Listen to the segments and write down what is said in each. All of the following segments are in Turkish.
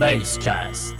Basecast.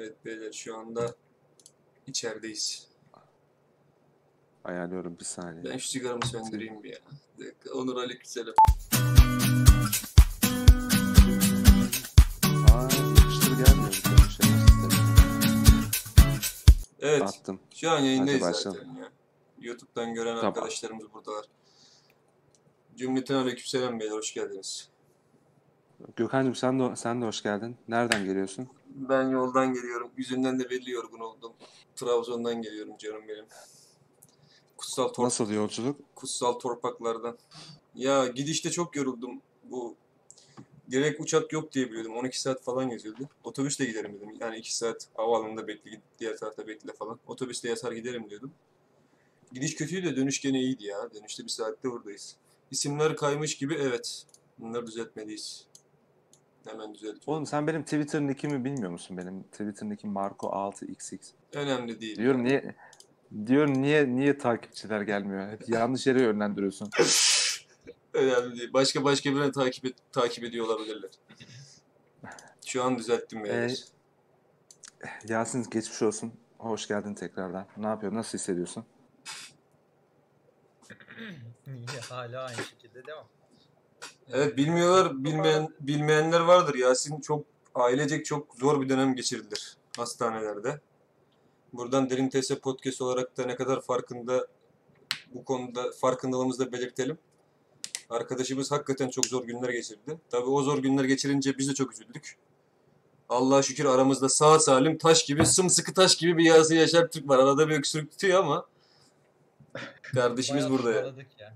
Evet beyler şu anda içerideyiz. Ayarlıyorum bir saniye. Ben şu sigaramı söndüreyim bir ya. Dakika, Onur aleykümselam. Aa yapıştır gelmiyor. bir tane şey. Evet Attım. şu an yayındayız Hadi zaten ya. YouTube'dan gören Tamam. arkadaşlarımız buradalar. Cümleten aleykümselam beyler hoş geldiniz. Gökhan'cığım sen de, sen de hoş geldin. Nereden geliyorsun? Ben yoldan geliyorum. Yüzünden de belli yorgun oldum. Trabzon'dan geliyorum canım benim. Kutsal Tor Nasıl yolculuk? kutsal torpaklardan. Ya gidişte çok yoruldum. Bu direkt uçak yok diye biliyordum. 12 saat falan yazıyordu. Otobüsle giderim dedim. Yani 2 saat havaalanında bekle, git diğer tarafta bekle falan. Otobüste yatar giderim diyordum. Gidiş kötüydü de dönüş gene iyiydi ya. Dönüşte bir saatte buradayız. İsimler kaymış gibi evet. Bunları düzeltmeliyiz. Hemen düzeltiyorum. Oğlum sen benim Twitter nickimi bilmiyor musun? Benim Twitter nickim Marco6xx. Önemli değil. Diyorum niye diyorum niye niye takipçiler gelmiyor? Hep yanlış yere yönlendiriyorsun. Önemli değil. Başka başka birine takip et, takip ediyor olabilirler. Şu an düzelttim beyler. Yasin geçmiş olsun. Hoş geldin tekrardan. Ne yapıyorsun? Nasıl hissediyorsun? Hala aynı şekilde devam. Evet bilmiyorlar, bilmeyen bilmeyenler vardır. Yasin çok ailecek çok zor bir dönem geçirdiler hastanelerde. Buradan Derin TS Podcast olarak da ne kadar farkında bu konuda farkındalığımızı da belirtelim. Arkadaşımız hakikaten çok zor günler geçirdi. Tabii o zor günler geçirince biz de çok üzüldük. Allah'a şükür aramızda sağ salim taş gibi, sımsıkı taş gibi bir Yasin Yaşar Türk var. Arada bir öksürük tutuyor ama kardeşimiz burada ya. ya.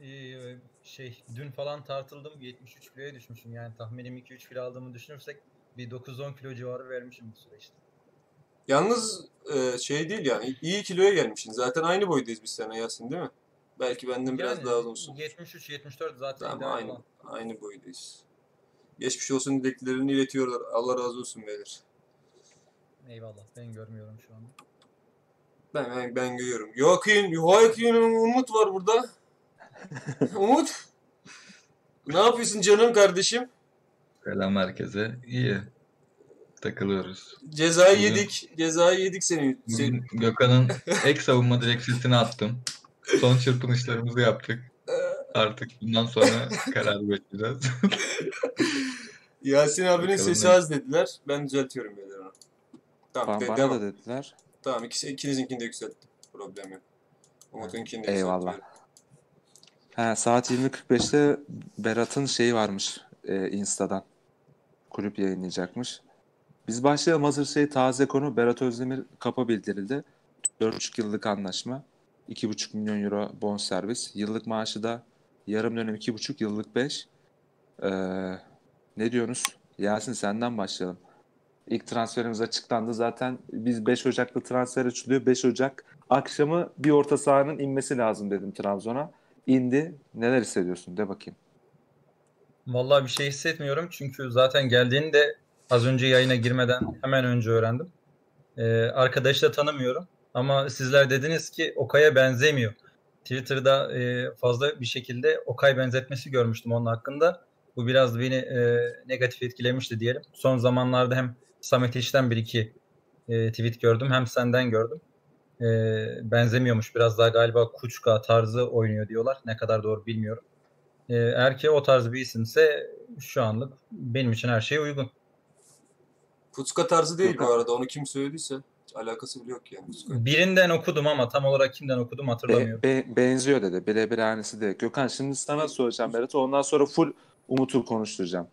Ee, şey dün falan tartıldım 73 kiloya düşmüşüm yani tahminim 2-3 kilo aldığımı düşünürsek bir 9-10 kilo civarı vermişim bu süreçte. Yalnız e, şey değil yani iyi kiloya gelmişsin. Zaten aynı boydayız biz seninle Yasin değil mi? Belki benden biraz Yani daha uzunsun. 73-74 zaten Tamam aynı olan. aynı boydayız. Geçmiş olsun dileklerini iletiyorlar. Allah razı olsun beyler. Eyvallah ben görmüyorum şu anda. Ben ben, ben görüyorum. Joaquin, Joaquin Umut var burada. Umut. Ne yapıyorsun canım kardeşim? Selam herkese. İyi. Takılıyoruz. Cezayı Bugün- yedik. Cezayı yedik senin. Sen, Bugün Gökhan'ın ek savunma direksiyesini attım. Son çırpınışlarımızı yaptık. Artık bundan sonra karar bekleyeceğiz. Yasin abinin Bakalım sesi ne- az dediler. Ben düzeltiyorum beyler onu. Tamam, Ba- de- bana devam. da dediler. Tamam ikisi, ikinizinkini de yükselttim. Problem yok. Umut'unkini de Eyvallah. He, saat 20.45'te Berat'ın şeyi varmış e, Insta'dan. Kulüp yayınlayacakmış. Biz başlayalım. Hazır şey taze konu. Berat Özdemir kapa bildirildi. 4,5 yıllık anlaşma. 2,5 milyon euro bonservis. Yıllık maaşı da yarım dönem 2,5 yıllık 5. Ee, ne diyorsunuz? Yasin senden başlayalım. İlk transferimiz açıklandı. Zaten biz 5 Ocak'ta transfer açılıyor. 5 Ocak akşamı bir orta sahanın inmesi lazım dedim Trabzon'a. İndi. Neler hissediyorsun? De bakayım. Vallahi bir şey hissetmiyorum çünkü zaten geldiğini de az önce yayına girmeden hemen önce öğrendim. Ee, arkadaşı da tanımıyorum ama sizler dediniz ki Okay'a benzemiyor. Twitter'da e, fazla bir şekilde Okay benzetmesi görmüştüm onun hakkında. Bu biraz beni e, negatif etkilemişti diyelim. Son zamanlarda hem Samet İş'ten bir iki e, tweet gördüm hem senden gördüm. E, benzemiyormuş biraz daha galiba Kuçka tarzı oynuyor diyorlar. Ne kadar doğru bilmiyorum. E, eğer ki o tarz bir isimse şu anlık benim için her şey uygun. Puska tarzı değil bu arada. Onu kim söylediyse alakası bile yok yani. Puska. Birinden okudum ama tam olarak kimden okudum Be- hatırlamıyorum. be- benziyor dedi. Birebir aynısı değil. Gökhan şimdi sana soracağım Berat. Ondan sonra full Umut'u konuşturacağım.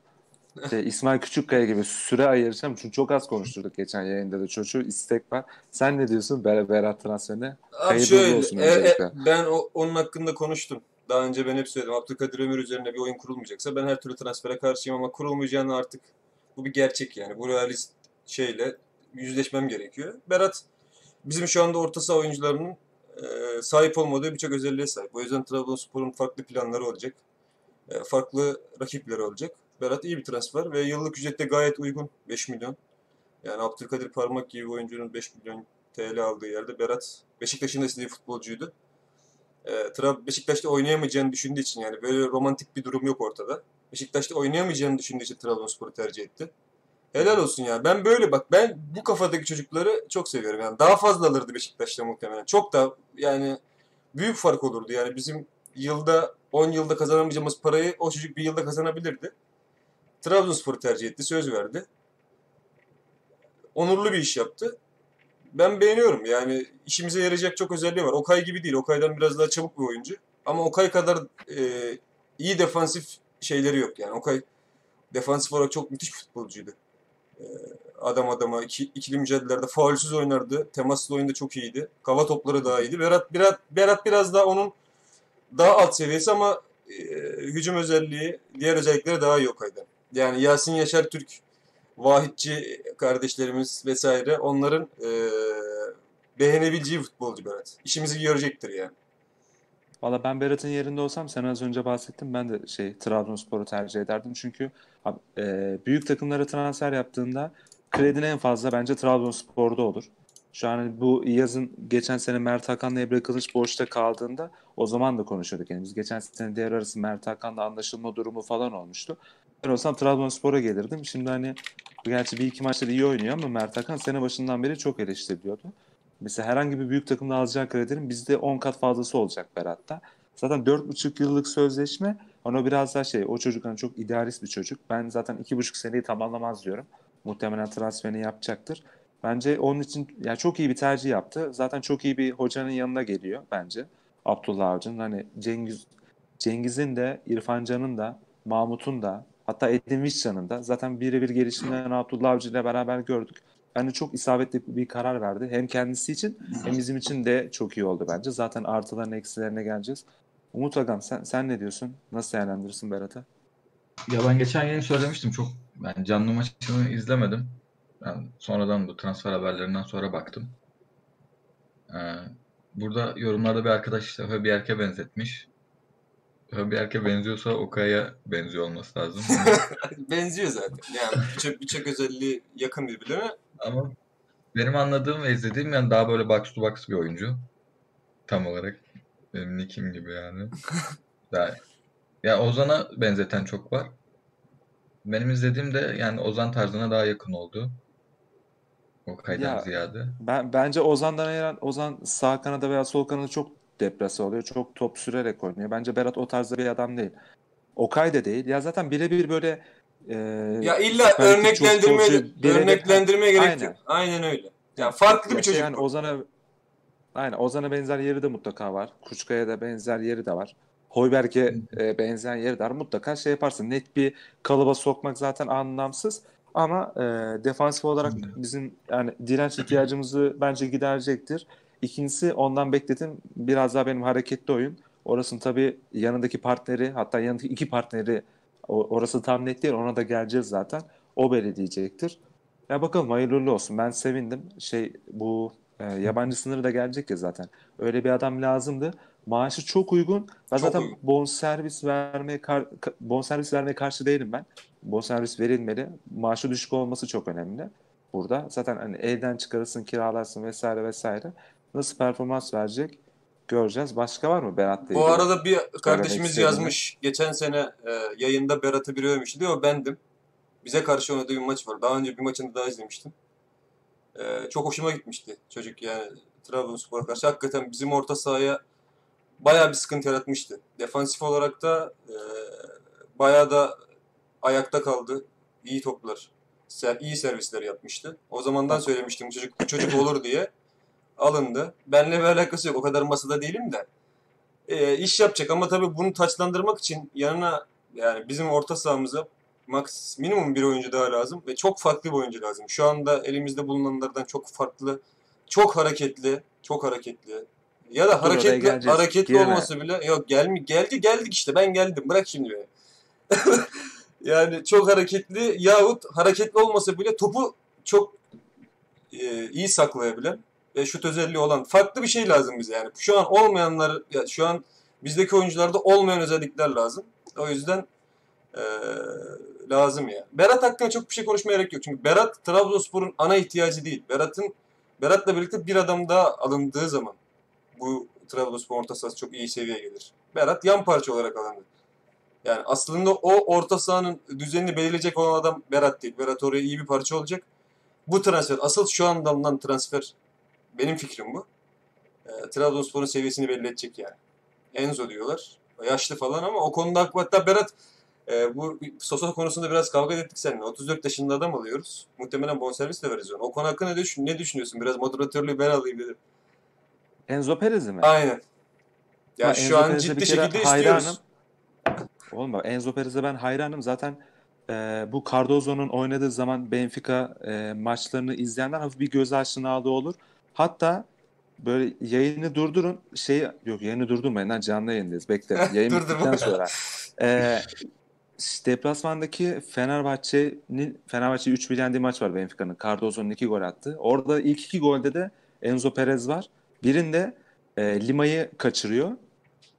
Şey, İsmail Küçükkaya gibi süre ayıracağım. Çünkü çok az konuşturduk geçen yayında da çocuğu. istek var. Sen ne diyorsun Ber Berat transferine? Abi şöyle, olsun e, e, ben o, onun hakkında konuştum. Daha önce ben hep söyledim. Abdülkadir Ömür üzerine bir oyun kurulmayacaksa ben her türlü transfere karşıyım ama kurulmayacağını artık bu bir gerçek yani. Bu realist şeyle yüzleşmem gerekiyor. Berat bizim şu anda orta saha oyuncularının e, sahip olmadığı birçok özelliğe sahip. O yüzden Trabzonspor'un farklı planları olacak. E, farklı rakipleri olacak. Berat iyi bir transfer ve yıllık ücrette gayet uygun. 5 milyon. Yani Abdülkadir Parmak gibi oyuncunun 5 milyon TL aldığı yerde Berat Beşiktaş'ın da istediği futbolcuydu. E, Trab- Beşiktaş'ta oynayamayacağını düşündüğü için yani böyle romantik bir durum yok ortada. Beşiktaş'ta oynayamayacağını düşündüğü için Trabzonspor'u tercih etti. Helal olsun ya. Ben böyle bak ben bu kafadaki çocukları çok seviyorum. Yani daha fazla alırdı Beşiktaş'ta muhtemelen. Çok da yani büyük fark olurdu. Yani bizim yılda 10 yılda kazanamayacağımız parayı o çocuk bir yılda kazanabilirdi. Trabzonspor'u tercih etti. Söz verdi. Onurlu bir iş yaptı. Ben beğeniyorum. Yani işimize yarayacak çok özelliği var. Okay gibi değil. Okay'dan biraz daha çabuk bir oyuncu. Ama Okay kadar e, iyi defansif şeyleri yok yani. Okay defansif olarak çok müthiş futbolcuydu. E, adam adama iki, ikili mücadelelerde faulsüz oynardı. Temaslı oyunda çok iyiydi. Kava topları daha iyiydi. Berat, Berat, Berat biraz daha onun daha alt seviyesi ama e, hücum özelliği, diğer özellikleri daha iyi Okay'dan. Yani Yasin Yaşar Türk, Vahitçi kardeşlerimiz vesaire onların e, beğenebileceği futbolcu Berat. İşimizi görecektir yani. Valla ben Berat'ın yerinde olsam sen az önce bahsettim. Ben de şey Trabzonspor'u tercih ederdim. Çünkü e, büyük takımlara transfer yaptığında kredin en fazla bence Trabzonspor'da olur. Şu an bu yazın geçen sene Mert Hakan'la Emre Kılıç boşta kaldığında o zaman da konuşuyorduk. Yani biz geçen sene diğer arası Mert Hakan'la anlaşılma durumu falan olmuştu. Ben olsam Trabzonspor'a gelirdim. Şimdi hani gerçi bir iki maçta iyi oynuyor ama Mert Hakan sene başından beri çok eleştiriliyordu. Mesela herhangi bir büyük takımda alacağı kredinin bizde 10 kat fazlası olacak Berat'ta. Zaten 4,5 yıllık sözleşme ona biraz daha şey o çocuk hani çok idealist bir çocuk. Ben zaten 2,5 seneyi tamamlamaz diyorum. Muhtemelen transferini yapacaktır. Bence onun için yani çok iyi bir tercih yaptı. Zaten çok iyi bir hocanın yanına geliyor bence. Abdullah Avcı'nın hani Cengiz Cengiz'in de İrfan Can'ın da Mahmut'un da hatta Edin Vişcan'ın da zaten birebir gelişimlerini Abdullah Avcı ile beraber gördük. Bence çok isabetli bir karar verdi. Hem kendisi için hem bizim için de çok iyi oldu bence. Zaten artılarına eksilerine geleceğiz. Umut Agam sen, sen ne diyorsun? Nasıl değerlendirirsin Berat'ı? Ya ben geçen yayın söylemiştim çok ben canlı maçını izlemedim. Ben sonradan bu transfer haberlerinden sonra baktım. Ee, burada yorumlarda bir arkadaş işte Höbiyerke benzetmiş. Höbiyerke benziyorsa Okay'a benziyor olması lazım. Benziyor zaten. Yani birçok birçok özelliği yakın birbirine. Ama benim anladığım ve izlediğim yani daha böyle box to box bir oyuncu. Tam olarak benim nickim gibi yani. Daha, ya Ozan'a benzeten çok var. Benim izlediğim de yani Ozan tarzına daha yakın oldu. Okay'dan Ya, ziyade. Ben bence Ozan'dan ayıran Ozan sağ kanada veya sol kanada çok depresi oluyor. Çok top sürerek oynuyor. Bence Berat o tarzda bir adam değil. Okay de değil. Ya zaten birebir böyle e, Ya illa Süper Lig örneklendirme futbolcu birebir- örneklendirmeye gerek Aynen. yok. Aynen öyle. Yani farklı Ya bir şey çocuk. yani Ozan'a aynen Ozan'a benzer yeri de mutlaka var. Kuşkaya da benzer yeri de var. Hoiberg'e e, benzer yeri de var. Mutlaka şey yaparsın. Net bir kalıba sokmak zaten anlamsız. Ama e, defansif olarak bizim yani direnç ihtiyacımızı bence giderecektir. İkincisi ondan bekledim biraz daha benim hareketli oyun. Orasının tabii yanındaki partneri hatta yanındaki iki partneri orası tam net değil ona da geleceğiz zaten. O belirleyecektir. Ya bakalım hayırlı olsun. Ben sevindim. Şey bu e, yabancı sınırı da gelecek ya zaten. Öyle bir adam lazımdı. Maaşı çok uygun. Ben Çok zaten uygun. bonservis vermeye kar, ka- bonservis vermeye karşı değilim ben. Bonservis verilmeli. Maaşı düşük olması çok önemli burada. Zaten hani elden çıkarırsın, kiralarsın vesaire vesaire. Nasıl performans verecek göreceğiz. Başka var mı Berat'la Bu arada bir kardeşimiz yazmış. Geçen sene e, yayında Berat'ı biri övmüş diyor. Bendim. Bize karşı oynadığı bir maç var. Daha önce bir maçını daha izlemiştim. Ee, çok hoşuma gitmişti çocuk yani Trabzonspor'a karşı. Hakikaten bizim orta sahaya bayağı bir sıkıntı yaratmıştı. Defansif olarak da e, bayağı da ayakta kaldı. İyi toplar, ser, iyi servisler yapmıştı. O zamandan söylemiştim çocuk, bu çocuk olur diye. Alındı. Benle bir alakası yok. O kadar masada değilim de. E, iş yapacak ama tabii bunu taçlandırmak için yanına yani bizim orta sahamıza max minimum bir oyuncu daha lazım ve çok farklı bir oyuncu lazım. Şu anda elimizde bulunanlardan çok farklı, çok hareketli, çok hareketli. Ya da hareketli hareketli Girme. olması bile yok gelmi geldi geldik işte ben geldim bırak şimdi beni. yani çok hareketli yahut hareketli olmasa bile topu çok e, iyi saklayabilen ve şut özelliği olan farklı bir şey lazım bize yani. Şu an olmayanlar ya şu an bizdeki oyuncularda olmayan özellikler lazım. O yüzden e, lazım ya. Berat hakkında çok bir şey konuşmaya gerek yok. Çünkü Berat Trabzonspor'un ana ihtiyacı değil. Berat'ın Berat'la birlikte bir adam daha alındığı zaman bu Trabzonspor orta sahası çok iyi seviyeye gelir. Berat yan parça olarak alındı. Yani aslında o orta sahanın düzenini belirleyecek olan adam Berat değil. Berat oraya iyi bir parça olacak. Bu transfer, asıl şu anda alınan transfer benim fikrim bu. E, Trabzonspor'un seviyesini belli edecek yani. Enzo diyorlar. Yaşlı falan ama o konuda. Hatta Berat e, bu Sosa konusunda biraz kavga ettik seninle. 34 yaşında adam alıyoruz. Muhtemelen bonservis de veririz ona. O konu hakkında ne, düşün, ne düşünüyorsun? Biraz moderatörlüğü ben alayım dedim. Enzo Perez'i mi? Aynen. Ya Ben şu Enzo an Perez'e ciddi şekilde hayranım. istiyoruz. Oğlum bak Enzo Perez'e ben hayranım. Zaten e, bu Cardozo'nun oynadığı zaman Benfica e, maçlarını izleyenler hafif bir göz aşinalığı olur. Hatta böyle yayını durdurun. Şey yok yayını durdurmayın lan canlı yayındayız. Bekle. Yayın bittikten sonra. E, deplasmandaki Fenerbahçe'nin Fenerbahçe 3 yendiği maç var Benfica'nın. Cardozo'nun 2 gol attı. Orada ilk iki golde de Enzo Perez var. Birinde e, Lima'yı kaçırıyor.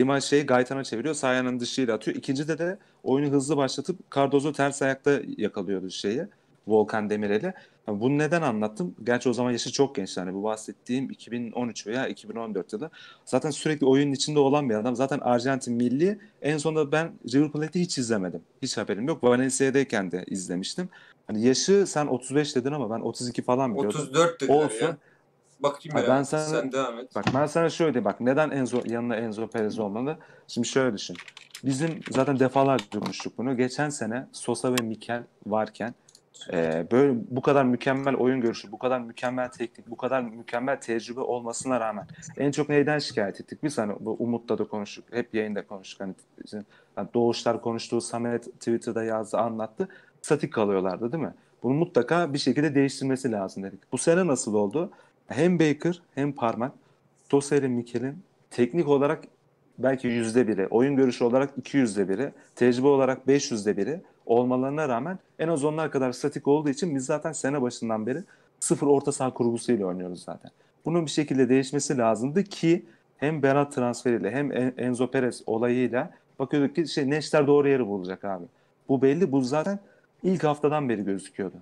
Lima şeyi Gaytan'a çeviriyor. Sağ ayağının dışıyla atıyor. İkincide de oyunu hızlı başlatıp Cardozo ters ayakta yakalıyordu şeyi. Volkan Demirel'i. Yani bunu neden anlattım? Gerçi o zaman yaşı çok genç. Yani bu bahsettiğim 2013 veya 2014 yılı. Zaten sürekli oyunun içinde olan bir adam. Zaten Arjantin milli. En sonunda ben River Plate'i hiç izlemedim. Hiç haberim yok. Valencia'dayken de izlemiştim. Hani yaşı sen 35 dedin ama ben 32 falan biliyordum. 34 dediler Olsun. ya. Bakayım Ay ya. ben sana- Sen devam et. Bak ben sana şöyle diyeyim. Bak neden Enzo yanına Enzo Perez olmalı? Şimdi şöyle düşün. Bizim zaten defalarca konuştuk bunu. Geçen sene Sosa ve Mikel varken e, böyle bu kadar mükemmel oyun görüşü, bu kadar mükemmel teknik, bu kadar mükemmel tecrübe olmasına rağmen en çok neyden şikayet ettik? Biz hani bu Umut'la da konuştuk. Hep yayında konuştuk. Hani, hani Doğuşlar konuştuğu, Samet Twitter'da yazdı, anlattı. Statik kalıyorlardı değil mi? Bunu mutlaka bir şekilde değiştirmesi lazım dedik. Bu sene nasıl oldu? Hem Baker hem Parmak ile Mikel'in teknik olarak belki yüzde biri, oyun görüşü olarak iki yüzde biri, tecrübe olarak beş yüzde biri olmalarına rağmen en az onlar kadar statik olduğu için biz zaten sene başından beri sıfır orta saha kurgusuyla oynuyoruz zaten. Bunun bir şekilde değişmesi lazımdı ki hem Berat transferiyle hem En- Enzo Perez olayıyla bakıyorduk ki şey Neşter doğru yeri bulacak abi. Bu belli. Bu zaten ilk haftadan beri gözüküyordu.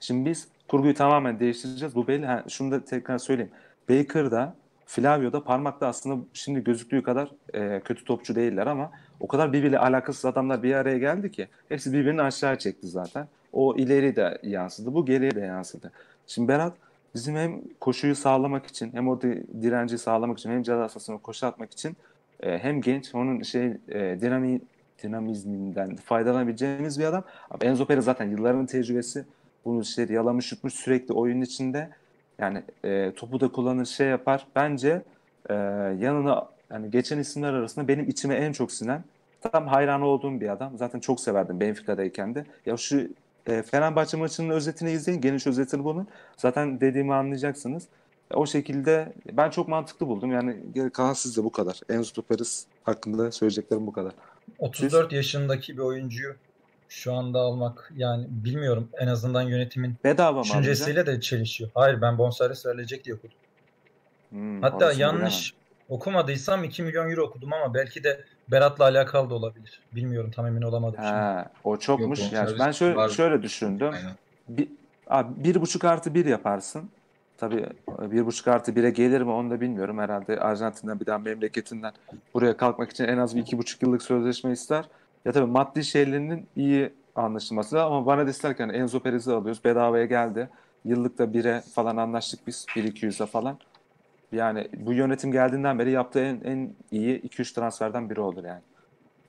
Şimdi biz kurguyu tamamen değiştireceğiz. Bu belli. Ha, şunu da tekrar söyleyeyim. Baker'da, Flavio'da parmakta aslında şimdi gözüktüğü kadar e, kötü topçu değiller ama o kadar birbiriyle alakasız adamlar bir araya geldi ki hepsi birbirini aşağı çekti zaten. O ileri de yansıdı. Bu geriye de yansıdı. Şimdi Berat bizim hem koşuyu sağlamak için hem o di- direnci sağlamak için hem ceza sahasına koşu atmak için e, hem genç onun şey e, dinami, dinamizminden faydalanabileceğimiz bir adam. Enzo Perez zaten yılların tecrübesi. Bunu işte yalamış yutmuş sürekli oyunun içinde. Yani e, topu da kullanır şey yapar. Bence e, yanına yani geçen isimler arasında benim içime en çok sinen tam hayran olduğum bir adam. Zaten çok severdim Benfica'dayken de. Ya şu e, Fenerbahçe maçının özetini izleyin. Geniş özetini bunun. Zaten dediğimi anlayacaksınız. O şekilde ben çok mantıklı buldum. Yani geri kalan sizde bu kadar. Enzo Perez hakkında söyleyeceklerim bu kadar. 34 yaşındaki bir oyuncuyu şu anda almak yani bilmiyorum en azından yönetimin Bedava mı düşüncesiyle de çelişiyor. Hayır ben bonservis verilecek diye okudum. Hmm, Hatta yanlış okumadıysam 2 milyon euro okudum ama belki de Berat'la alakalı da olabilir. Bilmiyorum tam emin olamadım bilemem. şimdi. Ha, o çokmuş. Yok, yani ben şöyle, var. şöyle düşündüm. Aynen. Bir, abi bir buçuk artı bir yaparsın. Tabii bir buçuk artı bire gelir mi onu da bilmiyorum. Herhalde Arjantin'den bir daha memleketinden buraya kalkmak için en az bir iki buçuk yıllık sözleşme ister. Ya tabii maddi şeylerinin iyi anlaşılması ama bana deseler ki hani Enzo Perez'i alıyoruz bedavaya geldi. Yıllıkta 1'e falan anlaştık biz. 1-200'e falan. Yani bu yönetim geldiğinden beri yaptığı en, en iyi 2-3 transferden biri olur yani.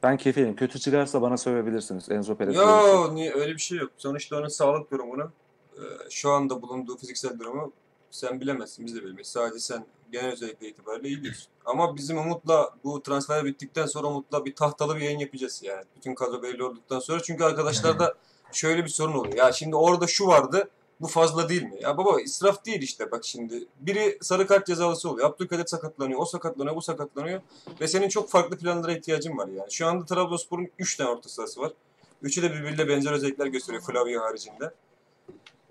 Ben kefeyim. Kötü çıkarsa bana sövebilirsiniz. Enzo Perez. bir şey. Yo niye öyle bir şey yok. Sonuçta onun sağlık durumunu e, şu anda bulunduğu fiziksel durumu sen bilemezsin. Biz de bilemeyiz. Sadece sen genel özellikle itibariyle iyi diyorsun. Ama bizim Umut'la bu transfer bittikten sonra Umut'la bir tahtalı bir yayın yapacağız yani. Bütün kadro belli olduktan sonra. Çünkü arkadaşlarda şöyle bir sorun oluyor. Ya şimdi orada şu vardı. Bu fazla değil mi? Ya baba israf değil işte bak şimdi. Biri sarı kart cezalısı oluyor. Abdülkadir sakatlanıyor. O sakatlanıyor. Bu sakatlanıyor. Ve senin çok farklı planlara ihtiyacın var yani. Şu anda Trabzonspor'un 3 tane orta sahası var. Üçü de birbiriyle benzer özellikler gösteriyor Flavio haricinde.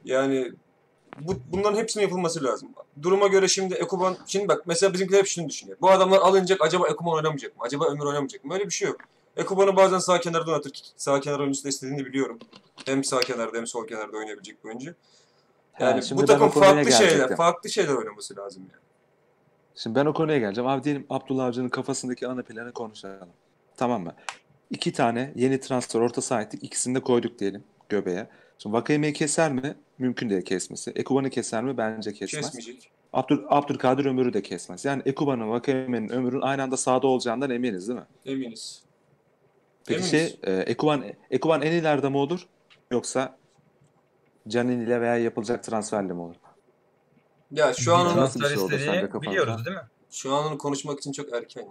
Yani bu, bunların hepsinin yapılması lazım. Duruma göre şimdi Ekuban, şimdi bak mesela bizimkiler hep şunu düşünüyor. Bu adamlar alınacak acaba Ekuban oynamayacak mı? Acaba Ömür oynamayacak mı? Öyle bir şey yok. Ekuban'ı bazen sağ kenarda oynatır. ki Sağ kenar oyuncusu da istediğini biliyorum. Hem sağ kenarda hem sol kenarda oynayabilecek bir oyuncu. Ha, Yani şimdi bu takım farklı şeyler, farklı şeyler oynaması lazım yani. Şimdi ben o konuya geleceğim. Abi diyelim Abdullah Avcı'nın kafasındaki ana planı konuşalım. Tamam mı? İki tane yeni transfer orta saha ettik. İkisini de koyduk diyelim göbeğe. Şimdi Vakayeme'yi keser mi? Mümkün değil kesmesi. Ekuban'ı keser mi? Bence kesmez. Kesmeyecek. Abdül, Abdülkadir Ömür'ü de kesmez. Yani Ekuban'ın, Vakayeme'nin, Ömür'ün aynı anda sahada olacağından eminiz değil mi? Eminiz. Peki Eminiz. şey, e, Ekuban, Ekuban en ileride mi olur? Yoksa Canin ile veya yapılacak transferle mi olur? Ya şu an onu, Nasıl bir transfer şey istediğini biliyoruz değil mi? şu an onu konuşmak için çok erken ya.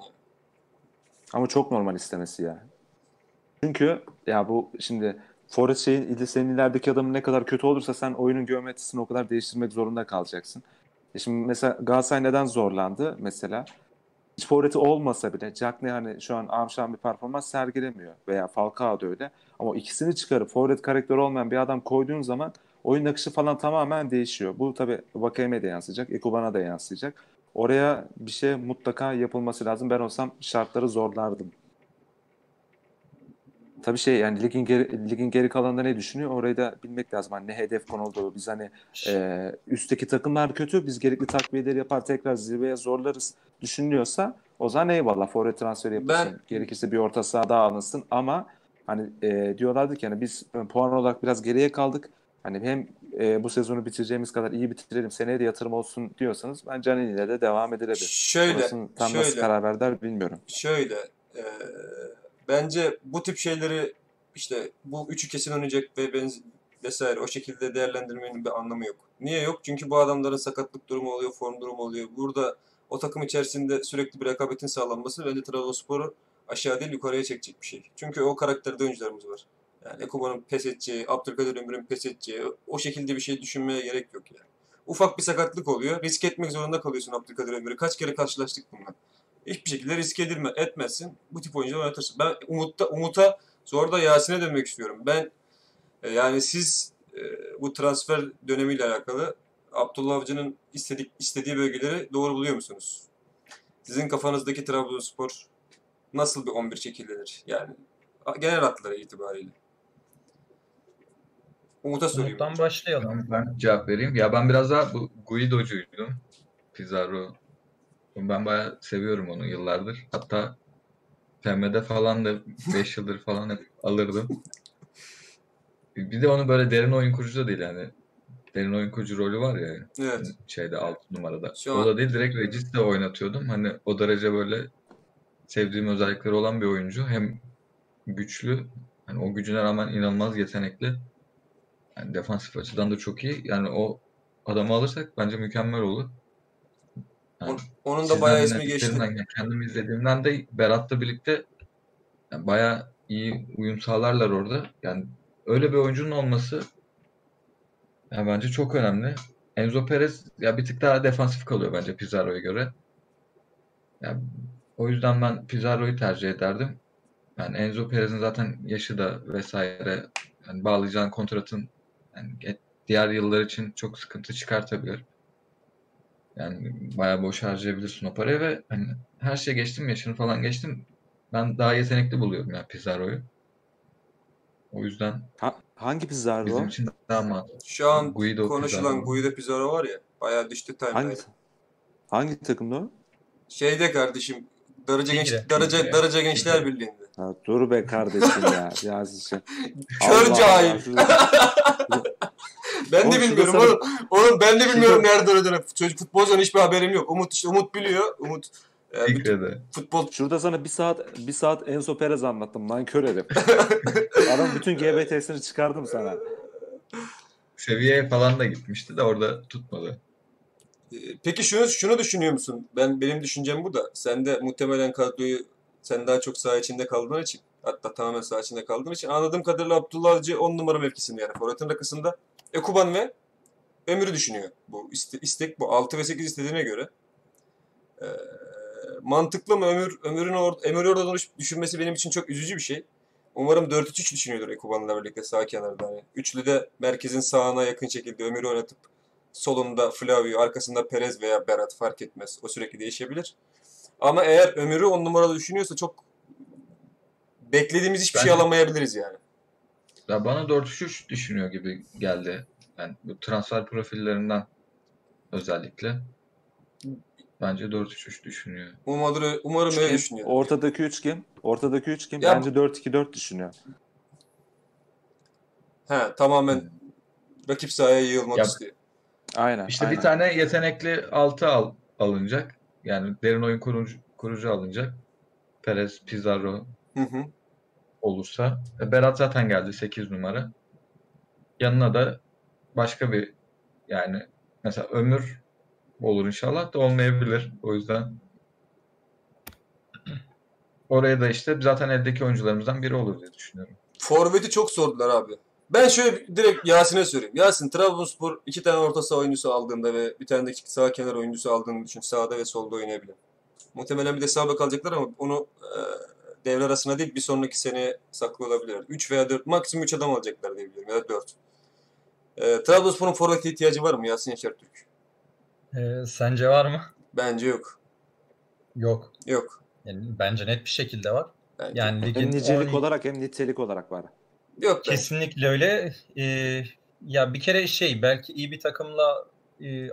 Ama çok normal istemesi ya. Çünkü ya bu şimdi Forrest şeyin senin ilerideki adamın ne kadar kötü olursa sen oyunun geometrisini o kadar değiştirmek zorunda kalacaksın. E şimdi mesela Galatasaray neden zorlandı mesela? Hiç forveti olmasa bile Jack ne hani şu an amşan bir performans sergilemiyor veya Falcao da öyle. Ama ikisini çıkarıp forvet karakteri olmayan bir adam koyduğun zaman oyun akışı falan tamamen değişiyor. Bu tabii Vakayeme'ye de yansıyacak, Ekuban'a da yansıyacak. Oraya bir şey mutlaka yapılması lazım. Ben olsam şartları zorlardım. Tabii şey yani ligin geri, ligin geri kalanında ne düşünüyor? Orayı da bilmek lazım. Hani ne hedef konuldu. Biz hani e, üstteki takımlar kötü. Biz gerekli takviyeleri yapar tekrar zirveye zorlarız düşünülüyorsa o zaman eyvallah forvet transferi yapılsın. Ben- Gerekirse bir orta saha daha alınsın ama hani e, diyorlardı ki hani biz e, puan olarak biraz geriye kaldık. Hani hem e, bu sezonu bitireceğimiz kadar iyi bitirelim. Seneye de yatırım olsun diyorsanız ben Canini ile de devam edilebilir. Şöyle, Orasını tam nasıl şöyle. karar verdiler bilmiyorum. Şöyle, eee, bence bu tip şeyleri işte bu üçü kesin oynayacak ve benz vesaire o şekilde değerlendirmenin bir anlamı yok. Niye yok? Çünkü bu adamların sakatlık durumu oluyor, form durumu oluyor. Burada o takım içerisinde sürekli bir rekabetin sağlanması bence Trabzonspor'u aşağı değil yukarıya çekecek bir şey. Çünkü o karakterde oyuncularımız var. Yani Ekuban'ın pes edeceği, Abdülkadir Ömür'ün pes edeceği, o şekilde bir şey düşünmeye gerek yok yani. Ufak bir sakatlık oluyor. Risk etmek zorunda kalıyorsun Abdülkadir Ömür'ü. Kaç kere karşılaştık bununla hiçbir şekilde riske edilme, etmezsin. Bu tip oyuncuları oynatırsın. Ben Umut'ta, Umut'a sonra da Yasin'e dönmek istiyorum. Ben e, yani siz e, bu transfer dönemiyle alakalı Abdullah Avcı'nın istedik, istediği bölgeleri doğru buluyor musunuz? Sizin kafanızdaki Trabzonspor nasıl bir 11 şekillenir? Yani genel hatları itibariyle. Umut'a sorayım. Umut'tan başlayalım. Ben cevap vereyim. Ya ben biraz daha bu Guido'cuydum. Pizarro. Ben bayağı seviyorum onu yıllardır. Hatta FM'de falan da 5 yıldır falan hep alırdım. Bir de onu böyle derin oyun kurucu da değil yani. Derin oyun kurucu rolü var ya Evet. şeyde 6 numarada. Şu o an- da değil direkt Regis'te oynatıyordum. Hani o derece böyle sevdiğim özellikleri olan bir oyuncu. Hem güçlü, hani o gücüne rağmen inanılmaz yetenekli. Yani defansif açıdan da çok iyi. Yani o adamı alırsak bence mükemmel olur. Yani On- onun da bayağı ismi geçti. yani kendim izlediğimden de Berat'la birlikte yani bayağı iyi uyum sağlarlar orada. Yani öyle bir oyuncunun olması yani bence çok önemli. Enzo Perez ya bir tık daha defansif kalıyor bence Pizarro'ya göre. Yani o yüzden ben Pizarro'yu tercih ederdim. Yani Enzo Perez'in zaten yaşı da vesaire yani bağlayacağın kontratın yani diğer yıllar için çok sıkıntı çıkartabilir. Yani bayağı boş harcayabilirsin o parayı ve hani her şeye geçtim yaşını falan geçtim. Ben daha yetenekli buluyorum yani Pizarro'yu. O yüzden Ha- hangi Pizarro? bizim için daha mantıklı. Şu an Guido konuşulan Pizarro. Guido Pizarro var ya bayağı düştü timeline. Hangi hangi takımda o? Şeyde kardeşim Darıca, Genç. Darıca. Darıca Gençler Birliği'nde. Ha, dur be kardeşim ya. Yazıcı. Kör Allah cahil. Ben de bilmiyorum oğlum. Oğlum ben de bilmiyorum nerede oynadığını. Çocuk futbolcudan hiçbir haberim yok. Umut işte Umut biliyor. Umut e, Fikre'de. futbol Şurada sana bir saat bir saat Enzo Perez anlattım lan kör herif. Adam bütün GBT'sini çıkardım sana. Seviyeye falan da gitmişti de orada tutmadı. Ee, Peki şunu şunu düşünüyor musun? Ben benim düşüncem bu da. Sen de muhtemelen kadroyu sen daha çok saha içinde kaldığın için hatta tamamen saha içinde kaldığın için anladığım kadarıyla Abdullah Avcı 10 numara mevkisinde yani forvetin rakısında Ekuban ve Ömür'ü düşünüyor. Bu iste- istek bu 6 ve 8 istediğine göre. Ee, mantıklı mı Ömür Ömür'ün or Ömür'ü orada düş- düşürmesi benim için çok üzücü bir şey. Umarım 4-3-3 düşünüyordur Ekuban'la birlikte sağ kenarda. Hani. Üçlü de merkezin sağına yakın şekilde Ömür'ü oynatıp solunda Flavio, arkasında Perez veya Berat fark etmez. O sürekli değişebilir. Ama eğer Ömür'ü on numaralı düşünüyorsa çok beklediğimiz hiçbir şey Bence- alamayabiliriz yani. Ya bana 4-3-3 düşünüyor gibi geldi. Yani bu transfer profillerinden özellikle. Bence 4-3-3 düşünüyor. Umarım, umarım öyle düşünüyor. Ortadaki üç kim? Ortadaki üç kim? Ya- Bence 4-2-4 düşünüyor. He, tamamen rakip sahaya yığılmak Ya- istiyor. Aynen. İşte aynen. bir tane yetenekli 6 al, alınacak. Yani derin oyun kurucu, kurucu alınacak. Perez, Pizarro Hı hı. Olursa. E, Berat zaten geldi 8 numara. Yanına da başka bir yani mesela Ömür olur inşallah da olmayabilir. O yüzden oraya da işte zaten eldeki oyuncularımızdan biri olur diye düşünüyorum. Forvet'i çok sordular abi. Ben şöyle direkt Yasin'e söyleyeyim. Yasin Trabzonspor iki tane orta saha oyuncusu aldığında ve bir tane de sağ kenar oyuncusu aldığını düşün. Sağda ve solda oynayabilir. Muhtemelen bir de sağ bek alacaklar ama onu e, devre arasına değil bir sonraki seneye saklı olabilirler. 3 veya 4 maksimum 3 adam alacaklar diye biliyorum ya da 4. E, Trabzonspor'un forvete ihtiyacı var mı Yasin Yaşar Türk? Ee, sence var mı? Bence yok. Yok. Yok. Yani bence net bir şekilde var. Bence. Yani Hem ligin nicelik on- olarak hem nitelik olarak var. Yok. Kesinlikle öyle. Ee, ya bir kere şey belki iyi bir takımla e,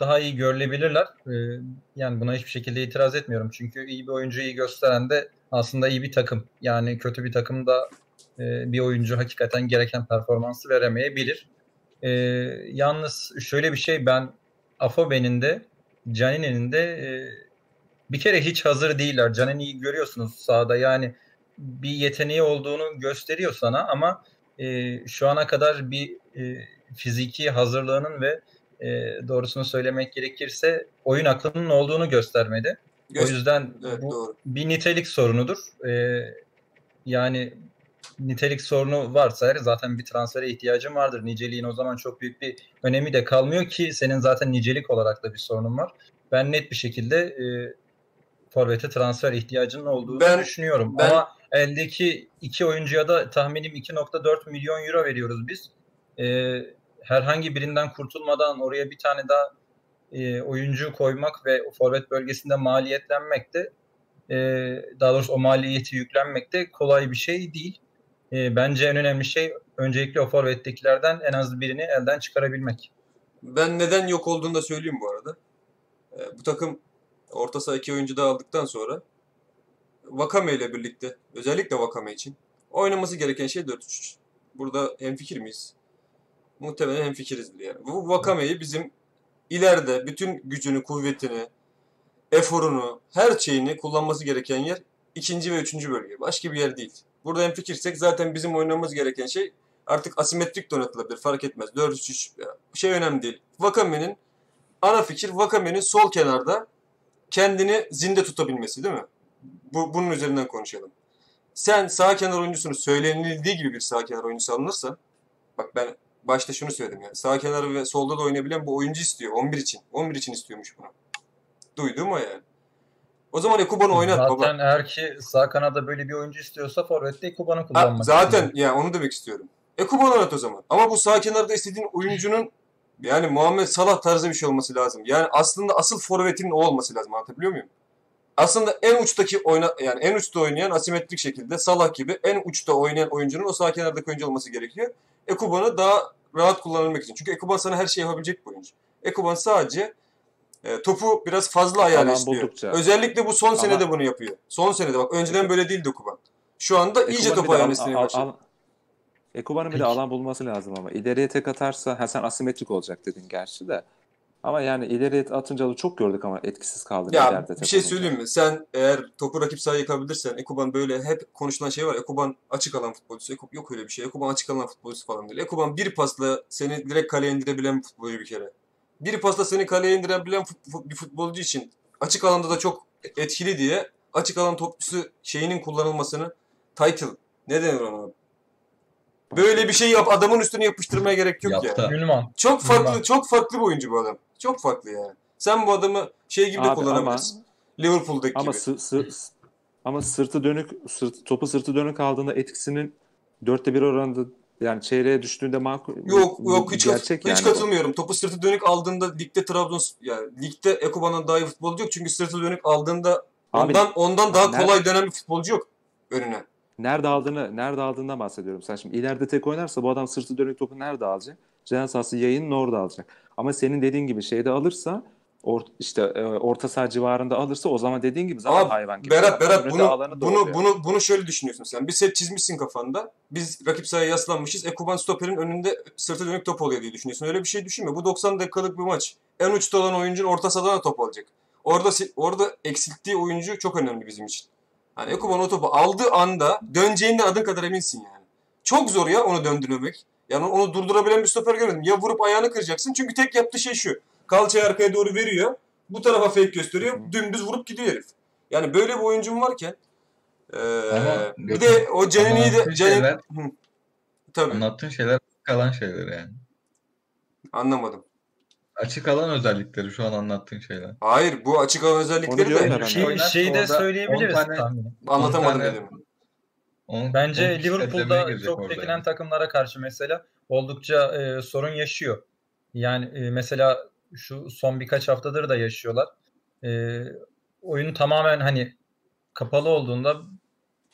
daha iyi görülebilirler. Ee, yani buna hiçbir şekilde itiraz etmiyorum. Çünkü iyi bir oyuncuyu gösteren de aslında iyi bir takım. Yani kötü bir takımda e, bir oyuncu hakikaten gereken performansı veremeyebilir. Ee, yalnız şöyle bir şey ben Afobe'nin de Canini'nin de e, bir kere hiç hazır değiller. Canini'yi görüyorsunuz sahada yani bir yeteneği olduğunu gösteriyor sana ama e, şu ana kadar bir e, fiziki hazırlığının ve e, doğrusunu söylemek gerekirse oyun aklının olduğunu göstermedi. O Göz- yüzden Evet bu doğru. bir nitelik sorunudur. E, yani nitelik sorunu varsa zaten bir transfere ihtiyacın vardır. Niceliğin o zaman çok büyük bir önemi de kalmıyor ki senin zaten nicelik olarak da bir sorunun var. Ben net bir şekilde e, forvete transfer ihtiyacının olduğunu Ben- düşünüyorum. ben- Ama eldeki iki oyuncuya da tahminim 2.4 milyon euro veriyoruz biz. E, herhangi birinden kurtulmadan oraya bir tane daha e, oyuncu koymak ve forvet bölgesinde maliyetlenmek de e, daha doğrusu o maliyeti yüklenmek de kolay bir şey değil. E, bence en önemli şey öncelikle o forvettekilerden en az birini elden çıkarabilmek. Ben neden yok olduğunu da söyleyeyim bu arada. Ee, bu takım orta saha iki oyuncu da aldıktan sonra Vakame ile birlikte özellikle Vakame için oynaması gereken şey 4-3-3. Burada hemfikir miyiz? Muhtemelen hemfikirizdir yani. Bu Vakame'yi bizim ileride bütün gücünü, kuvvetini, eforunu, her şeyini kullanması gereken yer ikinci ve üçüncü bölge. Başka bir yer değil. Burada hemfikirsek zaten bizim oynamamız gereken şey artık asimetrik donatılabilir fark etmez. 4-3-3 ya, şey önemli değil. Vakame'nin ana fikir Vakame'nin sol kenarda kendini zinde tutabilmesi değil mi? Bu, bunun üzerinden konuşalım. Sen sağ kenar oyuncusunu söylenildiği gibi bir sağ kenar oyuncusu alınırsa bak ben başta şunu söyledim yani sağ kenar ve solda da oynayabilen bu oyuncu istiyor 11 için. 11 için istiyormuş bunu. Duyduğum o yani. O zaman Ekuban'ı oynat zaten baba. eğer ki sağ kanada böyle bir oyuncu istiyorsa forvette Ekuban'ı Ha, kullanmak zaten istiyor. ya onu demek istiyorum. Ekuban oynat o zaman. Ama bu sağ kenarda istediğin oyuncunun yani Muhammed Salah tarzı bir şey olması lazım. Yani aslında asıl forvetinin o olması lazım. Anlatabiliyor muyum? Aslında en uçtaki oyna yani en uçta oynayan asimetrik şekilde Salah gibi en uçta oynayan oyuncunun o sağ kenardaki oyuncu olması gerekiyor. Ekuban'ı daha rahat kullanabilmek için. Çünkü Ekuban sana her şeyi yapabilecek bir oyuncu. Ekuban sadece e, topu biraz fazla ayağıyla Alan istiyor. buldukça. Özellikle bu son Ama- senede bunu yapıyor. Son senede bak önceden böyle değildi Ekuban. Şu anda iyice Ekuban topu bir de ayağına istemeye başladı. Ekuban'ın bir de alan bulması lazım ama. ileriye tek atarsa, ha sen asimetrik olacak dedin gerçi de. Ama yani ileriye atınca da çok gördük ama etkisiz kaldı. Ya bir şey söyleyeyim mi? Sen eğer topu rakip sahaya yıkabilirsen Ekuban böyle hep konuşulan şey var. Ekuban açık alan futbolcusu. Eko- yok öyle bir şey. Ekuban açık alan futbolcusu falan değil. Ekuban bir pasla seni direkt kaleye indirebilen bir futbolcu bir kere. Bir pasla seni kaleye indirebilen bir futbolcu için açık alanda da çok etkili diye açık alan topçusu şeyinin kullanılmasını title ne denir ona? Böyle bir şey yap adamın üstüne yapıştırmaya gerek yok ya. Yaptı. Ünvan. Çok farklı Ünvan. çok farklı bir oyuncu bu adam. Çok farklı yani. Sen bu adamı şey gibi de Abi kullanabilirsin. Liverpool'daki Ama gibi. sı- sı- ama sırtı dönük sırt, topu sırtı dönük aldığında etkisinin dörtte bir oranında yani çeyreğe düştüğünde makul Yok yok hiç, gerçek hiç yani bu. katılmıyorum. Topu sırtı dönük aldığında ligde Trabzon yani ligde Ekuban'dan daha iyi futbolcu yok. Çünkü sırtı dönük aldığında Abi, ondan ondan daha nerede- kolay dönen bir futbolcu yok önüne. Nerede aldığını, nerede aldığından bahsediyorum. Sen şimdi ileride tek oynarsa bu adam sırtı dönük topu nerede alacak? Ceza sahası yayının orada alacak. Ama senin dediğin gibi şeyde alırsa or, işte e, orta saha civarında alırsa o zaman dediğin gibi zaten Ama hayvan gibi. Berat Berat Önünde bunu bunu doğruyor. bunu bunu şöyle düşünüyorsun sen. Bir set çizmişsin kafanda. Biz rakip sahaya yaslanmışız. Ekuban stoperin önünde sırtı dönük top oluyor diye düşünüyorsun. Öyle bir şey düşünme. Bu 90 dakikalık bir maç. En uçta olan oyuncunun orta sahadan da top alacak. Orada orada eksilttiği oyuncu çok önemli bizim için. Yani Ekuban o topu aldığı anda döneceğinden adın kadar eminsin yani. Çok zor ya onu döndürmemek. Yani onu durdurabilen bir stoper görmedim. Ya vurup ayağını kıracaksın. Çünkü tek yaptığı şey şu. Kalçayı arkaya doğru veriyor. Bu tarafa fake gösteriyor. Dümdüz vurup gidiyor herif. Yani böyle bir oyuncum varken Ama bir de o Canini'yi de Canin, tabii anlattığın şeyler kalan şeyler yani. anlamadım. Açık alan özellikleri şu an anlattığın şeyler. Hayır bu açık alan özellikleri de ben. Şey, şeyi de söyleyebiliriz 10 tane- anlatamadım 10 tane- dedim. On- Bence on Liverpool'da çok çekilen yani. takımlara karşı mesela oldukça e, sorun yaşıyor. Yani e, mesela şu son birkaç haftadır da yaşıyorlar. E, oyun tamamen hani kapalı olduğunda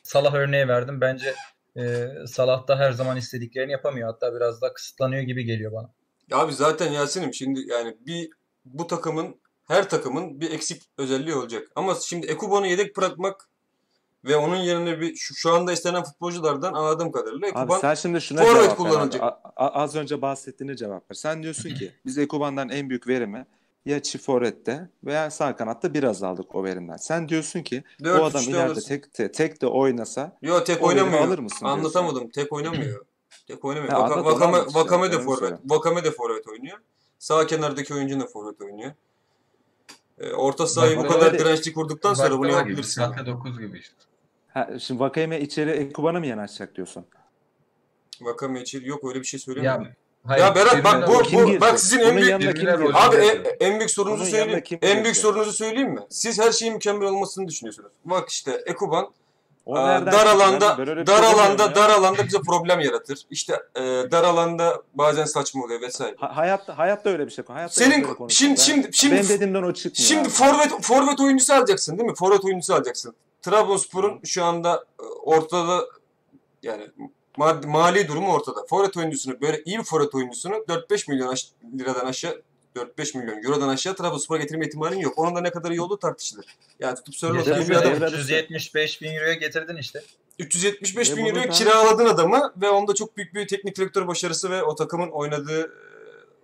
Salah örneği verdim. Bence e, Salah da her zaman istediklerini yapamıyor. Hatta biraz da kısıtlanıyor gibi geliyor bana. Abi zaten Yasin'im şimdi yani bir bu takımın her takımın bir eksik özelliği olacak. Ama şimdi Ekuban'ı yedek bırakmak ve onun yerine bir şu, şu anda istenen futbolculardan anladığım kadarıyla Abi Ekuban sen şimdi şuna forvet kullanılacak. abi. Az önce bahsettiğine cevap ver. Sen diyorsun ki biz Ekuban'dan en büyük verimi ya çift forvette veya sağ kanatta biraz aldık o verimden. Sen diyorsun ki bu 4-3'te adam ileride alırsın. tek, te- tek de oynasa Yo tek o oynamıyor. alır mısın diyorsun. Anlatamadım. Tek oynamıyor. Tek oynamıyor. Ha, Vaka, Vakame, işte. Vakame de Onu forvet. Vakame de forvet oynuyor. Sağ kenardaki oyuncu da forvet oynuyor. Ee, orta sahayı bu Vakame kadar de- dirençli kurduktan sonra bunu Baklava gibi, yapabilirsin. Sahte 9 gibi işte. ha, şimdi Vakayeme içeri Ekuban'ı mı yanaşacak diyorsun? Vakame için yok öyle bir şey Ya, söylemiyorum. hayır, Ya Berat bak bu, bu bak sizin en büyük? Abi en, en büyük sorunuzu Onun söyleyeyim. En büyük sorunuzu söyleyeyim mi? Siz her şeyin mükemmel olmasını düşünüyorsunuz. Bak işte Ekuban O dar alanda Ben dar şey alanda dar alanda bize problem yaratır. İşte e, dar alanda bazen saçma oluyor vesaire. Ha- hayatta hayatta öyle bir şey. Hayatta Senin- öyle konuşuyor. şimdi- Ben- şimdi- şimdi- benim dediğimden o çıkmıyor. Şimdi abi. forvet forvet oyuncusu alacaksın değil mi? Forvet oyuncusu alacaksın. Trabzonspor'un şu anda e, ortada yani mali durumu ortada. Forvet oyuncusunu böyle iyi bir forvet oyuncusunu 4-5 milyon liradan aşağı 4-5 milyon eurodan aşağı Trabzonspor'a getirme ihtimalin yok. Onun da ne kadar iyi olduğu tartışılır. Yani tutup bir adam Evren- 375 bin euroya getirdin işte. 375 Ve bin euroya kiraladın adamı ve onda çok büyük bir teknik direktör başarısı ve o takımın oynadığı e,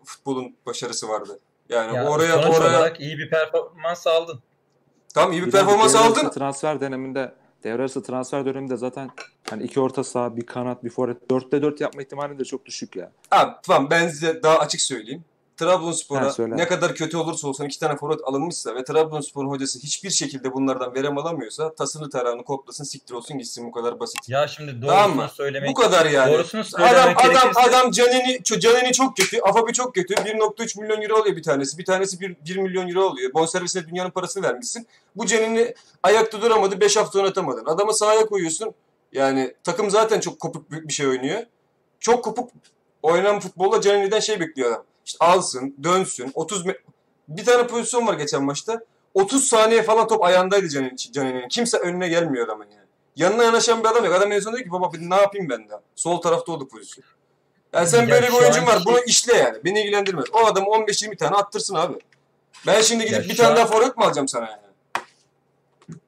futbolun başarısı vardı. Yani Ya oraya sonuç oraya olarak iyi bir performans aldın. tam iyi bir Bir performans aldın. Transfer döneminde devre arası transfer döneminde zaten hani iki orta saha, bir kanat, bir forvet 4'te 4 yapma ihtimali de çok düşük ya. Abi tamam ben size daha açık söyleyeyim. Trabzonspor'a söyle. ne kadar kötü olursa olsun iki tane forvet alınmışsa ve Trabzonspor'un hocası hiçbir şekilde bunlardan verem alamıyorsa tasını tarağını koplasın siktir olsun gitsin bu kadar basit. Ya şimdi doğrusunu Tamam mı? söylemek Bu kadar yani. Doğrusunu söylemek Adam adam gerekirse- adam Canini Canini çok kötü. Afabi çok kötü. 1.3 milyon euro alıyor bir tanesi. Bir tanesi 1, 1 milyon euro alıyor. Bonservisine dünyanın parasını vermişsin. Bu Canini ayakta duramadı. 5 hafta oynatamadın. Adamı sahaya koyuyorsun. Yani takım zaten çok kopuk bir bir şey oynuyor. Çok kopuk oynanan futbolla Canini'den şey bekliyor adam. İşte alsın, dönsün. 30 me- bir tane pozisyon var geçen maçta. 30 saniye falan top ayağındaydı Canini- Canini'nin. Kimse önüne gelmiyor adamın yani. Yanına yanaşan bir adam yok. Adam en son diyor ki baba ne yapayım ben de. Sol tarafta oldu pozisyon. Yani sen Ya böyle bir oyuncun var. anki- Bunu işle yani. Beni ilgilendirmez. O adamı 15-20 tane attırsın abi. Ben şimdi gidip Ya bir tane an- daha forvet mi alacağım sana yani?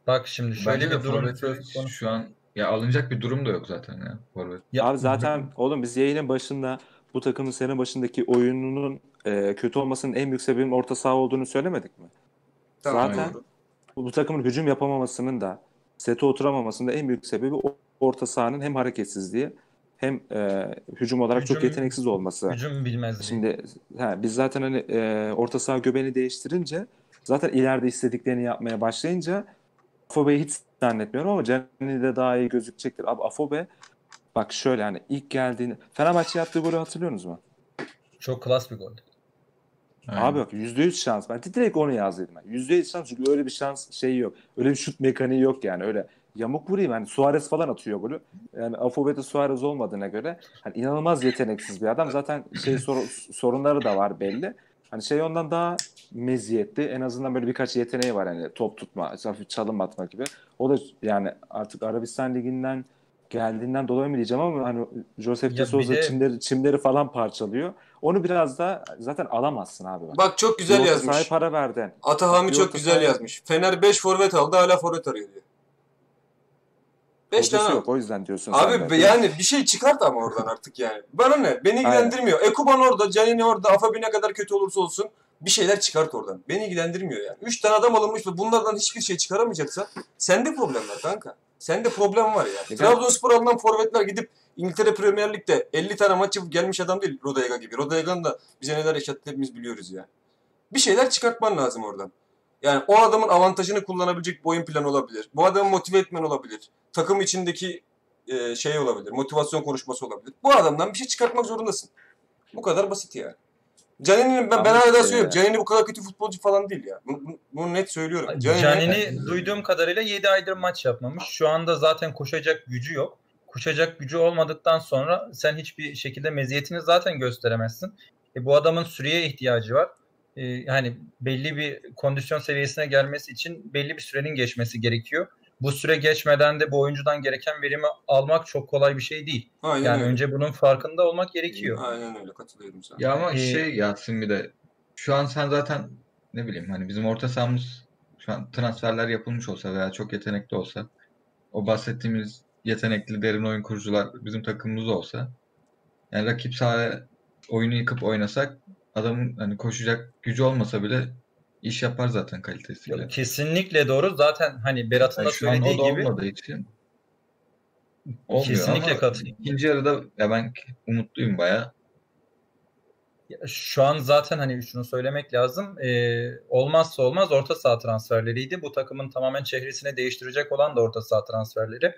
Bak şimdi şöyle Bence bir durum söz şu an Ya alınacak bir durum da yok zaten ya forvet. Ya, Abi zaten oğlum biz yayının başında bu takımın sene başındaki oyununun e, kötü olmasının en büyük sebebinin orta saha olduğunu söylemedik mi? Tamam, Zaten-. Bu, bu takımın hücum yapamamasının da sete oturamamasının da en büyük sebebi orta sahanın hem hareketsizliği hem e, hücum olarak çok Hücum- yeteneksiz olması. hücum bilmezliği. Şimdi ha, biz zaten hani e, orta saha göbeğini değiştirince zaten ileride istediklerini yapmaya başlayınca Afobe'yi hiç zannetmiyorum ama Canini de daha iyi gözükecektir. Abi Afobe bak şöyle hani ilk geldiğini Fenerbahçe yaptığı golü hatırlıyorsunuz mu? Çok klas bir gol. Aynen. Abi bak %100 şans. Ben direkt onu yazdıydım. Ben. %100 şans çünkü öyle bir şans şeyi yok. Öyle bir şut mekaniği yok yani. Öyle yamuk vurayım. Yani Suarez falan atıyor golü. Yani Afobe'de Suarez olmadığına göre hani inanılmaz yeteneksiz bir adam. Zaten şey sor- sorunları da var belli. Hani şey ondan daha meziyetli. En azından böyle birkaç yeteneği var. Hani top tutma, hafif çalım atma gibi. O da yani artık Arabistan Ligi'nden geldiğinden dolayı mı diyeceğim ama hani Joseph de Souza de- çimleri, çimleri falan parçalıyor. Onu biraz da zaten alamazsın abi. Bak. Bak çok güzel orta yazmış. para verdin. Atahami çok güzel sahaya- yazmış. Fener 5 forvet aldı hala forvet arıyor diyor. 5 Hocası tane yok o yüzden diyorsun sen Abi de. be- yani bir şey çıkart ama oradan artık yani. Bana ne? Beni ilgilendirmiyor. Ekuban orada, Canini orada, Afabi ne kadar kötü olursa olsun bir şeyler çıkart oradan. Beni ilgilendirmiyor yani. 3 tane adam alınmış ve bunlardan hiçbir şey çıkaramayacaksa sende problem var kanka. Sende problem var ya. Trabzonspor alınan forvetler gidip İngiltere Premier Lig'de 50 tane maç yapıp gelmiş adam değil Rodayega gibi. Rodayega'nın da bize neler yaşattı hepimiz biliyoruz ya. Bir şeyler çıkartman lazım oradan. Yani o adamın avantajını kullanabilecek bir oyun planı olabilir. Bu adamı motive etmen olabilir. Takım içindeki e, şey olabilir. Motivasyon konuşması olabilir. Bu adamdan bir şey çıkartmak zorundasın. Bu kadar basit yani. Canini'nin ben, ben hala işte söylüyorum. Canini bu kadar kötü futbolcu falan değil ya. Bunu, bunu- net söylüyorum. Canini duyduğum kadarıyla 7 aydır maç yapmamış. Şu anda zaten koşacak gücü yok. Koşacak gücü olmadıktan sonra sen hiçbir şekilde meziyetini zaten gösteremezsin. E, bu adamın süreye ihtiyacı var. E, yani belli bir kondisyon seviyesine gelmesi için belli bir sürenin geçmesi gerekiyor. Bu süre geçmeden de bu oyuncudan gereken verimi almak çok kolay bir şey değil. Aynen Yani öyle. önce bunun farkında olmak gerekiyor. Aynen öyle katılıyorum sana. Ya ama Ee, şey Yasin bir de şu an sen zaten ne bileyim hani bizim orta sahamız şu an transferler yapılmış olsa veya çok yetenekli olsa o bahsettiğimiz yetenekli derin oyun kurucular bizim takımımızda olsa yani rakip sahaya oyunu yıkıp oynasak adamın hani koşacak gücü olmasa bile iş yapar zaten kalitesiyle. Yok, kesinlikle doğru. Zaten hani Berat'ın Yani da söylediği da gibi olmadığı için olmuyor kesinlikle ama katılıyorum. ikinci yarıda ya ben umutluyum bayağı. Ya Şu an zaten hani şunu söylemek lazım. Ee, olmazsa olmaz orta saha transferleriydi. Bu takımın tamamen çehresini değiştirecek olan da orta saha transferleri.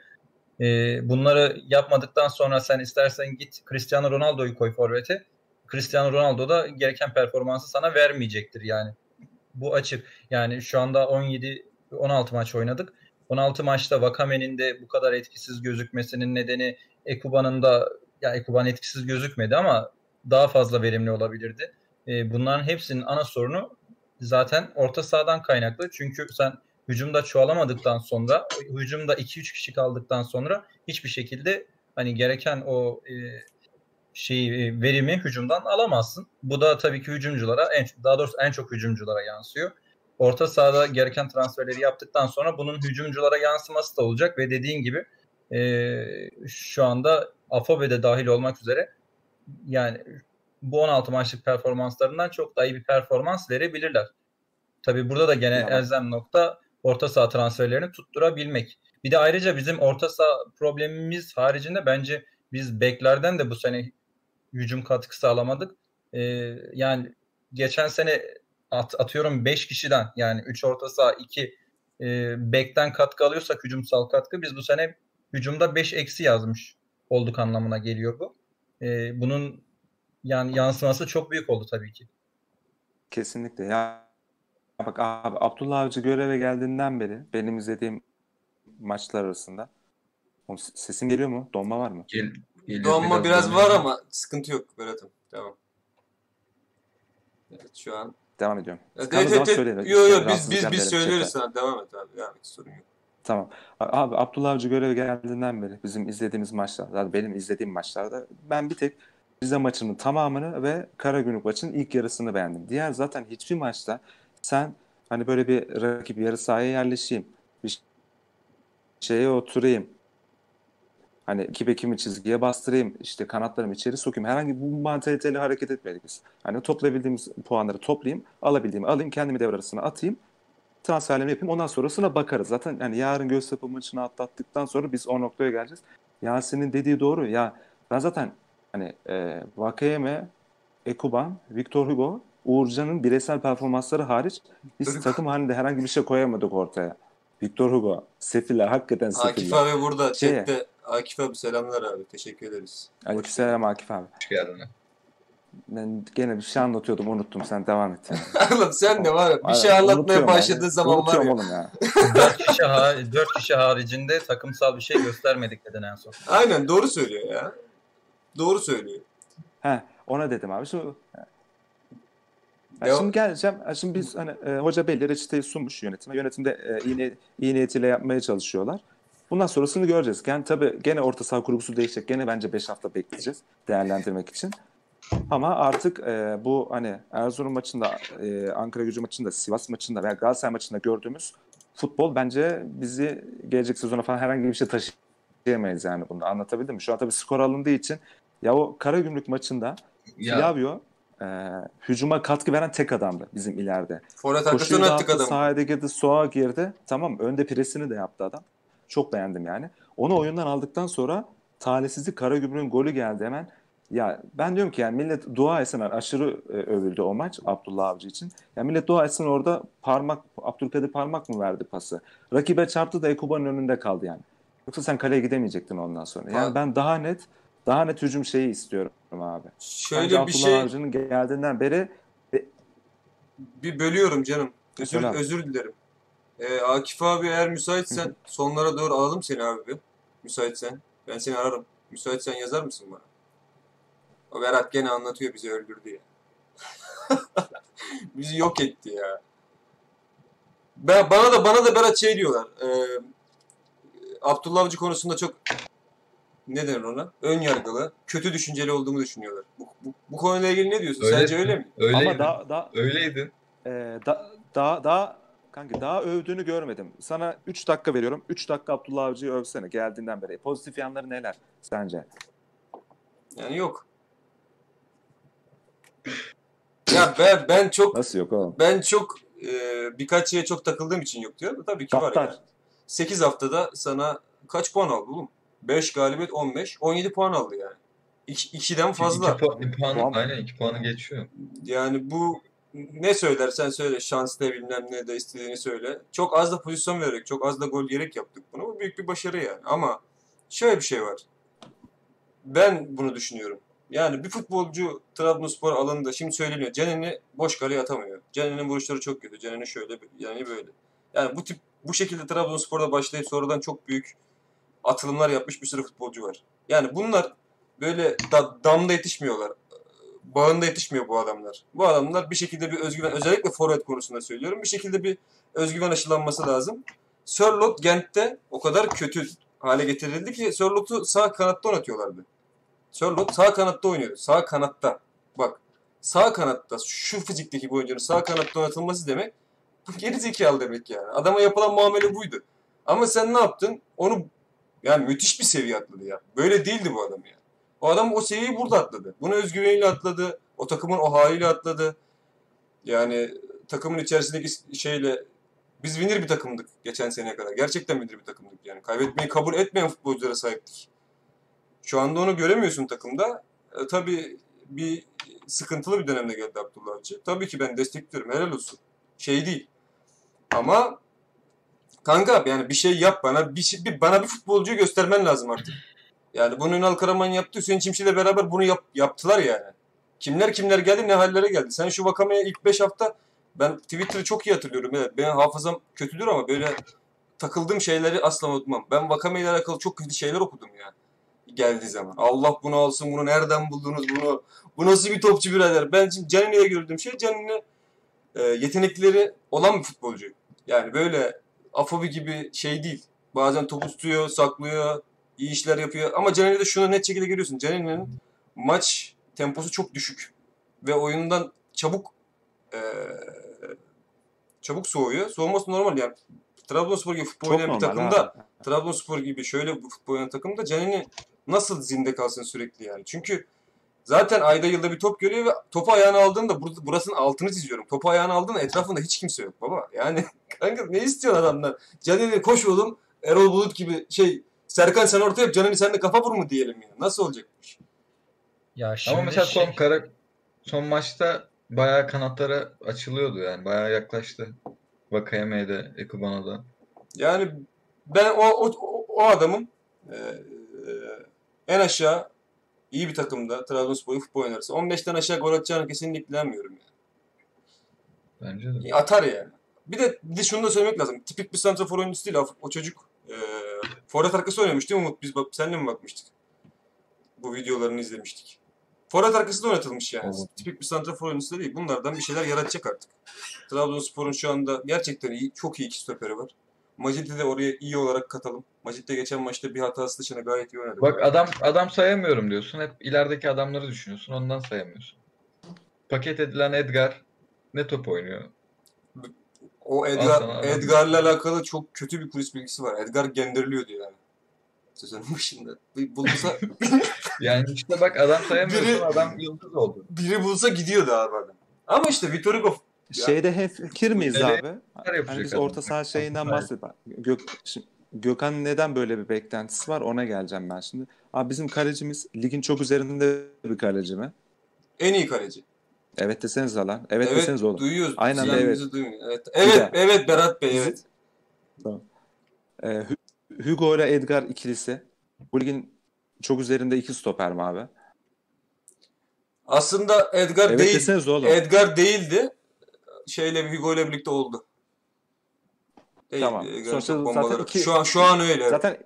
Ee, bunları yapmadıktan sonra sen istersen git Cristiano Ronaldo'yu koy forvete. Cristiano Ronaldo da gereken performansı sana vermeyecektir yani. Bu açık. Yani şu anda 17 16 maç oynadık. 16 maçta Vakame'nin de bu kadar etkisiz gözükmesinin nedeni Ekuban'ın da ya Ekuban etkisiz gözükmedi ama daha fazla verimli olabilirdi. E, bunların hepsinin ana sorunu zaten orta sahadan kaynaklı. Çünkü sen hücumda çoğalamadıktan sonra, hücumda 2-3 kişi kaldıktan sonra hiçbir şekilde hani gereken o e, şeyi e, verimi hücumdan alamazsın. Bu da tabii ki hücumculara en daha doğrusu en çok hücumculara yansıyor. Orta sahada gereken transferleri yaptıktan sonra bunun hücumculara yansıması da olacak ve dediğin gibi e, şu anda Afobe de dahil olmak üzere yani bu 16 maçlık performanslarından çok daha iyi bir performans verebilirler. Tabii burada da gene Ya bak- elzem nokta orta saha transferlerini tutturabilmek. Bir de ayrıca bizim orta saha problemimiz haricinde bence biz beklerden de bu sene hücum katkısı sağlamadık. Ee, yani geçen sene at, atıyorum 5 kişiden yani 3 orta saha 2 e, bekten katkı alıyorsak hücumsal katkı biz bu sene hücumda 5 eksi yazmış olduk anlamına geliyor bu. Ee, bunun yani yansıması çok büyük oldu tabii ki. Kesinlikle. Ya bak abi Abdullah Avcı göreve geldiğinden beri benim izlediğim maçlar arasında sesim geliyor mu? Donma var mı? Gel, geliyor, Donma biraz var ama sıkıntı yok Berat'ım. Tamam. Evet şu an. Devam ediyorum. Evet, evet, evet. Yo yo biz biz biz söylüyoruz sana. Devam et abi. Devam et sorun yok. Tamam. Abi Abdullah Avcı göreve geldiğinden beri bizim izlediğimiz maçlarda, yani benim izlediğim maçlarda ben bir tek Rize maçının tamamını ve Karagümrük maçının ilk yarısını beğendim. Diğer zaten hiçbir maçta sen hani böyle bir rakip yarı sahaya yerleşeyim, bir şeye oturayım, Hani iki bekimi çizgiye bastırayım, işte kanatlarımı içeri sokayım. Herhangi bu mantaliteyle hareket etmedik biz. Hani toplayabildiğimiz puanları toplayayım, alabildiğimi alayım, kendimi devre arasına atayım. Transferlerimi yapayım. Ondan sonrasına bakarız. Zaten yani yarın Göztepe maçını atlattıktan sonra biz o noktaya geleceğiz. Yasin'in dediği doğru. Ya ben zaten hani e, Vakayeme, Ekuban, Victor Hugo, Uğurcan'ın bireysel performansları hariç biz takım halinde herhangi bir şey koyamadık ortaya. Victor Hugo, Sefiller, hakikaten Akif Sefiller. abi burada Şeye. chatte. Akif abi selamlar abi. Teşekkür ederiz. Aleykümselam Akif abi. Hoş geldin. Ben gene bir şey anlatıyordum unuttum sen devam et. Yani. Oğlum sen de var bir şey anlatmaya başladığın yani. zaman var Unutuyorum ya. oğlum ya. 4 kişi, ha- dört kişi haricinde takımsal bir şey göstermedik dedin en son. Aynen doğru söylüyor ya. Doğru söylüyor. He, ona dedim abi. Şimdi, Ya şimdi geleceğim. Şimdi biz hani e, hoca belli reçeteyi sunmuş yönetime. Yönetimde e, iyi, iyi niyetiyle yapmaya çalışıyorlar. Bundan sonrasını göreceğiz. Yani tabii gene orta saha kurgusu değişecek. Gene bence 5 hafta bekleyeceğiz değerlendirmek için. Ama artık e, bu hani Erzurum maçında, e, Ankara gücü maçında, Sivas maçında veya Galatasaray maçında gördüğümüz futbol bence bizi gelecek sezona falan herhangi bir şey taşıyamayız yani bunu. Anlatabildim mi? Şu an tabii skor alındığı için ya o Karagümrük maçında Ya Flavio e, hücuma katkı veren tek adamdı bizim ileride. Forvet arkasına attık adamı. sahaya girdi, soğa girdi. Tamam önde presini de yaptı adam. Çok beğendim yani. Onu oyundan aldıktan sonra talihsizlik Karagümrük'ün golü geldi hemen. Ya ben diyorum ki yani millet dua etsin aşırı e, övüldü o maç Abdullah Avcı için. Ya millet dua etsin orada parmak Abdülkadir parmak mı verdi pası? Rakibe çarptı da Ekuba'nın önünde kaldı yani. Yoksa sen kaleye gidemeyecektin ondan sonra. Yani Ha. ben daha net daha net hücum şeyi istiyorum abi. Bence Şöyle bir Abdullah şey Avcı'nın geldiğinden beri bir bölüyorum canım. Özür, özür dilerim. Ee, Akif abi eğer müsaitsen sonlara doğru alalım seni abi bir. Müsaitsen. Ben seni ararım. Müsaitsen yazar mısın bana? O Berat gene anlatıyor bizi öldürdü ya. bizi yok etti ya. Ben, bana da bana da Berat şey diyorlar. E, Abdullah Avcı konusunda çok ne denir ona? Ön yargılı, kötü düşünceli olduğumu düşünüyorlar. Bu, bu, bu konuyla ilgili ne diyorsun? Öyle. Sence öyle mi? öyleydi. ama daha daha Öyleydi. Ee, da, daha daha kanka daha övdüğünü görmedim. Sana 3 dakika veriyorum. 3 dakika Abdullah Avcı'yı övsene geldiğinden beri. Pozitif yanları neler sence? Yani yok. Ya ben ben çok Nasıl yok oğlum? ben çok e, birkaç şeye çok takıldığım için yok diyor. Tabii ki var Gaddar. yani. 8 haftada sana kaç puan aldı oğlum? 5 galibiyet 15. 17 puan aldı yani. 2'den fazla. İki, pu- iki puanı, Puan- aynen iki puanı geçiyor. Yani bu ne söylersen söyle şans da bilmem ne de istediğini söyle. Çok az da pozisyon vererek, çok az da gol yiyerek yaptık bunu. Bu büyük bir başarı yani. Ama şöyle bir şey var. Ben bunu düşünüyorum. Yani bir futbolcu Trabzonspor alındı. Şimdi söyleniyor. Canini boş kaleye atamıyor. Canini'nin vuruşları çok kötü. Canini şöyle, yani böyle. Yani bu tip bu şekilde Trabzonspor'da başlayıp sonradan çok büyük atılımlar yapmış bir sürü futbolcu var. Yani bunlar böyle da, damda yetişmiyorlar bağında yetişmiyor bu adamlar. Bu adamlar bir şekilde bir özgüven, özellikle forvet konusunda söylüyorum, bir şekilde bir özgüven aşılanması lazım. Sörlot Gent'te o kadar kötü hale getirildi ki Sörlot'u sağ kanatta oynatıyorlardı. Sörlot sağ kanatta oynuyordu. Sağ kanatta. Bak sağ kanatta şu fizikteki bir oyuncunun sağ kanatta oynatılması demek bu geri zekalı demek yani. Adama yapılan muamele buydu. Ama sen ne yaptın? Onu yani müthiş bir seviye atladı ya. Böyle değildi bu adam ya. O adam o seviyeyi burada atladı. Bunu özgüveniyle atladı. O takımın o haliyle atladı. Yani takımın içerisindeki şeyle biz winner bir takımdık geçen seneye kadar. Gerçekten winner bir takımdık yani. Kaybetmeyi kabul etmeyen futbolculara sahiptik. Şu anda onu göremiyorsun takımda. E, tabii bir sıkıntılı bir dönemde geldi Abdullah Avcı. Tabii ki ben destekliyorum. Helal olsun. Şey değil. Ama kanka yani bir şey yap bana bir, şey, bir bana bir futbolcuyu göstermen lazım artık. Yani bunu Ünal Karaman yaptı. Hüseyin Çimşir'le beraber bunu yap, yaptılar yani. Kimler kimler geldi ne hallere geldi. Sen şu Vakame'ye ilk 5 hafta ben Twitter'ı çok iyi hatırlıyorum. Evet, benim hafızam kötüdür ama böyle takıldığım şeyleri asla unutmam. Ben Vakame ile alakalı çok kötü şeyler okudum yani. Geldiği zaman. Allah bunu alsın, bunu nereden buldunuz bunu? Bu nasıl bir topçu birader? Ben şimdi Canini'ye gördüğüm şey Canini e, yetenekleri olan bir futbolcu. Yani böyle Afobi gibi şey değil. Bazen topu tutuyor, saklıyor, iyi işler yapıyor. Ama Canini'de şunu net şekilde görüyorsun. Canini'nin maç temposu çok düşük. Ve oyundan çabuk e, çabuk soğuyor. Soğuması normal yani. Trabzonspor gibi futbol Çok oynayan bir takımda. Trabzonspor gibi şöyle bir futbol oynayan takımda Canini nasıl zinde kalsın sürekli yani. Çünkü zaten ayda yılda bir top görüyor ve topu ayağına aldığında bur- burasının altını çiziyorum. Topu ayağına aldığında etrafında hiç kimse yok baba. Yani kanka ne istiyorsun adamdan? Canini koş oğlum Erol Bulut gibi şey Serkan sen ortaya yap Canini sen de kafa vur mu diyelim ya. Nasıl olacakmış? Ya şimdi Ama mesela şey- son kara, son maçta bayağı kanatlara açılıyordu yani. Bayağı yaklaştı. Vakayeme'ye de, Ekuban'a da. Yani ben o o, o- adamın e, e, en aşağı iyi bir takımda Trabzonspor futbol oynarsa 15'ten aşağı gol atacağını kesinlikle inanmıyorum yani. Bence de. Atar yani. Bir de, bir de şunu da söylemek lazım. Tipik bir santrafor oyuncusu değil. O çocuk e, forvet arkası oynamış değil mi Umut? Biz bak, seninle mi bakmıştık? Bu videolarını izlemiştik. Forvet arkası da oynatılmış yani. Evet. Tipik bir santrafor oyuncusu da değil. Bunlardan bir şeyler yaratacak artık. Trabzonspor'un şu anda gerçekten iyi, çok iyi iki stoperi var. Macit'i de oraya iyi olarak katalım. Macit de geçen maçta bir hatası dışında gayet iyi oynadı. Bak adam adam sayamıyorum diyorsun. Hep ilerideki adamları düşünüyorsun. Ondan sayamıyorsun. Paket edilen Edgar ne top oynuyor? O Edgar. Edgar'la alakalı çok kötü bir kulis bilgisi var. Edgar genderliyordu yani. Sezonun başında. Bir bulsa, Yani işte bak adam sayamıyorsun. Biri- Adam yıldız oldu. biri bulsa gidiyordu abi adam. Ama işte Vitor Hugo Şeyde hem fikir miyiz Öyle abi? Hani biz adam. orta saha şeyinden bahsediyoruz. Gök, şimdi Gökhan neden böyle bir beklentisi var ona geleceğim ben şimdi. Abi bizim kalecimiz ligin çok üzerinde bir kaleci mi? en iyi kaleci. Evet deseniz lan. Evet, Evet, deseniz oğlum. duyuyoruz. De evet. Evet, evet, evet Berat Bey, evet. Tamam. Ee, Hu- Hugo ile Edgar ikilisi. Bu ligin çok üzerinde iki stoper mi abi? Aslında Edgar Evet değil. oğlum. Edgar değildi. Şeyle Hugo ile birlikte oldu. Değil, Tamam. Edgar Sonuçta zaten iki- Şu an şu an öyle. Zaten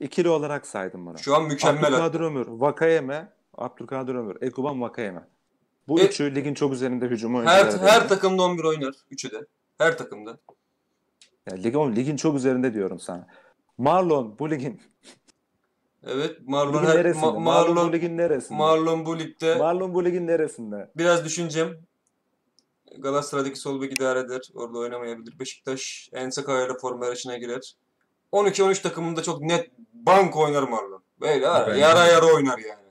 ikili olarak saydım bunu. Şu an mükemmel. Abdülkadir Ömür, Vakayeme, Abdülkadir Ömür, Ekuban Vakayeme. Bu E- üçü ligin çok üzerinde hücum Her, oyuncuları. her değil. takımda 11 oynar. Üçü de. Her takımda. Ya, lig, oğlum, ligin çok üzerinde diyorum sana. Marlon bu ligin, Evet. Marlon ligin her, neresinde? Ma- Marlon, Marlon, bu ligin neresinde? Marlon bu ligde Marlon bu ligin neresinde? biraz düşüneceğim. Galatasaray'daki sol bek idare eder. Orada oynamayabilir. Beşiktaş Ensaka ile forma yarışına girer. 12-13 takımında çok net bank oynar Marlon. Böyle yara yara oynar yani.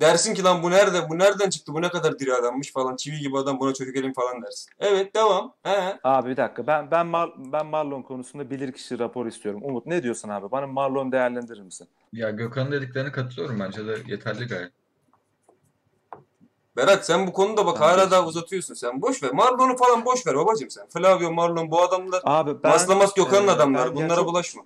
Dersin ki lan bu nerede? Bu nereden çıktı? Bu ne kadar diri adammış falan. Çivi gibi adam buna çökelim falan dersin. Evet devam. He. Abi bir dakika. Ben ben Mar- ben Marlon konusunda bilirkişi rapor istiyorum. Umut ne diyorsun abi? Bana Marlon değerlendirir misin? Ya Gökhan'ın dediklerine katılıyorum. Bence de yeterli gayet. Berat sen bu konuda bak Ben hala de- daha uzatıyorsun sen. Boş ver. Marlon'u falan boş ver babacım sen. Flavio, Marlon bu adamlar Abi ben Maslamas Gökhan'ın e, adamlar. ben Bunlara gerçek- bulaşma.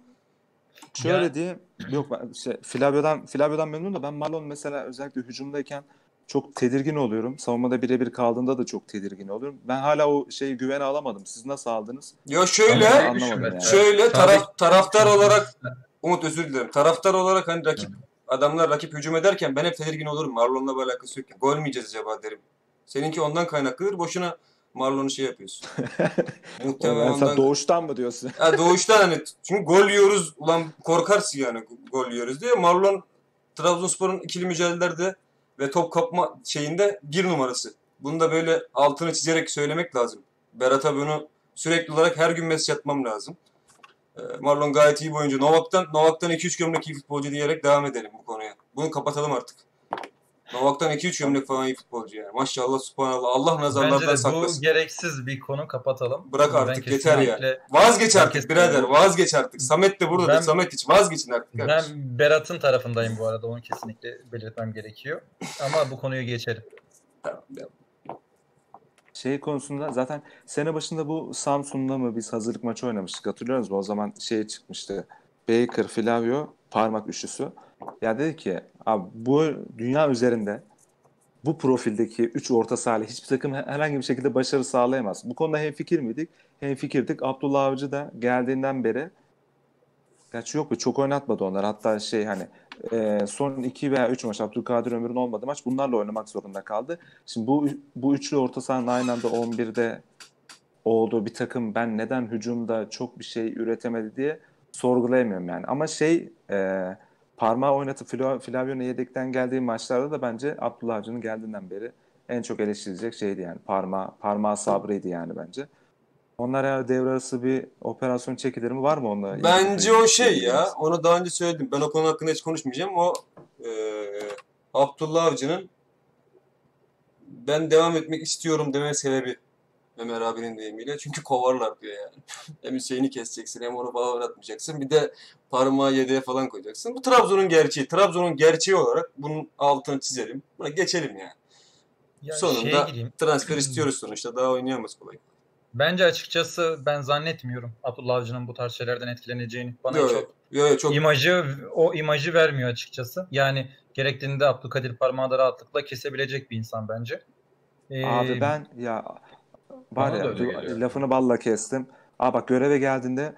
Şöyle Ya- diyeyim. Yok ben şey, Flavio'dan Flavio'dan memnunum da ben Marlon mesela özellikle hücumdayken çok tedirgin oluyorum. Savunmada birebir kaldığında da çok tedirgin oluyorum. Ben hala o şeyi güvene alamadım. Siz nasıl aldınız? Ya şöyle yani. Şöyle taraf taraftar olarak Umut özür dilerim. Taraftar olarak hani rakip adamlar rakip hücum ederken ben hep tedirgin olurum. Marlon'la bir alakası yok. Gol mü yiyeceğiz acaba derim. Seninki ondan kaynaklıdır. Boşuna Marlon'u şey yapıyorsun. Muhtemelen ondan. doğuştan mı diyorsun? Ha, doğuştan hani çünkü gol yiyoruz ulan korkarsın yani gol yiyoruz diye. Marlon Trabzonspor'un ikili mücadelelerde ve top kapma şeyinde bir numarası. Bunu da böyle altını çizerek söylemek lazım. Berat'a bunu sürekli olarak her gün mesaj atmam lazım. Ee, Marlon gayet iyi bir oyuncu. Novak'tan Novak'tan 2-3 gömlek iyi futbolcu diyerek devam edelim bu konuya. Bunu kapatalım artık. Novak'tan 2-3 gömlek falan iyi futbolcu yani. Maşallah subhanallah. Allah Bence nazarlardan de bu saklasın. gereksiz bir konu kapatalım. Bırak Ben artık, yeter ya. Vazgeç artık birader. Vazgeç artık. Samet de burada. Ben- da. Samet hiç vazgeçin artık. Ben. Berat'ın tarafındayım bu arada. Onu kesinlikle belirtmem gerekiyor. Ama bu konuyu geçelim. Tamam. Şey konusunda zaten sene başında bu Samsun'da mı biz hazırlık maçı oynamıştık hatırlıyor musunuz? O zaman şey çıkmıştı. Baker, Flavio parmak üçlüsü. Ya dedi ki abi bu dünya üzerinde bu profildeki 3 orta saha ile hiçbir takım herhangi bir şekilde başarı sağlayamaz. Bu konuda hem fikir miydik? Hem fikirdik. Abdullah Avcı da geldiğinden beri Gerçi yok be çok oynatmadı onlar. Hatta şey hani e, son 2 veya 3 maç Abdülkadir Ömür'ün olmadığı maç bunlarla oynamak zorunda kaldı. Şimdi bu bu üçlü orta sahanın aynı anda 11'de olduğu bir takım ben neden hücumda çok bir şey üretemedi diye sorgulayamıyorum yani. Ama şey e, parmağı oynatıp Fla- Flavio'nun yedekten geldiği maçlarda da bence Abdullah Avcı'nın geldiğinden beri en çok eleştirilecek şeydi yani. Parmağı, parmağı sabrıydı yani bence. Onlar eğer devre arası bir operasyon çekilir mi? Var mı onunla? Bence o şey ya. Onu daha önce söyledim. Ben o konu hakkında hiç konuşmayacağım. O eee Abdullah Avcı'nın ben devam etmek istiyorum deme sebebi Ömer abinin deyimiyle. Çünkü kovarlar diyor yani. hem Hüseyin'i keseceksin hem onu falan oynatmayacaksın. Bir de parmağı yedeğe falan koyacaksın. Bu Trabzon'un gerçeği. Trabzon'un gerçeği olarak bunun altını çizelim. Buna geçelim yani. Ya Sonunda. Transfer istiyoruz sonuçta. Daha oynayamaz kolay. Bence açıkçası ben zannetmiyorum Abdullah Avcı'nın bu tarz şeylerden etkileneceğini. Bana Yo, çok yo, yo, çok imajı o imajı vermiyor açıkçası. Yani gerektiğinde Abdülkadir parmağı da rahatlıkla kesebilecek bir insan bence. Ee, Abi ben ya var Bana ya geliyor. lafını balla kestim. Aa bak göreve geldiğinde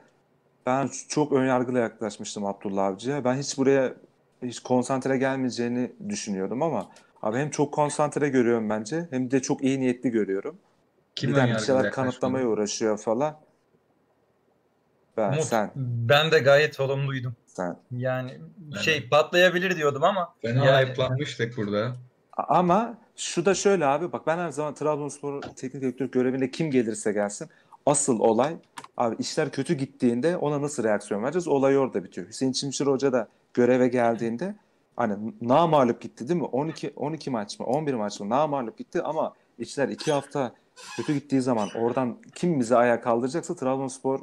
ben çok önyargılı yaklaşmıştım Abdullah Avcı'ya. Ben hiç buraya hiç konsantre gelmeyeceğini düşünüyordum ama abi hem çok konsantre görüyorum bence hem de çok iyi niyetli görüyorum. Kim bir de hani bir şeyler kanıtlamaya uğraşıyor falan. Ben Umut, sen ben de gayet olumluydum. sen. Yani Ben şey patlayabilir diyordum ama Fena Yani- hype'lanmıştık burada. Ama şu da şöyle abi bak ben her zaman Trabzonspor teknik direktör görevine kim gelirse gelsin asıl olay abi işler kötü gittiğinde ona nasıl reaksiyon vereceğiz olay orada bitiyor. Hüseyin Çimşir Hoca da göreve geldiğinde hani namalup gitti değil mi? 12 12 maç mı 11 maç mı namalup gitti ama işler 2 hafta kötü gittiği zaman oradan kim bizi ayağa kaldıracaksa Trabzonspor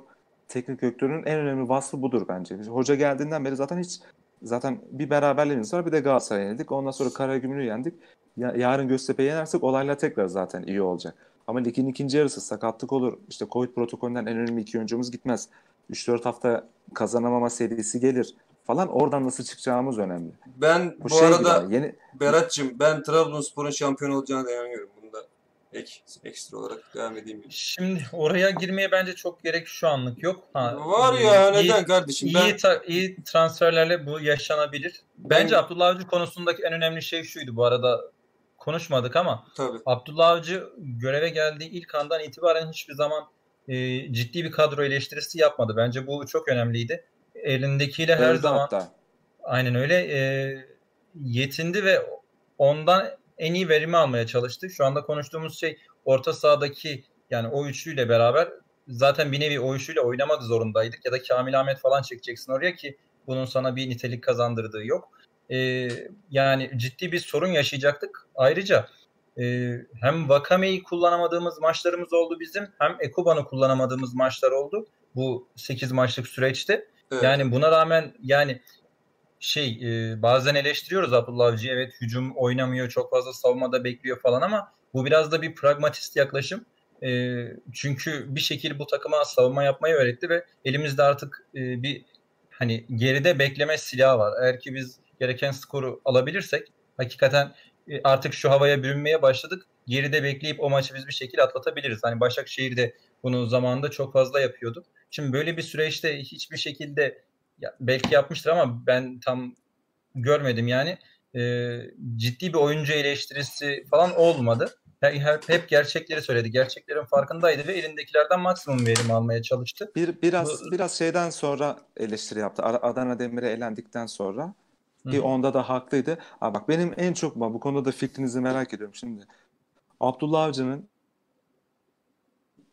teknik direktörünün en önemli vasfı budur bence. Hoca geldiğinden beri zaten hiç zaten bir beraberliğimiz var bir de Galatasaray'ı yenildik. Ondan sonra Karagümrük'ü yendik. Ya, yarın Göztepe'yi yenersek olaylar tekrar zaten iyi olacak. Ama ligin ikinci yarısı sakatlık olur. İşte Covid protokolünden en önemli iki oyuncumuz gitmez. 3-4 hafta kazanamama serisi gelir falan. Oradan nasıl çıkacağımız önemli. Ben Bu, bu, şey arada gibi yeni Berat'cığım ben Trabzonspor'un şampiyon olacağına dayanıyorum. Bunda ek, ekstra olarak devam edeyim. şimdi oraya girmeye bence çok gerek şu anlık yok. Ha, Var ya iyi- neden kardeşim? İyi, Ben ta- iyi transferlerle bu yaşanabilir. Bence Ben- Abdullah Avcı konusundaki en önemli şey şuydu bu arada konuşmadık ama tabii. Abdullah Avcı göreve geldiği ilk andan itibaren hiçbir zaman e, ciddi bir kadro eleştirisi yapmadı. Bence bu çok önemliydi. Elindekiyle her Öldü zaman hatta. aynen öyle e, yetindi ve ondan en iyi verimi almaya çalıştı. Şu anda konuştuğumuz şey orta sahadaki yani o üçlüyle beraber zaten bir nevi o üçlüyle oynamak zorundaydık ya da Kamil Ahmet falan çekeceksin oraya ki bunun sana bir nitelik kazandırdığı yok. E, yani ciddi bir sorun yaşayacaktık. Ayrıca e, hem Vakame'yi kullanamadığımız maçlarımız oldu bizim hem Ekuban'ı kullanamadığımız maçlar oldu bu 8 maçlık süreçte. Evet. Yani buna rağmen yani şey e, bazen eleştiriyoruz Abdullah Avcı'yı. Evet hücum oynamıyor, çok fazla savunmada bekliyor falan ama bu biraz da bir pragmatist yaklaşım. E, çünkü bir şekilde bu takıma savunma yapmayı öğretti ve elimizde artık e, bir hani geride bekleme silahı var. Eğer ki biz gereken skoru alabilirsek hakikaten e, artık şu havaya bürünmeye başladık. Geride bekleyip o maçı biz bir şekilde atlatabiliriz. Hani Başakşehir de bunu zamanında çok fazla yapıyordu. Şimdi böyle bir süreçte hiçbir şekilde belki yapmıştır ama ben tam görmedim yani. Ee, ciddi bir oyuncu eleştirisi falan olmadı. Yani hep, hep gerçekleri söyledi. Gerçeklerin farkındaydı ve elindekilerden maksimum verim almaya çalıştı. Bir, biraz Bu- biraz şeyden sonra eleştiri yaptı. Adana Demir'e elendikten sonra ki onda da haklıydı. Aa, bak benim en çok bu konuda da fikrinizi merak ediyorum şimdi. Abdullah Avcı'nın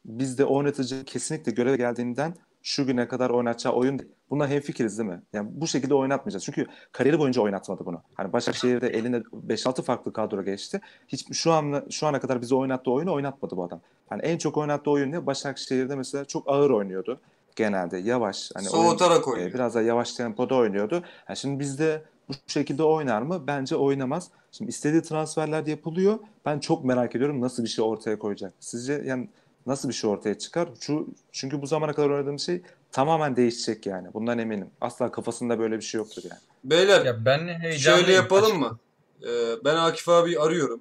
bizde oynatıcı kesinlikle göreve geldiğinden şu güne kadar oynatacağı oyun değil. Buna hemfikiriz değil mi? Yani bu şekilde oynatmayacağız. Çünkü kariyeri boyunca oynatmadı bunu. Hani Başakşehir'de eline 5-6 farklı kadro geçti. Hiç şu an şu ana kadar bize oynattığı oyunu oynatmadı bu adam. Hani en çok oynattığı oyun ne? Başakşehir'de mesela çok ağır oynuyordu genelde. Yavaş. Hani oyun- Soğutarak e, oynuyor. biraz daha yavaş tempoda oynuyordu. Ha, şimdi bizde bu şekilde oynar mı? Bence oynamaz. Şimdi istediği transferler de yapılıyor. Ben çok merak ediyorum nasıl bir şey ortaya koyacak. Sizce yani nasıl bir şey ortaya çıkar? Şu çünkü bu zamana kadar oynadığım şey tamamen değişecek yani. Bundan eminim. Asla kafasında böyle bir şey yoktur yani. Beyler Ya ben heyecanlıyım. şöyle yapalım mı? Ee, ben Akif abi arıyorum.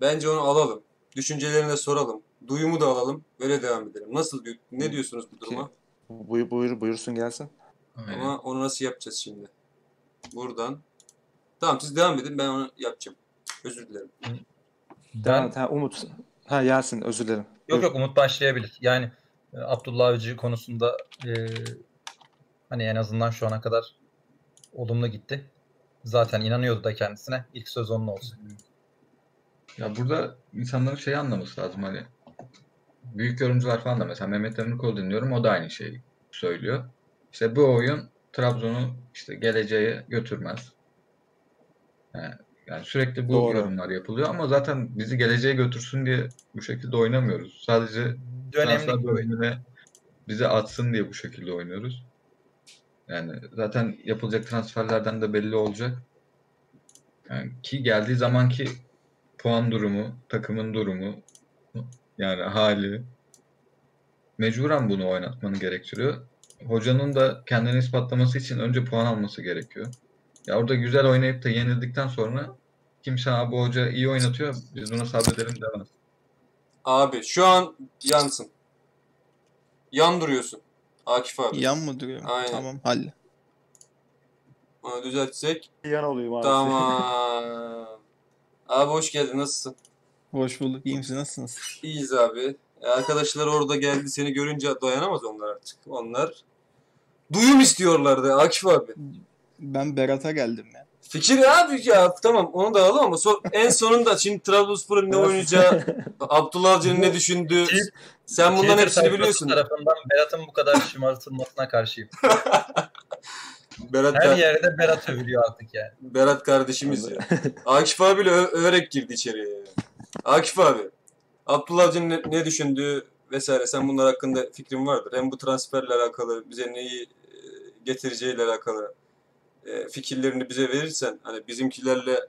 Bence onu alalım. Düşüncelerini de soralım. Duyumu da alalım. Böyle devam edelim. Nasıl ne diyorsunuz bu duruma? Buyur, buyur buyursun gelsin. Ama onu nasıl yapacağız şimdi? Buradan. Tamam siz devam edin ben onu yapacağım. Özür dilerim. Ben, Ha, Umut. Ha Yasin özür dilerim. Yok yok Umut başlayabilir. Yani e, Abdullah Avcı konusunda e, hani en azından şu ana kadar olumlu gitti. Zaten inanıyordu da kendisine. İlk söz onun olsun. Ya burada insanların şeyi anlaması lazım hani büyük yorumcular falan da mesela Mehmet Demirkol dinliyorum o da aynı şeyi söylüyor. İşte bu oyun Trabzon'u işte geleceğe götürmez. Yani, yani sürekli bu Doğru. yorumlar yapılıyor ama zaten bizi geleceğe götürsün diye bu şekilde oynamıyoruz. Sadece transfer bölümüne bizi atsın diye bu şekilde oynuyoruz. Yani zaten yapılacak transferlerden de belli olacak. Yani ki geldiği zamanki puan durumu, takımın durumu, yani hali mecburen bunu oynatmanı gerektiriyor. Hocanın da kendini ispatlaması için önce puan alması gerekiyor. Ya orada güzel oynayıp da yenildikten sonra kimse "Aa, bu hoca iyi oynatıyor biz buna sabredelim demez. Abi şu an yansın. Yan duruyorsun. Akif abi. Yan mı duruyor? Aynen. Tamam halle. Onu düzeltsek. Yan olayım abi. Tamam. abi hoş geldin. Nasılsın? Hoş bulduk. İyi misiniz? Nasılsınız? İyiyiz abi. E, Arkadaşlar orada geldi seni görünce dayanamaz onlar artık. Onlar duyum istiyorlardı Akif abi. Ben Berat'a geldim ya. Fikir abi ya tamam onu da alalım ama son, en sonunda şimdi Trabzonspor'un ne oynayacağı, Abdullah Avcı'nın ne düşündüğü sen bunların hepsini biliyorsun. tarafından Berat'ın bu kadar şımartılmasına karşıyım. Berat, Her kar- yerde Berat övülüyor artık yani. Berat kardeşimiz ya. Akif abiyle ö- överek girdi içeriye. Akif abi, Abdullah Avcı'nın ne, ne düşündüğü vesaire sen bunlar hakkında fikrin vardır. Hem bu transferle alakalı bize neyi e, getireceğiyle alakalı e, fikirlerini bize verirsen hani bizimkilerle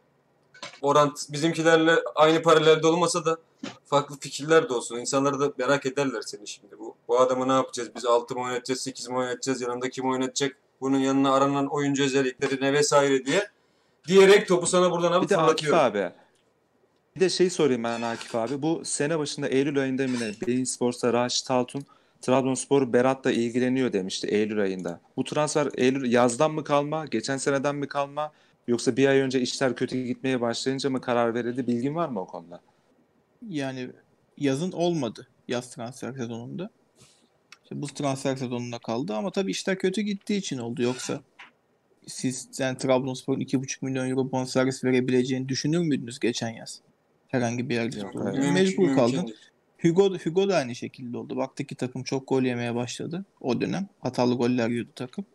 orant bizimkilerle aynı paralelde olmasa da farklı fikirler de olsun. İnsanlar da merak ederler seni şimdi. Bu, bu adamı ne yapacağız? Biz 6 mı oynatacağız, 8 mi oynatacağız? Yanında kim oynatacak? Bunun yanına aranan oyuncu özellikleri ne vesaire diye diyerek topu sana buradan alıp Bir de Akif abi. Bir de şey sorayım ben Akif abi. Bu sene başında Eylül ayında mı ne? Beyin Sports'ta Raşit Altun Trabzonspor Berat'la ilgileniyor demişti Eylül ayında. Bu transfer Eylül yazdan mı kalma, geçen seneden mi kalma yoksa bir ay önce işler kötü gitmeye başlayınca mı karar verildi? Bilgin var mı o konuda? Yani yazın olmadı yaz transfer sezonunda. İşte bu transfer sezonunda kaldı ama tabii işler kötü gittiği için oldu. Yoksa siz yani Trabzonspor'un 2,5 milyon euro bonservis verebileceğini düşünür müydünüz geçen yaz? Herhangi bir yerde. Yok. Mümkün- Mecbur mümkün kaldın. değil. Hugo, Hugo da aynı şekilde oldu. Baktık ki takım çok gol yemeye başladı o dönem. Hatalı goller yiyordu takım.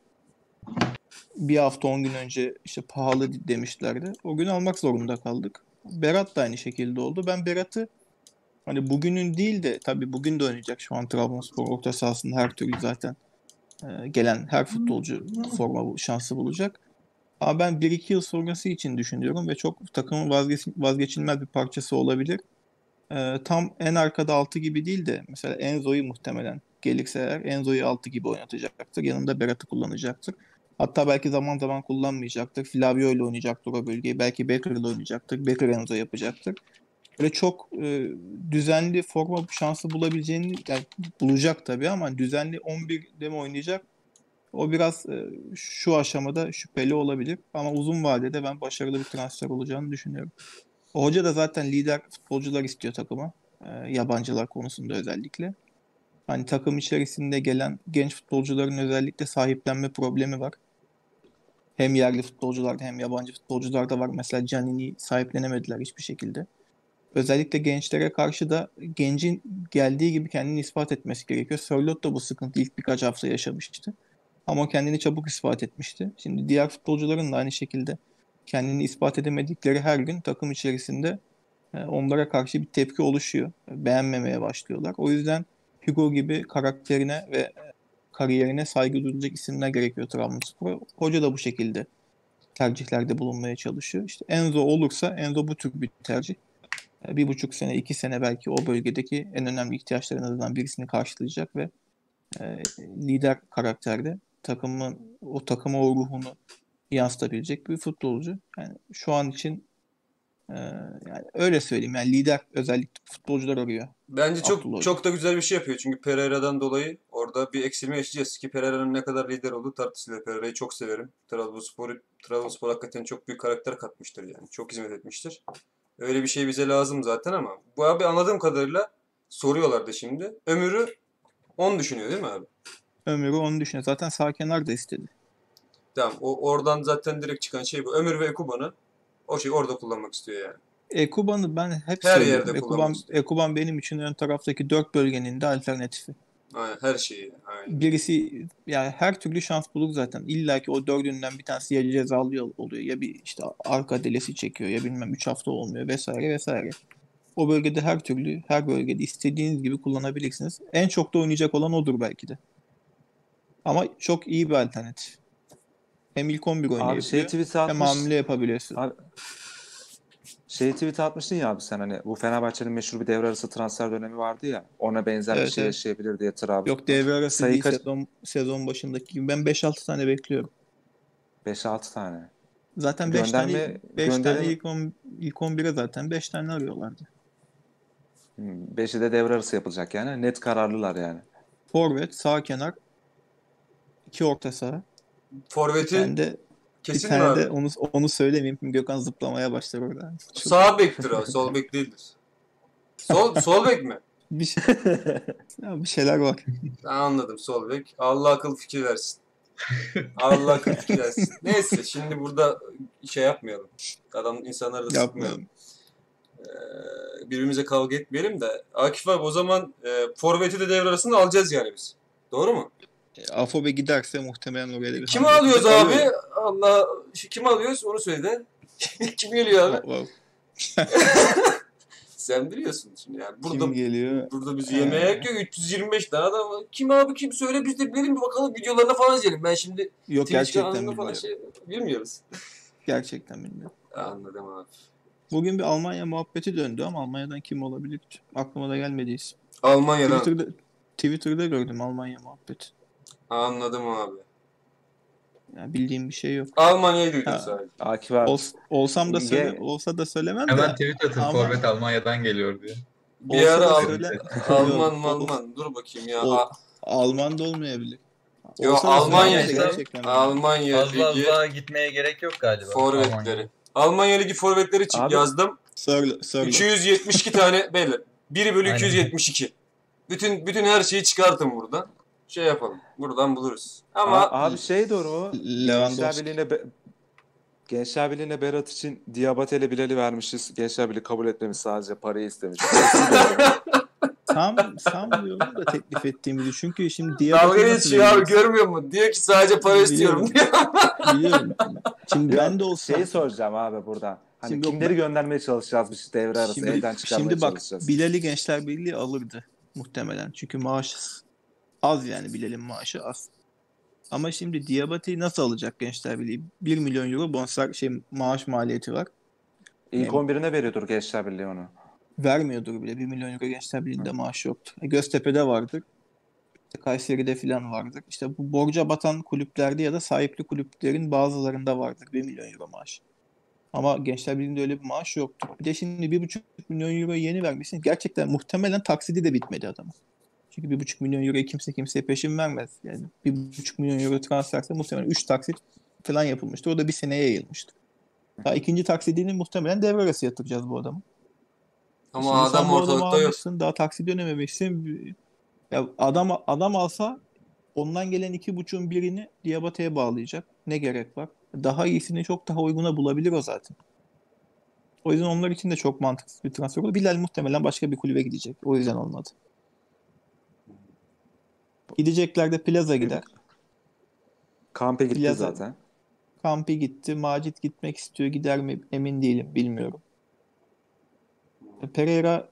Bir hafta 10 gün önce işte pahalı demişlerdi. O gün almak zorunda kaldık. Berat da aynı şekilde oldu. Ben Berat'ı hani bugünün değil de tabii bugün de oynayacak şu an Trabzonspor orta sahasında her türlü zaten e, gelen her futbolcu forma şansı bulacak. Ama ben 1-2 yıl sonrası için düşünüyorum ve çok takımın vazgeç, vazgeçilmez bir parçası olabilir. Ee, tam en arkada 6 gibi değil de mesela Enzo'yu muhtemelen gelirse eğer Enzo'yu 6 gibi oynatacaktır. Yanında Berat'ı kullanacaktır. Hatta belki zaman zaman kullanmayacaktır. Flavio ile oynayacaktır o bölgeyi. Belki Becker ile oynayacaktır. Becker Enzo yapacaktır. Böyle çok e, düzenli forma şansı bulabileceğini yani bulacak tabii ama düzenli 11'de mi oynayacak? O biraz e, şu aşamada şüpheli olabilir. Ama uzun vadede ben başarılı bir transfer olacağını düşünüyorum. O hoca da zaten lider futbolcular istiyor takıma. E, yabancılar konusunda özellikle. Hani takım içerisinde gelen genç futbolcuların özellikle sahiplenme problemi var. Hem yerli futbolcularda hem yabancı futbolcularda var. Mesela Canini sahiplenemediler hiçbir şekilde. Özellikle gençlere karşı da gencin geldiği gibi kendini ispat etmesi gerekiyor. Sörloth da bu sıkıntı ilk birkaç hafta yaşamıştı. Ama kendini çabuk ispat etmişti. Şimdi diğer futbolcuların da aynı şekilde kendini ispat edemedikleri her gün takım içerisinde e, onlara karşı bir tepki oluşuyor. Beğenmemeye başlıyorlar. O yüzden Hugo gibi karakterine ve e, kariyerine saygı duyulacak isimler gerekiyor Trabzonspor'a. Hoca da bu şekilde tercihlerde bulunmaya çalışıyor. İşte Enzo olursa Enzo bu tür bir tercih. E, Bir buçuk sene, iki sene belki o bölgedeki en önemli ihtiyaçlarından birisini karşılayacak ve lider karakterde takımın o takıma o ruhunu yansıtabilecek bir futbolcu. Yani şu an için e, yani öyle söyleyeyim. Yani lider özellikle futbolcular arıyor. Bence çok Abdullah çok da güzel bir şey yapıyor. Çünkü Pereira'dan dolayı orada bir eksilme yaşayacağız ki Pereira'nın ne kadar lider olduğu tartışılıyor. Pereira'yı çok severim. Trabzonspor, Trabzonspor hakikaten çok büyük karakter katmıştır yani. Çok hizmet etmiştir. Öyle bir şey bize lazım zaten ama bu abi anladığım kadarıyla soruyorlar da şimdi. Ömür'ü 10 düşünüyor değil mi abi? Ömür'ü onu düşünüyor. Zaten sağ kenar da istedi. Tamam. O oradan zaten direkt çıkan şey bu. Ömür ve Ekuban'ı o şey orada kullanmak istiyor yani. Ekuban'ı ben hep Her söylüyorum. yerde Ekuban. Ekuban benim için ön taraftaki dört bölgenin de alternatifi. Aynen, her şeyi. Aynen. Birisi yani her türlü şans bulur zaten. İlla ki o dördünden bir tanesi ya cezalı oluyor ya bir işte arka delesi çekiyor ya bilmem 3 hafta olmuyor vesaire vesaire. O bölgede her türlü her bölgede istediğiniz gibi kullanabilirsiniz. En çok da oynayacak olan odur belki de. Ama çok iyi bir alternatif. Hem ilk 11 Abi oynayabiliyor şey tweet hem atmış. hamle yapabiliyorsun. Abi, şey tweet atmıştın ya abi sen hani bu Fenerbahçe'nin meşhur bir devre arası transfer dönemi vardı ya ona benzer bir Evet, şey evet. yaşayabilir diye Trabzon. Yok devre arası Sayı değil kaç- sezon, sezon başındaki gibi. Ben 5-6 tane bekliyorum. 5-6 tane. Zaten 5 tane, Gönderme- 5 tane ilk, on, ilk 11'e zaten 5 tane arıyorlardı. Hmm, Beşi de devre arası yapılacak yani. Net kararlılar yani. Forvet, sağ kenar, iki orta saha. Bir Forvet'in tane de, bir kesin mi tane abi? de onu, onu söylemeyeyim. Gökhan zıplamaya başlar orada. Çok- Sağ bektir o. Sol bek değildir. Sol, sol bek mi? bir, şey, Ya bir şeyler var. Ben anladım sol bek. Allah akıl fikir versin. Allah akıl fikir versin. Neyse şimdi burada şey yapmayalım. Adam insanları da sıkmayalım. Ee, birbirimize kavga etmeyelim de. Akif abi o zaman e, forveti de devre arasında alacağız yani biz. Doğru mu? Afobe giderse muhtemelen oraya da bir Kimi alıyoruz abi? Alıyor. Allah şu kimi alıyoruz onu söyle de. Kim geliyor abi? Sen biliyorsun şimdi yani. Burada Kim geliyor? burada bizi yemeğe yakıyor 325 tane adam. var. Kim abi kim söyle biz de bilelim bir bakalım videolarına falan izleyelim. Ben şimdi Yok Twitch gerçekten bilmiyorum. falan şey bilmiyoruz. Gerçekten bilmiyorum. Anladım abi. Bugün bir Almanya muhabbeti döndü ama Almanya'dan kim olabilir? Aklıma da gelmediyse. Almanya'dan Twitter'da, Twitter'da gördüm Almanya muhabbeti. Anladım abi. Yani bildiğim bir şey yok. Almanya'yı duydum Ha. sadece. Akif abi. Ols- olsam da söyle, Ge- olsa da söylemem Hemen de. tweet atın Ama- forvet Almanya'dan geliyor diye. Bir olsa ara da Al- söyle- Alman Yok, Malman dur bakayım ya. O- A- Alman da olmayabilir. Yo, Olsa da Almanya söylemem de işte. gerçekten. Almanya Fazla Ligi uzağa gitmeye gerek yok galiba. forvetleri. Almanya. Almanya Ligi forvetleri Abi- yazdım. Söyle, söyle. 272 tane beyler. 1 bölü Aynen. 272. Bütün bütün her şeyi çıkartın buradan. Şey yapalım. Buradan buluruz. Ama A- abi şey doğru mu? Gençler. Birliği'ne Be- Gençler Birliği'ne Berat için Diabate ile Bilal'i vermişiz. Gençler Birliği kabul etmemiş sadece parayı istemiş. Tam sanmıyorum da teklif ettiğimizi. Çünkü şimdi dalga Diabate nasıl geçiyor abi görmüyor musun? Diyor ki sadece para istiyorum diyor. Biliyorum. Şimdi ben de olsam. Şeyi soracağım abi buradan. Hani Şimdi yok, kimleri göndermeye çalışacağız biz devre arası Şimdi, elden çıkarmaya şimdi bak çalışacağız. Bilal'i Gençler Birliği alırdı muhtemelen. Çünkü maaş az yani Bilal'in maaşı az. Ama şimdi Diabate'yi nasıl alacak Gençler Birliği? 1 milyon euro bonser şey maaş maliyeti var. İlk 11'ine veriyordur Gençler Birliği onu. Vermiyordur bile. 1 milyon euro Gençler Birliği'nde maaş yoktu. E, Göztepe'de vardır. İşte Kayseri'de falan vardır. İşte bu borca batan kulüplerde ya da sahipli kulüplerin bazılarında vardır 1 milyon euro maaş. Ama Gençler Birliği'nde öyle bir maaş yoktu. Bir de şimdi 1,5 milyon euro yeni vermişsin. Gerçekten muhtemelen taksidi de bitmedi adamın. Çünkü 1,5 milyon euro kimse kimseye peşin vermez. Yani 1,5 milyon euro transferse muhtemelen 3 taksit falan yapılmıştır. O da bir seneye yayılmıştır. Daha ikinci taksidini muhtemelen devre arası yatıracağız bu adamı. Ama Şimdi adam ortalıkta yok. Daha taksit ödememişsin. Ya adam adam alsa ondan gelen iki buçuğun birini Diabate'ye bağlayacak. Ne gerek var? Daha iyisini çok daha uyguna bulabilir o zaten. O yüzden onlar için de çok mantıksız bir transfer oldu. Bilal muhtemelen başka bir kulübe gidecek. O yüzden olmadı. Gidecekler de Plaza gider. Kampe gitti Plaza- zaten. Kampi gitti. Macit gitmek istiyor. Gider mi? Emin değilim. Bilmiyorum. Pereira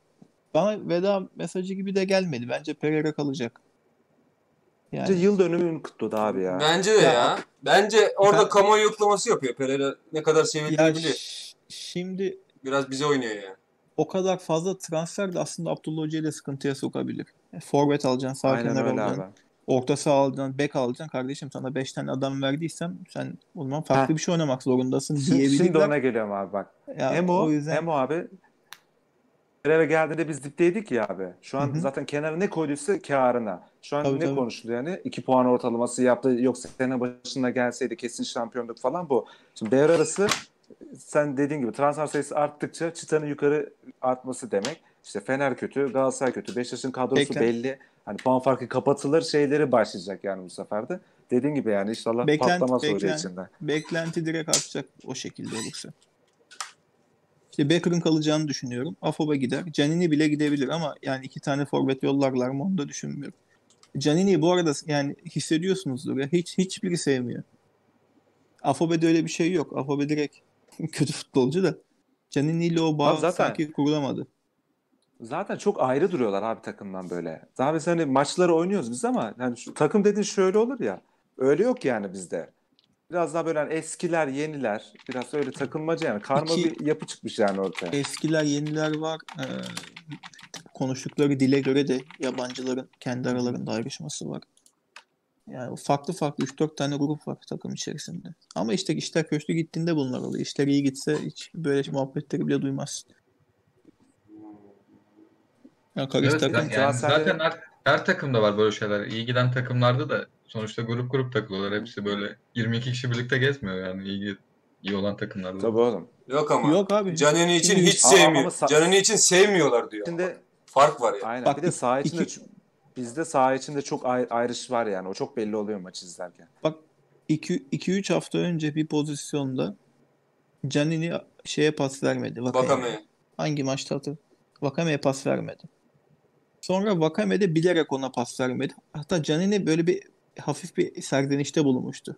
bana veda mesajı gibi de gelmedi. Bence Pereira kalacak. Bence Yani yıl dönümünü kutladı abi ya. Bence de ya. Ya- Bence orada Ben- kamuoyu yoklaması yapıyor. Pereira ne kadar ya sevildiğini biliyor. şimdi Biraz bize oynuyor yani. o kadar fazla transfer de aslında Abdullah Hoca'yı da sıkıntıya sokabilir. Forvet alacaksın, sağ Aynen kenar alacaksın, abi. orta saha alacaksın, bek alacaksın. Kardeşim sana 5 tane adam verdiysem sen o zaman farklı Heh. bir şey oynamak zorundasın diyebilirler. şimdi ona geliyorum abi bak. Ya, hem o, o yüzden hem o abi eve geldiğinde biz dipteydik ya abi. Şu an Hı hı. zaten kenara ne koyduysa kârına. Şu an Tabii, ne tabii. konuşuluyor yani? 2 puan ortalaması yaptı. Yoksa sene başında gelseydi kesin şampiyonluk falan bu. Şimdi devre arası sen dediğin gibi transfer sayısı arttıkça çıtanın yukarı artması demek. İşte Fener kötü, Galatasaray kötü. Beşiktaş'ın kadrosu Beklen- belli. Hani puan farkı kapatılır şeyleri başlayacak yani bu sefer de. Dediğin gibi yani inşallah Beklenti- patlamaz hoca beklen- içinde. beklenti direkt artacak o şekilde olursa. İşte Becker'ın kalacağını düşünüyorum. Afobe gider. Canini bile gidebilir ama yani iki tane forvet yollarlar mı onu da düşünmüyorum. Canini'yi bu arada yani hissediyorsunuzdur ya. Hiç hiçbiri sevmiyor. Afobe'de öyle bir şey yok. Afobe direkt kötü futbolcu da. Canini ile o bağ zaten- sanki kurulamadı. Zaten çok ayrı duruyorlar abi takımdan böyle. Daha biz hani maçları oynuyoruz biz ama hani şu, takım dediğin şöyle olur ya. Öyle yok yani bizde. Biraz daha böyle hani eskiler, yeniler. Biraz öyle takılmaca yani. Karma İki- bir yapı çıkmış yani ortaya. Eskiler, yeniler var. Ee, konuştukları dile göre de yabancıların kendi aralarında ayrışması var. Yani farklı farklı 3-4 tane grup var takım içerisinde. Ama işte işler kötü gittiğinde bunlar oluyor. İşler iyi gitse hiç böyle muhabbetleri bile duymazsın. Yani Evet, takım yani transferleri- zaten her, her takımda var böyle şeyler. İyi giden takımlarda da sonuçta grup grup takılıyorlar. Hepsi böyle 22 kişi birlikte gezmiyor yani iyi iyi olan takımlarda. Tabii oğlum. Yok ama. yok abi. Canini için hiç Ama- sevmiyor. sa- Canini için sevmiyorlar diyor. Şimdi Fark var ya. aynen. Bak, bir de saha iki- içinde ç- bizde saha içinde çok ay- ayrış var yani. O çok belli oluyor maç izlerken. Bak 2-3 hafta önce bir pozisyonda Canini şeye pas vermedi. Vakame'ye. Bakame. Hangi maçta hatır? Vakame'ye pas vermedi. Sonra Vakame de bilerek ona pas vermedi. Hatta Canini böyle bir hafif bir serzenişte bulunmuştu.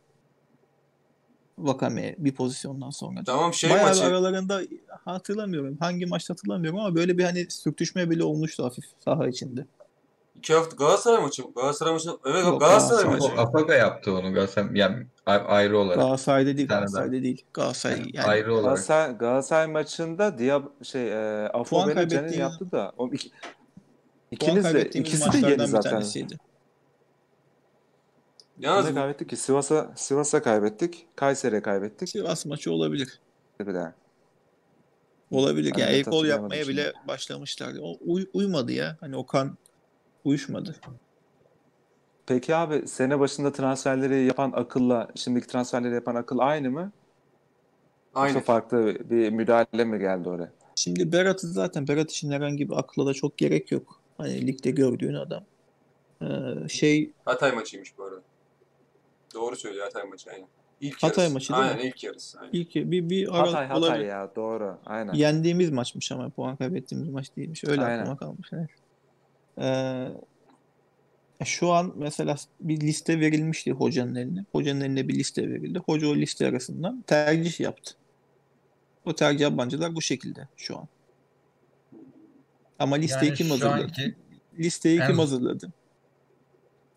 Vakame'ye bir pozisyondan sonra. Tamam şey Bayağı maçı. aralarında hatırlamıyorum. Hangi maçta hatırlamıyorum ama böyle bir hani sürtüşme bile olmuştu hafif saha içinde. İki hafta Galatasaray maçı mı? Galatasaray maçı. Evet Yok, Galatasaray Galatasaray. maçı. O Apaga yaptı onu Galatasaray yani ayrı olarak. Galatasaray'da değil. Galatasaray'da değil. Galatasaray yani ayrı olarak. Galatasaray, Galatasaray maçında Diab şey e, Afo beni kaybettiğimiz- Canin yaptı da o iki, ikiniz de ikisi de yeni zaten. tanesiydi. Yalnız Ne kaybettik ki? Sivas'a Sivas'a kaybettik. Kayseri'ye kaybettik. Sivas maçı olabilir. Bir de. Olabilir. Ben Yani el kol yapmaya şimdi. bile başlamışlardı. O uy- uymadı ya. Hani Okan uyuşmadı. Peki abi sene başında transferleri yapan akılla şimdiki transferleri yapan akıl aynı mı? aynı. Yoksa farklı bir müdahale mi geldi oraya? Şimdi Berat'ı zaten Berat için herhangi bir akla da çok gerek yok. Hani ligde gördüğün adam. Ee, şey Hatay maçıymış bu arada. Doğru söylüyor Hatay maçı aynen. İlk Hatay yarısı. maçı değil aynen mi? ilk yarısı. Aynen. ilk bir bir ara Hatay Hatay olabilir. ya doğru. Aynen. Yendiğimiz maçmış ama puan kaybettiğimiz maç değilmiş. Öyle Aynen. aklıma kalmış. Evet. Ee, şu an mesela bir liste verilmişti hocanın eline. Hocanın eline bir liste verildi. Hoca o liste arasından tercih yaptı. O tercih yabancılar bu şekilde şu an. Ama listeyi Yani kim hazırladı? anki Listeyi kim hazırladı?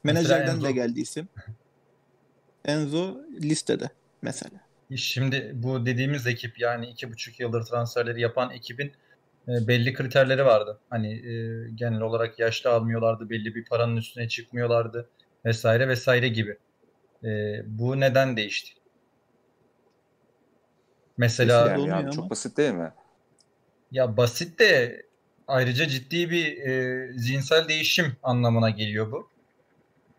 Menajerden de Enzo. geldi isim. Enzo listede mesela. Şimdi bu dediğimiz ekip yani iki buçuk yıldır transferleri yapan ekibin e, belli kriterleri vardı. Hani e, genel olarak yaşlı almıyorlardı, belli bir paranın üstüne çıkmıyorlardı vesaire vesaire gibi. E, bu neden değişti? Mesela yani ama. çok basit değil mi? ya basit de ayrıca ciddi bir e, zihinsel değişim anlamına geliyor bu.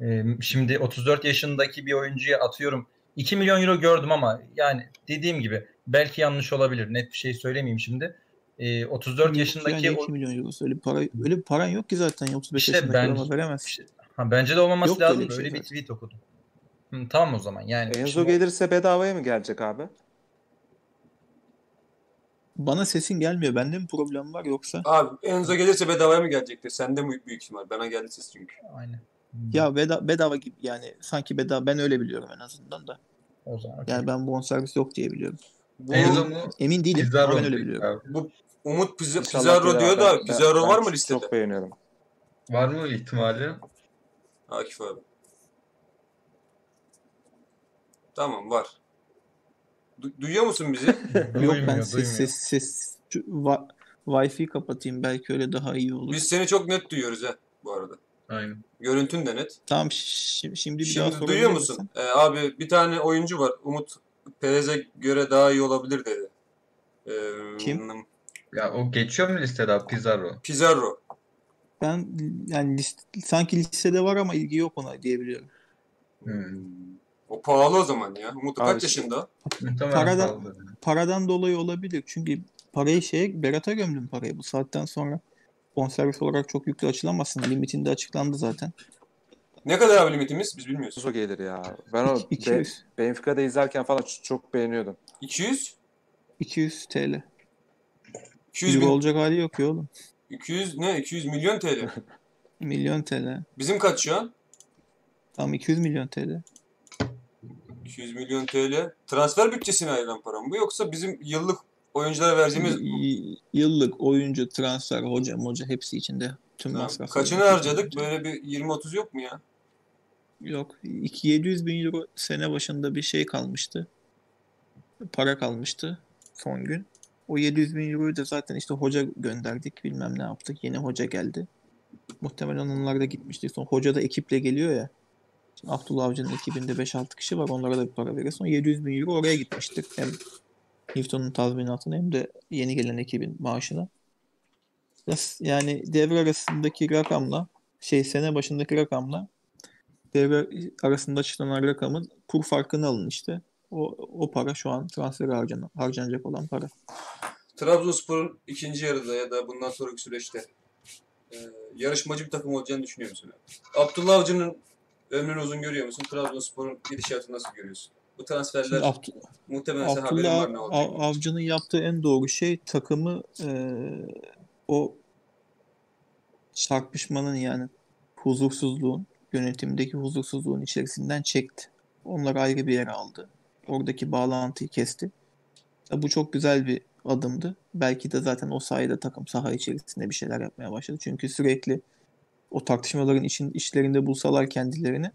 E, şimdi 34 yaşındaki bir oyuncuya atıyorum 2 milyon euro gördüm ama yani dediğim gibi belki yanlış olabilir. Net bir şey söylemeyeyim şimdi. E, 34 yaşındaki yani o- 2 milyon euro. Öyle bir para öyle bir paran yok ki zaten. 35 İşte yaşındaki ben- veremez. işte- ha, bence de olmaması Yok böyle lazım. bir şey Öyle bir tweet okudum. Hı, tamam o zaman. Yani Enzo şimdi- gelirse bedavaya mı gelecek abi? Bana sesin gelmiyor. Bende mi problem var yoksa? Abi Enzo gelirse bedavaya mı gelecektir? Sende mi büyük ihtimal? Bana geldi ses çünkü. Aynen. Ya beda bedava gibi yani sanki bedava ben öyle biliyorum en azından da. o zaman. Yani ben bonservis yok diye biliyorum. Bu Enzo mu? Emin değilim Pizarro ben öyle biliyorum. abi? bu Umut Piz- İnşallah Pizarro diyor da Ben- Pizarro ben var mı çok listede? beğeniyorum. Var mı ihtimali? Akif abi. Tamam var. Du- duyuyor musun bizi? Yok ben Duymuyor, ses ses ses wa- Wi-Fi kapatayım belki öyle daha iyi olur. Biz seni çok net duyuyoruz ha bu arada. Aynen. Görüntün de net. Tamam şi- şimdi bir daha Şimdi sorabilir duyuyor musun? Ee, abi bir tane oyuncu var. Umut Perez'e göre daha iyi olabilir dedi. Ee, Kim? Ya o geçiyor mu listede abi Pizarro? Pizarro. Ben yani list, sanki listede var ama ilgi yok ona diyebiliyorum. Hmm. O pahalı o zaman ya. Umut kaç yaşında? Paradan-. Paradan dolayı olabilir. Çünkü parayı şeye Berat'a gömdüm parayı. Bu saatten sonra bonservis olarak çok yüklü açılamazsın. Limitinde açıklandı zaten. Ne kadar abi limitimiz? Biz bilmiyoruz. Enzo gelir ya. Ben o İki- Be- 200. Benfica'da izlerken falan çok beğeniyordum. 200? 200 TL. 200 Euro bin, olacak hali yok ya oğlum. 200 ne? 200 milyon TL. Milyon TL. Bizim kaç şu an? Tam 200 milyon TL. 200 milyon TL. Transfer bütçesine ayrılan para mı bu yoksa bizim yıllık oyunculara vereceğimiz Y- Yıllık oyuncu, transfer, hoca, moca hepsi içinde. Tüm Tamam. masraflar. Kaçını harcadık? Böyle bir 20-30 yok mu ya? Yok. 2 700 bin euro sene başında bir şey kalmıştı. Para kalmıştı son gün. O 700 bin euroyu da zaten işte hoca gönderdik. Bilmem ne yaptık. Yeni hoca geldi. Muhtemelen onlar da gitmişti. Son hoca da ekiple geliyor ya. Şimdi Abdullah Avcı'nın ekibinde 5-6 kişi var. Onlara da bir para verirsin. O 700 bin euro oraya gitmiştir. Hem Newton'un tazminatına hem de yeni gelen ekibin maaşına. Yani devre arasındaki rakamla şey sene başındaki rakamla devre arasında açıklanan rakamın kur farkını alın işte. O, o para şu an transfer harcan, harcanacak olan para. Trabzonspor'un ikinci yarıda ya da bundan sonraki süreçte e, yarışmacı bir takım olacağını düşünüyor musun? Abdullah Avcı'nın ömrünü uzun görüyor musun? Trabzonspor'un gidişatını nasıl görüyorsun? Bu transferler Abd- muhtemelen sen haberin Abdullah var ne olacak. Av- Avcı'nın yaptığı en doğru şey takımı eee, o çarpışmanın yani huzursuzluğun yönetimdeki huzursuzluğun içerisinden çekti. Onları ayrı bir yere aldı. Oradaki bağlantıyı kesti. Bu çok güzel bir adımdı. Belki de zaten o sayede takım saha içerisinde bir şeyler yapmaya başladı. Çünkü sürekli o tartışmaların için işlerinde bulsalar kendilerini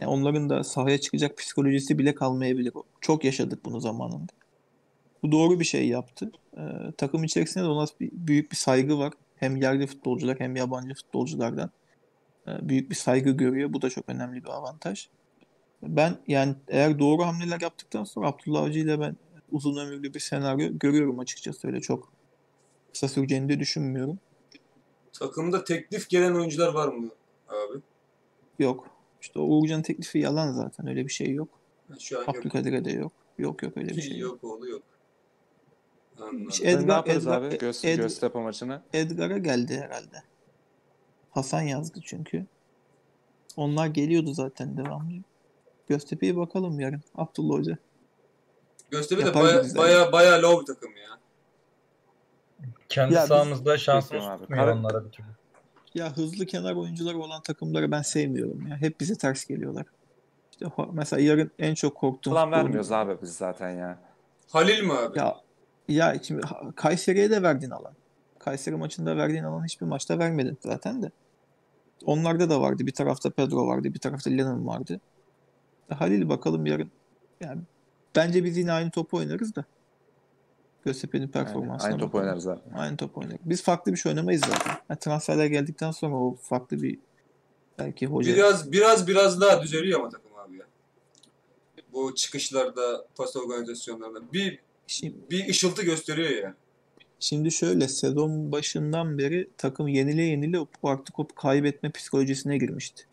yani onların da sahaya çıkacak psikolojisi bile kalmayabilir. Çok yaşadık bunu zamanında. Bu doğru bir şey yaptı. Ee, takım içerisinde de ona bir, büyük bir saygı var. Hem yerli futbolcular hem yabancı futbolculardan e, büyük bir saygı görüyor. Bu da çok önemli bir avantaj. Ben yani eğer doğru hamleler yaptıktan sonra Abdullah Avcı ile ben uzun ömürlü bir senaryo görüyorum açıkçası öyle çok kısa süreceğini de düşünmüyorum. Takımda teklif gelen oyuncular var mı abi? Yok. İşte o Uğurcan teklifi yalan zaten. Öyle bir şey yok. Şu an yok. Abdülkadir'e de yok. Yok yok öyle bir şey yok. Yok oğlu yok. Anladım. İşte ne Edgar, yaparız Edgar, abi Göz, Ed- Göztepe maçına? Edgar'a geldi herhalde. Hasan yazdı çünkü. Onlar geliyordu zaten devamlı. Göztepe'ye bakalım yarın. Abdullah Hoca. Göztepe de Yapar baya baya baya low bir takım ya. Kendi Ya biz- sahamızda şansımız Bekliyorum abi. tutmuyor Kar- onlara bir türlü. Ya hızlı kenar oyuncuları olan takımları ben sevmiyorum ya. Hep bize ters geliyorlar. İşte mesela yarın en çok korktuğum Falan vermiyoruz abi biz zaten ya. Halil mi abi? Ya ya şimdi Kayseri'ye de verdiğin alan. Kayseri maçında verdiğin alan hiçbir maçta vermedin zaten de. Onlarda da vardı. Bir tarafta Pedro vardı, bir tarafta Lennon vardı. E, Halil bakalım yarın. Yani bence biz yine aynı topu oynarız da. Göztepe'nin Yani performansına aynı top bakalım. oynarız abi. Aynı top oynarız. Biz farklı bir şey oynamayız zaten. Yani transferler geldikten sonra o farklı bir belki hoca Biraz biraz biraz daha düzeliyor ama takım abi ya. Bu çıkışlarda, pas organizasyonlarında bir Şimdi, bir ışıltı gösteriyor ya. Şimdi şöyle sezon başından beri takım yenile yenile artık o kaybetme psikolojisine girmişti.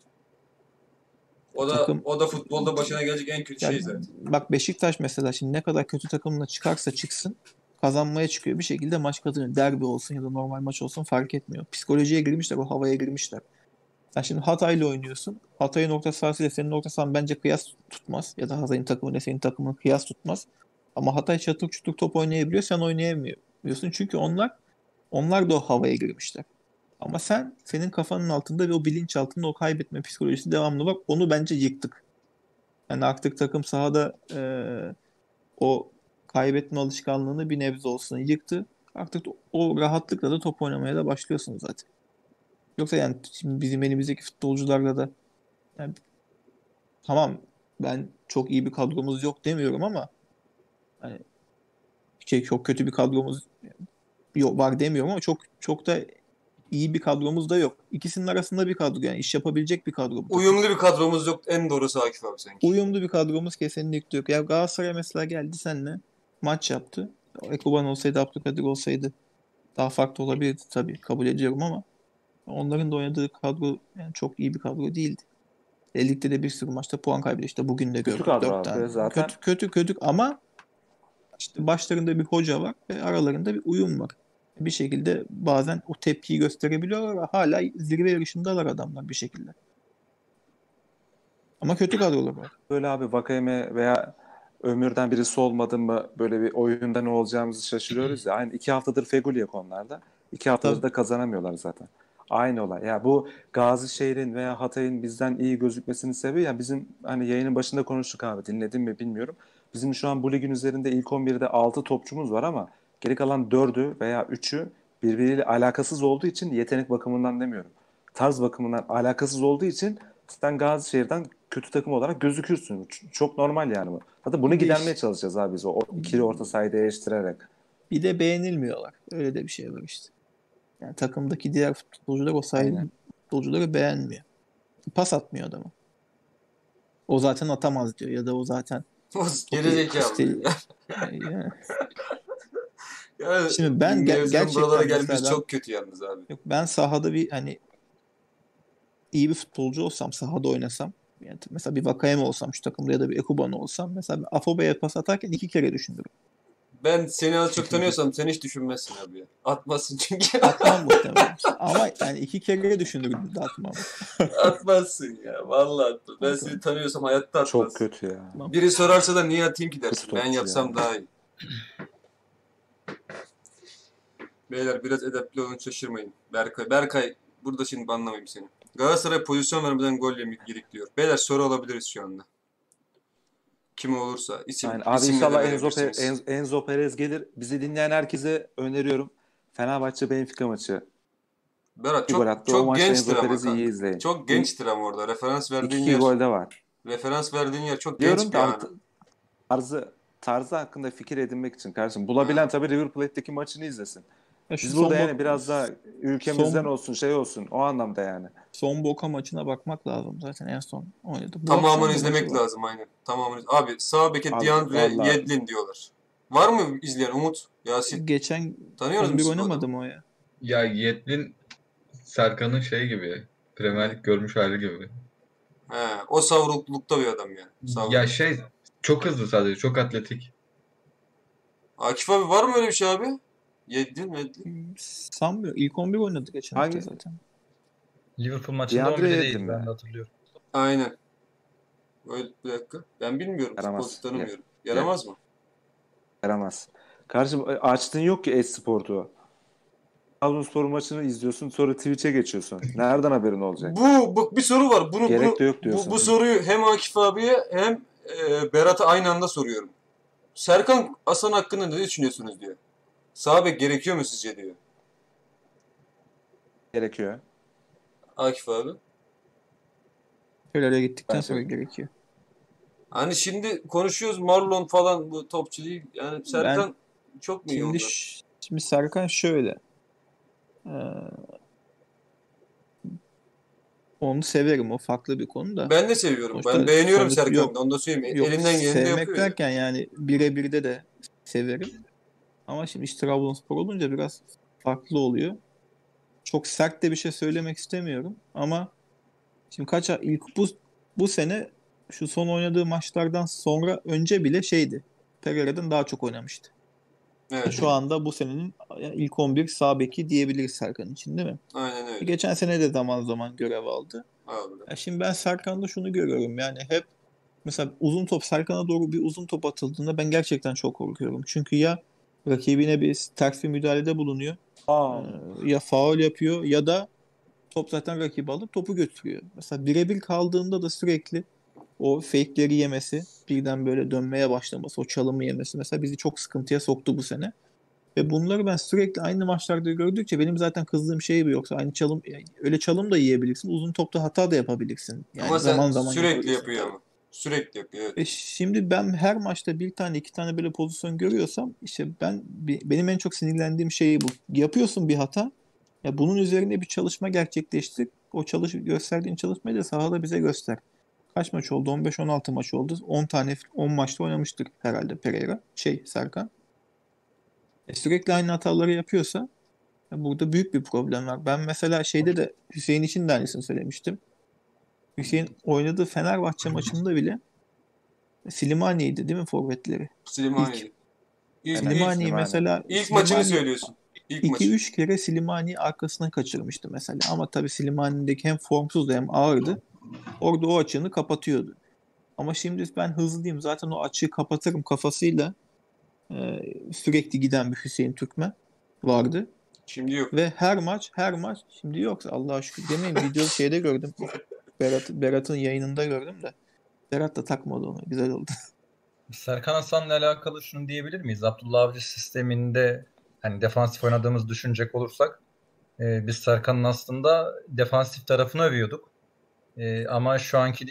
O da Takım- o da futbolda başına gelecek en kötü Yani şey zaten. bak Beşiktaş mesela şimdi ne kadar kötü takımla çıkarsa çıksın kazanmaya çıkıyor. Bir şekilde maç kazanıyor. Derbi olsun ya da normal maç olsun fark etmiyor. Psikolojiye girmişler, o havaya girmişler. Sen şimdi Hatay'la oynuyorsun. Hatay'ın orta sahasıyla senin orta sahan bence kıyas tutmaz. Ya da Hatay'ın takımıyla senin takımın kıyas tutmaz. Ama Hatay çatır çutur top oynayabiliyor, sen oynayamıyorsun. Çünkü onlar onlar da o havaya girmişler. Ama sen senin kafanın altında ve o bilinç altında o kaybetme psikolojisi devamlı var. Onu bence yıktık. Yani artık takım sahada eee, o kaybetme alışkanlığını bir nebze olsun yıktı. Artık o rahatlıkla da top oynamaya da başlıyorsun zaten. Yoksa yani şimdi bizim elimizdeki futbolcularla da yani tamam ben çok iyi bir kadromuz yok demiyorum ama hani şey çok kötü bir kadromuz yok var demiyorum ama çok çok da iyi bir kadromuz da yok. İkisinin arasında bir kadro yani iş yapabilecek bir kadro. bu. Uyumlu bir kadromuz yok. En doğrusu Akif abi sanki. Uyumlu bir kadromuz kesinlikle yok. Ya Galatasaray mesela geldi seninle maç yaptı. Ekuban olsaydı, Abdülkadir olsaydı daha farklı olabilirdi tabii. Kabul ediyorum ama onların da oynadığı kadro yani çok iyi bir kadro değildi. E, ligde de bir sürü maçta puan kaybetti. İşte bugün de gördük. kadro dört abi tane. zaten. Kötü, kötü kötü ama işte başlarında bir hoca var ve aralarında bir uyum var. Bir şekilde bazen o tepkiyi gösterebiliyorlar ve hala zirve yarışındalar adamlar bir şekilde. Ama kötü kadrolar var. Böyle abi Vakayeme veya Ömür'den birisi olmadı mı böyle bir oyunda ne olacağımızı şaşırıyoruz ya. Aynı iki haftadır Feguli yok onlarda. İki haftadır Tabii. da kazanamıyorlar zaten. Aynı olay. Ya bu Gazişehir'in veya Hatay'ın bizden iyi gözükmesinin sebebi ya bizim hani yayının başında konuştuk abi dinledin mi bilmiyorum. Bizim şu an bu ligin üzerinde ilk 11'de 6 topçumuz var ama geri kalan 4'ü veya 3'ü birbiriyle alakasız olduğu için yetenek bakımından demiyorum. Tarz bakımından alakasız olduğu için sen Gazişehir'den kötü takım olarak gözükürsün. Çok normal yani bu. Hatta bunu gidermeye çalışacağız abi biz o ikili orta sahayı değiştirerek. Bir de beğenilmiyorlar. Öyle de bir şey var işte. Yani takımdaki diğer futbolcular o Aynen. futbolcuları beğenmiyor. Pas atmıyor adama. O zaten atamaz diyor ya da o zaten Gerizekalı. İşte- yani- Yani Şimdi ben ger- gerçekten buralara mesela ben- çok kötü yalnız abi. Yok ben sahada bir hani iyi bir futbolcu olsam sahada oynasam yani mesela bir Vakayeme olsam şu takımda ya da bir Ekuban olsam mesela ben Afobe'ye pas atarken iki kere düşünürüm. Ben seni az çok tanıyorsam sen hiç düşünmezsin abi ya. Atmazsın çünkü. Atmam muhtemelen. Ama yani iki kere düşünürüm de atmam. atmazsın ya. Vallahi atmaz. Ben seni tanıyorsam hayatta atmaz. Çok kötü ya. Biri sorarsa da niye atayım ki dersin. Kötü Ben yapsam ya. daha iyi. Beyler biraz edepli olun şaşırmayın. Berkay, Berkay burada şimdi banlamayayım seni. Galatasaray pozisyon vermeden gol yemek yedik diyor. Beyler soru alabiliriz şu anda. Kim olursa isim, Yani abi inşallah Enzo, Pe- Enzo Perez gelir. Bizi dinleyen herkese öneriyorum. Fenerbahçe Benfica maçı. Berat çok, attı. çok gençtir ama Perez'i iyi izleyin. Çok gençtir ama orada. Referans verdiğin İki, yer, gol de var. referans verdiğin yer çok Diyorum genç bir an. tarzı tarzı hakkında fikir edinmek için kardeşim. Bulabilen tabii River Plate'deki maçını izlesin. Ya şu Biz burada yani biraz daha ülkemizden son- olsun şey olsun o anlamda yani. son Boca maçına bakmak lazım zaten en son oynadı. Tamamını izlemek var. lazım aynen. Tamamını. Abi sağ beke Abi, Diandre Yedlin diyorlar. Var mı izleyen Umut? Yasin. Geçen Tanıyoruz 11 musun? bu oynamadı adamı? mı o ya? Ya Yedlin Serkan'ın şey gibi. Premier Lig görmüş hali gibi. He, o savruklukta bir adam yani. Savruk. Ya şey çok hızlı sadece. Çok atletik. Akif abi var mı öyle bir şey abi? Yedlin mi? Sanmıyorum. İlk 11 oynadı geçen Hangi- hafta zaten. Liverpool maçında DeAndre 11'de Yedlin değil mi? ben de hatırlıyorum. Aynen. Öyle bir dakika. Ben bilmiyorum. Yaramaz. Futbol tanımıyorum. Yaramaz mı? Yaramaz. Kardeşim e, açtın yok ki Esport'u. Trabzonspor maçını izliyorsun sonra Twitch'e geçiyorsun. Nereden haberin olacak? Bu, bu bir soru var. Bunu, Gerek bunu, de yok bu, diyorsun. bu soruyu hem Akif abiye hem e, Berat'a aynı anda soruyorum. Serkan Hasan hakkında ne düşünüyorsunuz diyor. Sağ bek gerekiyor mu sizce diyor. Gerekiyor. Akif abi. Fener'e gittikten sonra gerekiyor. Hani şimdi konuşuyoruz Marlon falan bu topçu değil. Yani Serkan çok mu iyi Şimdi, ş- şimdi Serkan şöyle. Ee, onu severim. O farklı bir konu da. Ben de seviyorum. Sonuçta- ben beğeniyorum Serkan'ı. Onu da söyleyeyim. Yok, Elinden geleni de sevmek yapıyor. ya. derken yani birebir de severim. Ama şimdi işte Trabzonspor olunca biraz farklı oluyor. Çok sert de bir şey söylemek istemiyorum ama şimdi kaç ilk bu bu sene şu son oynadığı maçlardan sonra önce bile şeydi. Pereira'dan daha çok oynamıştı. Evet. Şu anda bu senenin ilk 11 sağ beki diyebiliriz Serkan için değil mi? Aynen öyle. Geçen sene de zaman zaman görev aldı. Ya şimdi ben Serkan'da şunu görüyorum yani hep mesela uzun top Serkan'a doğru bir uzun top atıldığında ben gerçekten çok korkuyorum. Çünkü ya rakibine bir ters bir müdahalede bulunuyor Aa, e, ya faul yapıyor ya da top zaten rakibi alıp topu götürüyor. Mesela birebir kaldığında da sürekli o fake'leri yemesi, birden böyle dönmeye başlaması, o çalımı yemesi mesela bizi çok sıkıntıya soktu bu sene. Ve bunları ben sürekli aynı maçlarda gördükçe benim zaten kızdığım şey bu yoksa aynı çalım yani öyle çalım da yiyebilirsin, uzun topta hata da yapabilirsin. Yani Ama sen zaman zaman sürekli yapıyor ama. Sürekli yapıyor. Evet. E şimdi ben her maçta bir tane iki tane böyle pozisyon görüyorsam işte ben benim en çok sinirlendiğim şey bu. Yapıyorsun bir hata. Ya bunun üzerine bir çalışma gerçekleştir. O çalış gösterdiğin çalışmayı da sahada bize göster. Kaç maç oldu? 15-16 maç oldu. 10 tane 10 maçta oynamıştır herhalde Pereira. Şey Serkan. E sürekli aynı hataları yapıyorsa ya burada büyük bir problem var. Ben mesela şeyde de Hüseyin için de aynısını söylemiştim. Hüseyin oynadığı Fenerbahçe maçında bile Slimani'ydi değil mi forvetleri? Slimani. İlk, ilk. Slimani Slimani. mesela ilk maçını Slimani söylüyorsun. İlk maçı. 2-3 kere Slimani arkasına kaçırmıştı mesela. Ama tabii Slimani'deki hem formsuzdu hem ağırdı. Orada o açığını kapatıyordu. Ama şimdi ben hızlıyım. Zaten o açığı kapatırım kafasıyla e, sürekli giden bir Hüseyin Türkmen vardı. Şimdi yok. Ve her maç her maç şimdi yoksa Allah'a şükür demeyin video şeyde gördüm. Berat, Berat'ın yayınında gördüm de. Berat da takmadı onu. Güzel oldu. Serkan Hasan'la alakalı şunu diyebilir miyiz? Abdullah Avcı sisteminde hani defansif oynadığımız düşünecek olursak e, biz Serkan'ın aslında defansif tarafını övüyorduk. E, ama şu anki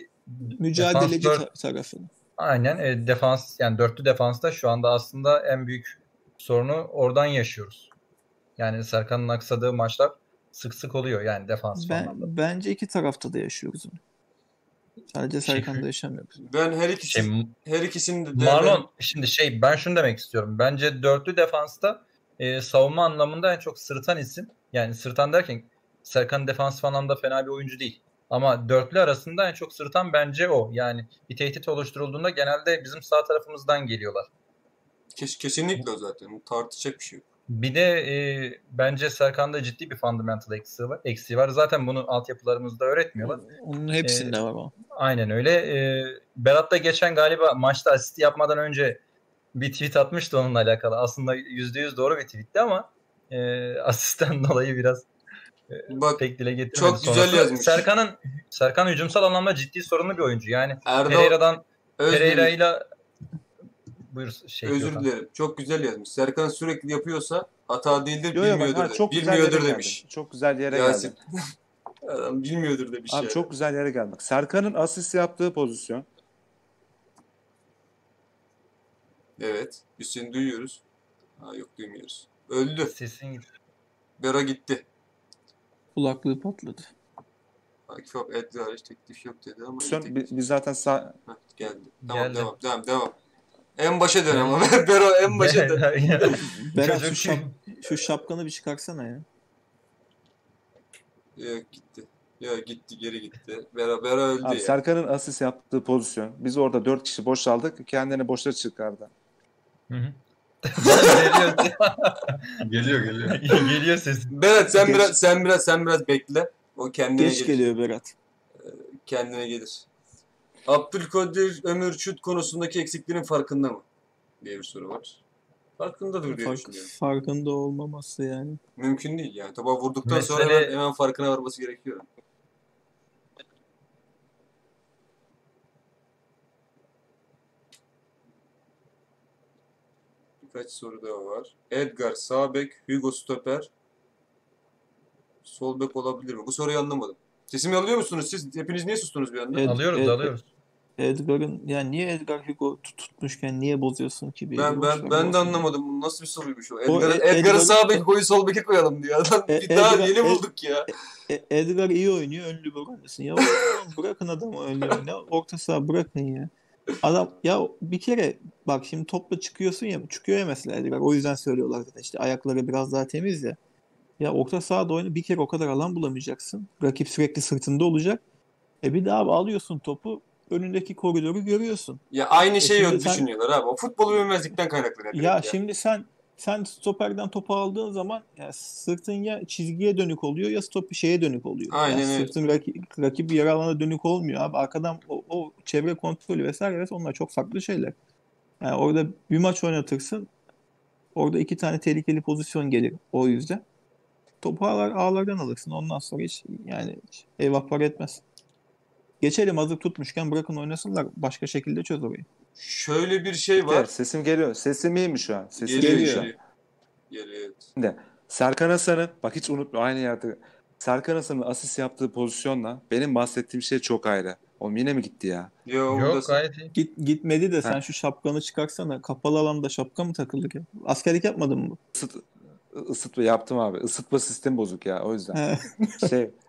Mücadeleci ta- tarafını. aynen e, defans yani dörtlü defansta şu anda aslında en büyük sorunu oradan yaşıyoruz. Yani Serkan'ın aksadığı maçlar sık sık oluyor yani defansif Ben, anlamda. bence iki tarafta da yaşıyoruz onu. Sadece Şey- Serkan'da yaşamıyoruz. Ben her ikisi Şey, her ikisini de Marlon şimdi şey ben şunu demek istiyorum. Bence dörtlü defansta e, savunma anlamında en çok sırıtan isim. Yani sırıtan derken Serkan defansif anlamda fena bir oyuncu değil. Ama dörtlü arasında en çok sırıtan bence o. Yani bir tehdit oluşturulduğunda genelde bizim sağ tarafımızdan geliyorlar. Kes- kesinlikle o zaten. Tartışacak bir şey yok. Bir de e, bence Serkan'da ciddi bir fundamental eksiği var. Eksiği var. Zaten bunu altyapılarımızda öğretmiyorlar. Onun hepsinde Ee, var o. Aynen öyle. Ee, Berat da geçen galiba maçta asist yapmadan önce bir tweet atmıştı onunla alakalı. Aslında %100 doğru bir tweetti ama e, asistten dolayı biraz Bak pek dile getirmedi. Çok güzel Sonrası yazmış. Serkan'ın Serkan hücumsal anlamda ciddi sorunlu bir oyuncu. Yani Erdal Pereira'dan Özdemir, Pereira'yla buyur şey özür Gökhan. dilerim. Çok güzel yazmış. Serkan sürekli yapıyorsa hata değildir, Yo, yo, bak, bilmiyordur. ha, de- çok bilmiyordur demiş. geldin. Çok güzel yere Yasin. geldin. Adam bilmiyordur demiş Abi yani. çok güzel yere geldik. Bak, Serkan'ın asist yaptığı pozisyon. Evet. Biz seni duyuyoruz. Ha yok duymuyoruz. Öldü. Sesin gitti. Bera gitti. Kulaklığı patladı. Akif abi Edgar hariç teklif yok dedi ama bi- biz zaten sağ, Heh, geldi. Tamam Geldi. devam devam devam. En başa dön ama. Bero en başa dön. Berat Çocuk şu, şap, şu şapkanı bir çıkarsana ya. Yok gitti. Ya gitti geri gitti. Bera Bera öldü Abi ya. Serkan'ın asist yaptığı pozisyon. Biz orada dört kişi boşaldık. Kendini boşa çıkardı. Hı hı. geliyor, Geliyor geliyor. geliyor ses. Berat sen Geç. biraz sen biraz sen biraz bekle. O kendine Geç gelir. geliyor Berat. Kendine gelir. Abdülkadir Ömür Şut konusundaki eksiklerin farkında mı? diye bir soru var. Farkındadır diye Fark, düşünüyorum. farkında olmaması yani. Mümkün değil yani. Topa vurduktan sonra Mesele- hemen, hemen farkına varması gerekiyor. Birkaç soru daha var. Edgar sağ bek, Hugo stoper. Sol bek olabilir mi? Bu soruyu anlamadım. Sesimi alıyor musunuz siz? Hepiniz niye sustunuz bir anda? Ed- Alıyoruz Ed- alıyoruz. Edgar'ın yani niye Edgar Hugo tut- tutmuşken niye bozuyorsun ki? Bir Ben ben ben de anlamadım. Bu nasıl bir soruymuş o? Edgar'ı Ed- Edgar'ı Edgar- sağ beke koyu sol beke koyalım diyor adam. E- Bir daha Edgar- yeni Ed- bulduk ya. E, Edgar iyi oynuyor ön libero oynasın. Ya bırakın adamı ön libero. Ne orta saha bırakın ya. Adam ya bir kere bak şimdi topla çıkıyorsun ya çıkıyor ya mesela Edgar. O yüzden söylüyorlar zaten işte ayakları biraz daha temiz ya. Ya orta sahada oyna bir kere o kadar alan bulamayacaksın. Rakip sürekli sırtında olacak. E bir daha alıyorsun topu önündeki koridoru görüyorsun. Ya aynı şeyi şimdi sen- düşünüyorlar abi. O futbolu bilmezlikten kaynaklanıyor. direkt Ya şimdi sen sen stoperden topu aldığın zaman ya sırtın ya çizgiye dönük oluyor ya stopu şeye dönük oluyor. Aynen ya öyle. sırtın rakip, rakip yarı alana dönük olmuyor abi. Arkadan o, o çevre kontrolü vesaire vesaire onlar çok farklı şeyler. Yani orada bir maç oynatırsın. Orada iki tane tehlikeli pozisyon gelir o yüzden. Topu ağlar, ağlardan alırsın. Ondan sonra hiç yani eyvah para etmez. Geçelim hazır tutmuşken bırakın oynasınlar. Başka şekilde çöz orayı. Şöyle bir şey Gel, var. sesim geliyor. Sesim iyi mi şu an? Sesim Geliyor, mi şu an? geliyor. Geliyor, evet. Şimdi Serkan Hasan'ın bak hiç unutma aynı yerde Serkan Hasan'ın asist yaptığı pozisyonla benim bahsettiğim şey çok ayrı. O yine mi gitti ya? Yo, Yok gayet iyi. Git gitmedi de sen Ha. şu şapkanı çıkarsana. Kapalı alanda şapka mı takılır ya? Askerlik yapmadın mı? Isıt, ısıtma yaptım abi. Isıtma sistemi bozuk ya o yüzden. Şey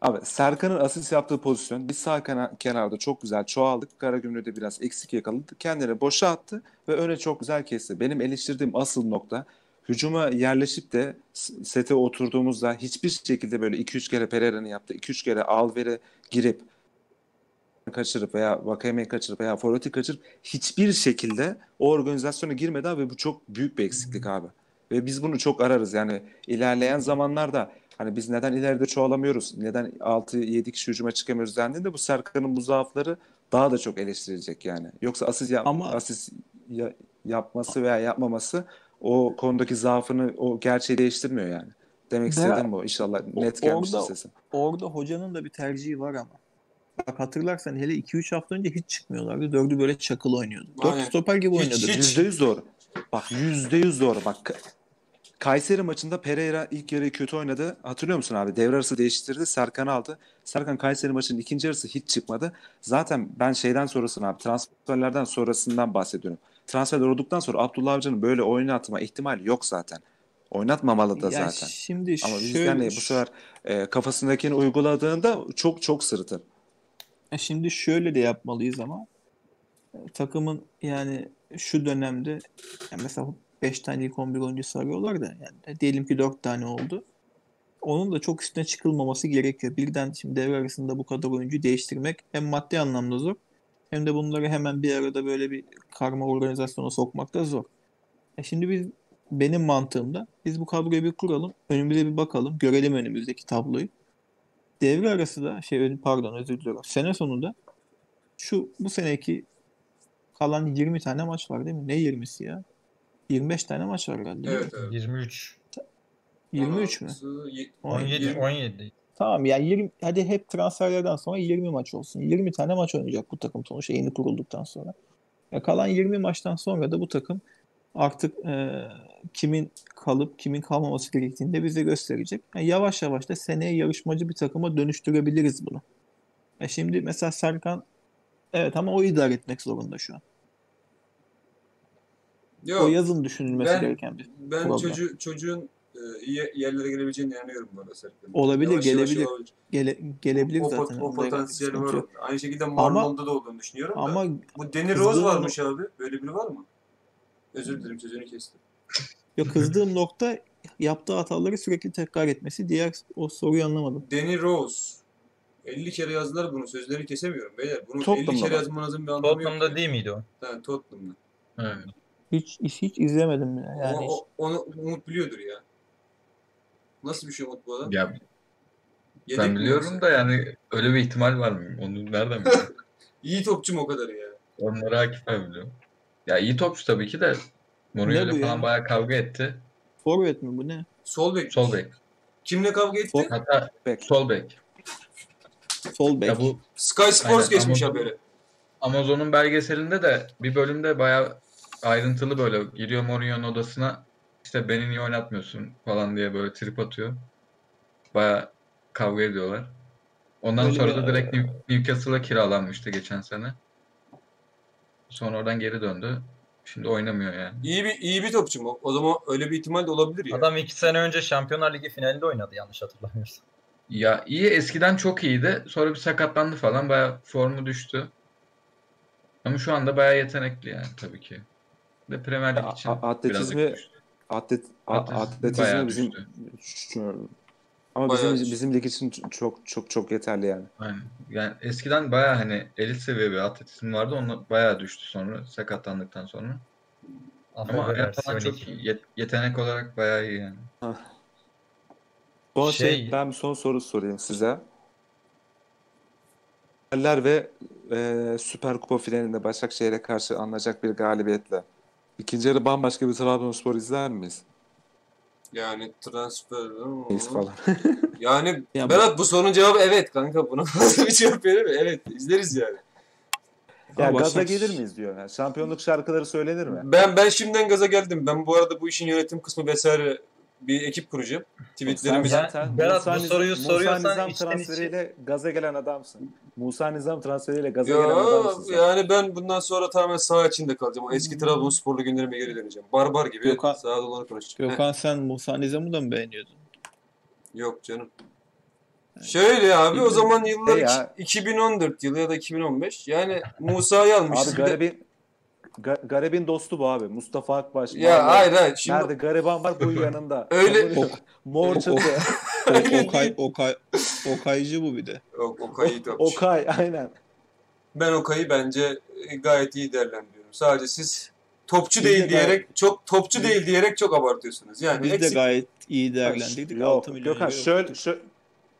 abi Serkan'ın asist yaptığı pozisyon biz sağ kena- kenarda çok güzel çoğaldık. Karagümrük'te biraz eksik yakaladı. Kendini boşa attı ve öne çok güzel kesti. Benim eleştirdiğim asıl nokta hücuma yerleşip de sete oturduğumuzda hiçbir şekilde böyle 2-3 kere Pereira'nın yaptığı 2-3 kere Alver'e girip kaçırıp veya Vakayeme'yi kaçırıp veya Forvet'i kaçırıp hiçbir şekilde o organizasyona girmedi abi ve bu çok büyük bir eksiklik abi. Ve biz bunu çok ararız yani ilerleyen zamanlarda hani biz neden ileride çoğalamıyoruz, neden 6-7 kişi hücuma çıkamıyoruz dendiğinde bu Serkan'ın bu zaafları daha da çok eleştirilecek yani. Yoksa asist, yap, Ama- asist ya- yapması veya yapmaması o konudaki zaafını, o gerçeği değiştirmiyor yani. Demek Berat, istediğim bu. İnşallah net orada- sesim. Orada hocanın da bir tercihi var ama. Bak hatırlarsan hele 2-3 hafta önce hiç çıkmıyorlardı. Dördü böyle çakıl oynuyordu. Dört stoper gibi Hiç- oynadı. hiç- Yüzde yüz doğru. Bak yüzde yüz doğru. Bak Kayseri maçında Pereira ilk yarıyı kötü oynadı. Hatırlıyor musun abi? Devre arası değiştirdi. Serkan'ı aldı. Serkan Kayseri maçının ikinci yarısı hiç çıkmadı. Zaten ben şeyden sonrasını abi transferlerden sonrasından bahsediyorum. Transferler olduktan sonra Abdullah Avcı'nın böyle oynatma ihtimali yok zaten. Oynatmamalı da Ya zaten. Şimdi Ama şöyle, bu sefer e, kafasındakini uyguladığında çok çok sırıtır. E Şimdi şöyle de yapmalıyız ama e, takımın yani şu dönemde yani mesela 5 tane ilk 11 oyuncusu arıyorlar da yani diyelim ki 4 tane oldu. Onun da çok üstüne çıkılmaması gerekiyor. Birden şimdi devre arasında bu kadar oyuncu değiştirmek hem maddi anlamda zor hem de bunları hemen bir arada böyle bir karma organizasyona sokmak da zor. E şimdi biz benim mantığımda biz bu kadroyu bir kuralım, önümüze bir bakalım, görelim önümüzdeki tabloyu. Devre arası da şey pardon özür diliyorum. Sene sonunda şu bu seneki kalan 20 tane maç var değil mi? Ne 20'si ya? 25 tane maç var herhalde. Evet evet. 23. 23 mü? 17 17. 17. Tamam yani 20 hadi hep transferlerden sonra 20 maç olsun. 20 tane maç oynayacak bu takım sonuçta yeni kurulduktan sonra. Ya kalan 20 maçtan sonra da bu takım artık e, kimin kalıp kimin kalmaması gerektiğini de bize gösterecek. Yani yavaş yavaş da seneye yarışmacı bir takıma dönüştürebiliriz bunu. Ya şimdi mesela Serkan evet ama o idare etmek zorunda şu an. O Yok yazın düşünülmesi Ben- gereken bir ben problem. çocuğu, çocuğun e, iyi yerlere gelebileceğine inanıyorum bu arada. Olabilir, Yavaş yavaş gelebilir. olabilir. Gele, gelebilir O, zaten. o bir potansiyel var yok. Aynı şekilde Marlon'da da olduğunu düşünüyorum da. Ama Bu Danny Rose no- varmış abi. Böyle biri var mı? Özür dilerim sözünü kestim. ya kızdığım nokta yaptığı hataları sürekli tekrar etmesi. Diğer o soruyu anlamadım. Danny Rose. 50 kere yazdılar bunu. Sözleri kesemiyorum beyler. Bunu 50 Tottenham'da kere mı? yazmanızın bir anlamı yok. Tottenham'da değil miydi o? Ha, Tottenham'da. Evet. Hiç hiç izlemedim bile. Yani o, hiç. o- onu Umut biliyordur ya. Nasıl bir şey Umut bu adam? Ya Yedek ben biliyorum da yani öyle bir ihtimal var mı? Onu nereden biliyorum? İyi topçu mu o kadar ya? Onları Akif abi biliyor. Ya iyi topçu tabii ki de Mourinho ile falan ya? bayağı kavga etti. Forvet mi bu ne? Sol bek. Sol bek. Kimle kavga etti? Sol- Hatta Bek. sol bek. Sol bek. Ya bu Sky Sports Aynen, geçmiş Amazon- haberi. Amazon'un belgeselinde de bir bölümde bayağı ayrıntılı böyle giriyor Mourinho'nun odasına işte beni niye oynatmıyorsun falan diye böyle trip atıyor. Bayağı kavga ediyorlar. Ondan Böyle sonra da direkt New- Newcastle'a kiralanmıştı geçen sene. Sonra oradan geri döndü. Şimdi oynamıyor yani. İyi bir iyi bir topçu mu? O zaman öyle bir ihtimal de olabilir ya. Adam 2 sene önce Şampiyonlar Ligi finalinde oynadı yanlış hatırlamıyorsam. Ya iyi eskiden çok iyiydi. Sonra bir sakatlandı falan. Bayağı formu düştü. Ama şu anda bayağı yetenekli yani tabii ki. De Premier Lig için atletizmi-. Atlet, Atletizmi atletizmi bizim düştü. Şu- ama Bayağı bizim düştü. bizim lig için çok çok çok yeterli yani. Aynen. Yani eskiden bayağı hani elit seviye bir atletizm vardı. Onu bayağı düştü sonra sakatlandıktan sonra. Ama falan versiyon çok. Yet- yetenek olarak bayağı iyi yani. Son şey, Şey- ben bir son soru sorayım size. Fenerler ve e, Süper Kupa finalinde Başakşehir'e karşı alınacak bir galibiyetle. İkinci yarı bambaşka bir Trabzonspor izler miyiz? Yani transfer. Miyiz falan. Yani Ya Berat bu sorunun cevabı evet kanka. Buna fazla bir cevap verir mi? Evet izleriz yani. Ya Ama gaza Başak- gelir miyiz diyor. Yani şampiyonluk şarkıları söylenir mi? Ben ben şimdiden gaza geldim. Ben bu arada bu işin yönetim kısmı vesaire bir ekip kuracağım. Tweetlerimizi Ben- zaten Berat, Musa bu Nizam- soruyu Musa soruyorsan Nizam transferiyle gaza gelen adamsın. Musa Nizam transferiyle gaza gelen Ya adamsın sen. yani ben bundan sonra tamamen saha içinde kalacağım. O eski Trabzonsporlu günlerime geri döneceğim. Barbar gibi Gökhan- sağa dolanıp konuşacağım. Heh, Gökhan sen Musa Nizam'ı da mı beğeniyordun? yok canım. Şöyle abi o zaman yıllar E ya. iki- 2014 yılı ya da 2015. Yani Musa'yı almışız. Abi garibin Ga- garibin dostu bu abi. Mustafa Akbaş. Ya Vallahi hayır hayır. Şimdi Nerede gariban var bu yanında. Öyle- Kabul- Mor çatı. O, Okay, Okay, Okaycı bu bir de. Yok, Okay iyi topçu. Okay aynen. Ben Okay'ı bence gayet iyi değerlendiriyorum. Sadece siz topçu Biz değil de diyerek çok topçu değil diyerek çok abartıyorsunuz. Yani Biz de eksik gayet iyi değerlendirdik. Yok 6 milyon Gökhan şöyle, şöyle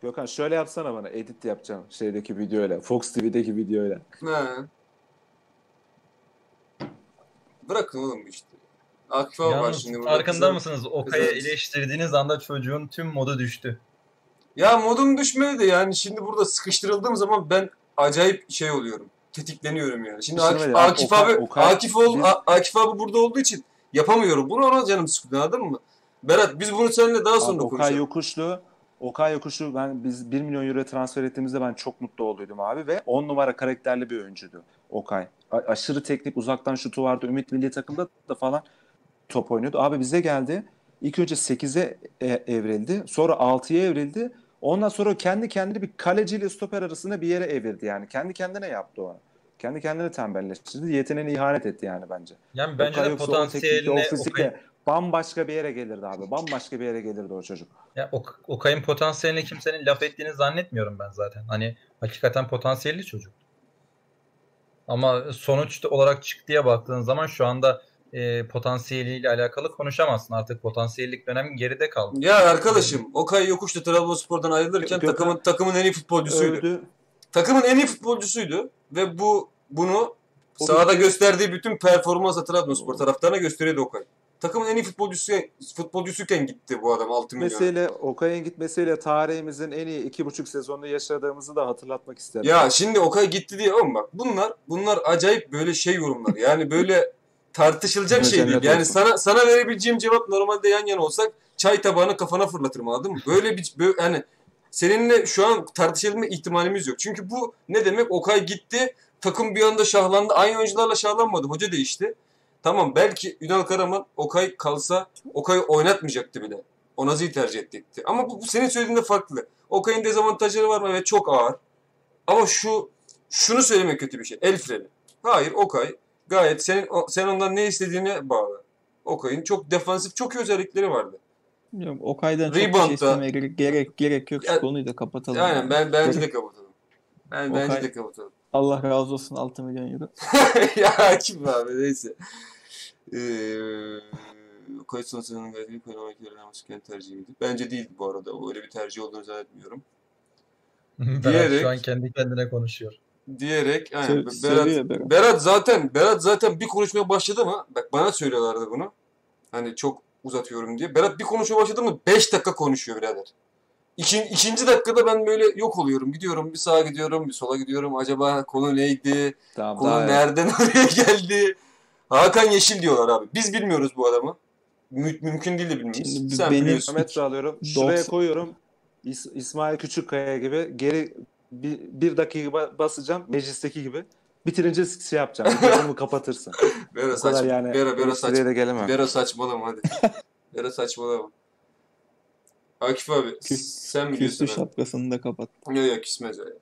Gökhan şöyle yapsana bana. Edit yapacağım şeydeki videoyla. Fox TV'deki videoyla. He. Bırakın oğlum işte. Akif abi var şimdi burada. farkında kızar- mısınız? Okay'ı eleştirdiğiniz anda çocuğun tüm modu düştü. Ya modum düşmedi de yani şimdi burada sıkıştırıldığım zaman ben acayip şey oluyorum. Tetikleniyorum yani. Şimdi Düşünme Akif, ya, Akif Okay- abi Okay- Akif ol, A- Akif abi burada olduğu için yapamıyorum. Bunu ona canım sıkıldı anladın mı? Berat biz bunu seninle daha sonra Abi, Okay konuşalım. Yokuşlu Okay Yokuşlu ben biz 1 milyon euro transfer ettiğimizde ben çok mutlu olduydum abi ve 10 numara karakterli bir oyuncuydu Okay. Aşırı teknik uzaktan şutu vardı. Ümit milli takımda da falan top oynuyordu. Abi bize geldi. İlk önce 8'e e- evrildi. Sonra 6'ya evrildi. Ondan sonra kendi kendine bir kaleciyle stoper arasında bir yere evirdi yani. Kendi kendine yaptı o. Kendi kendine tembelleştirdi. Yeteneğine ihanet etti yani bence. Yani bence Okay de yoksa o potansiyeline o fizikle Okay, bambaşka bir yere gelirdi abi. Bambaşka bir yere gelirdi o çocuk. ya Ok- Okay'ın potansiyeline kimsenin laf ettiğini zannetmiyorum ben zaten. Hani hakikaten potansiyelli çocuk. Ama sonuç olarak çıktıya baktığın zaman şu anda e, potansiyeliyle alakalı konuşamazsın. Artık potansiyellik dönemi geride kaldı. Ya arkadaşım Okay Yokuşlu Trabzonspor'dan ayrılırken Gökhan- takımın takımın en iyi futbolcusuydu. Övdü. Takımın en iyi futbolcusuydu ve bu bunu O sahada gösterdiği bütün performansa Trabzonspor taraftarına gösteriyordu Okay. Takımın en iyi futbolcusu futbolcusuyken gitti bu adam 6 milyon. Gitmesiyle, Okay'ın gitmesiyle tarihimizin en iyi iki buçuk sezonunu yaşadığımızı da hatırlatmak isterim. Ya şimdi Okay gitti diye ama bak bunlar bunlar acayip böyle şey yorumlar. Yani böyle tartışılacak şey değil. Yani sana sana verebileceğim cevap normalde yan yana olsak çay tabağını kafana fırlatırım anladın mı? Böyle bir böyle, hani seninle şu an tartışılma ihtimalimiz yok. Çünkü bu ne demek? Okay gitti. Takım bir anda şahlandı. Aynı oyuncularla şahlanmadı. Hoca değişti. Tamam belki Ünal Karaman Okay kalsa Okay'ı oynatmayacaktı bile. Onazi'yi tercih edecekti. Ama bu, bu senin söylediğinde farklı. Okay'ın dezavantajları var mı? Evet çok ağır. Ama şu şunu söylemek kötü bir şey. El freni. Hayır Okay gayet senin sen ondan ne istediğine bağlı. Okay'ın çok defansif çok iyi özellikleri vardı. Yok, Okay'dan çok şey Rebound'da- istemeye gerek, gerek, gerek yok. Şu konuyu da kapatalım. Aynen yani. ben bence de kapatalım. Ben bence Okay. de kapatalım. Allah razı olsun 6 milyon euro. ya kim abi neyse. Eee kayıt son sezonun galibiyeti oynamak yerine Amasya'nın tercihi miydi? Bence değildi bu arada. O Öyle bir tercih olduğunu zannetmiyorum. Berat Diyerek- şu an kendi kendine konuşuyor. Diyerek yani Sö- Berat, Berat. Berat zaten Berat zaten bir konuşmaya başladı mı? Bak bana söylüyorlardı bunu. Hani çok uzatıyorum diye. Berat bir konuşmaya başladı mı 5 dakika konuşuyor birader. İkin, ikinci dakikada ben böyle yok oluyorum. Gidiyorum bir sağa gidiyorum bir sola gidiyorum. Acaba konu neydi? Tamam, Konu daha nereden oraya geldi? Hakan Yeşil diyorlar abi. Biz bilmiyoruz bu adamı. Mü- mümkün değil de bilmeyiz. Şimdi Sen benim- biliyorsun. metre alıyorum. Şuraya 90 koyuyorum. İs- İsmail Küçükkaya gibi geri bir, bir dakika ba- basacağım meclisteki gibi. Bitirince şey yapacağım. Mikrofonumu kapatırsın. Bera saçma. yani. Bera, Bera, saç, de gelemem. Bera saçmalama hadi. Bera saçmalama. Akif abi Küs- sen Küstü biliyorsun. abi. şapkasını da kapat. Yok yok küsmez öyle.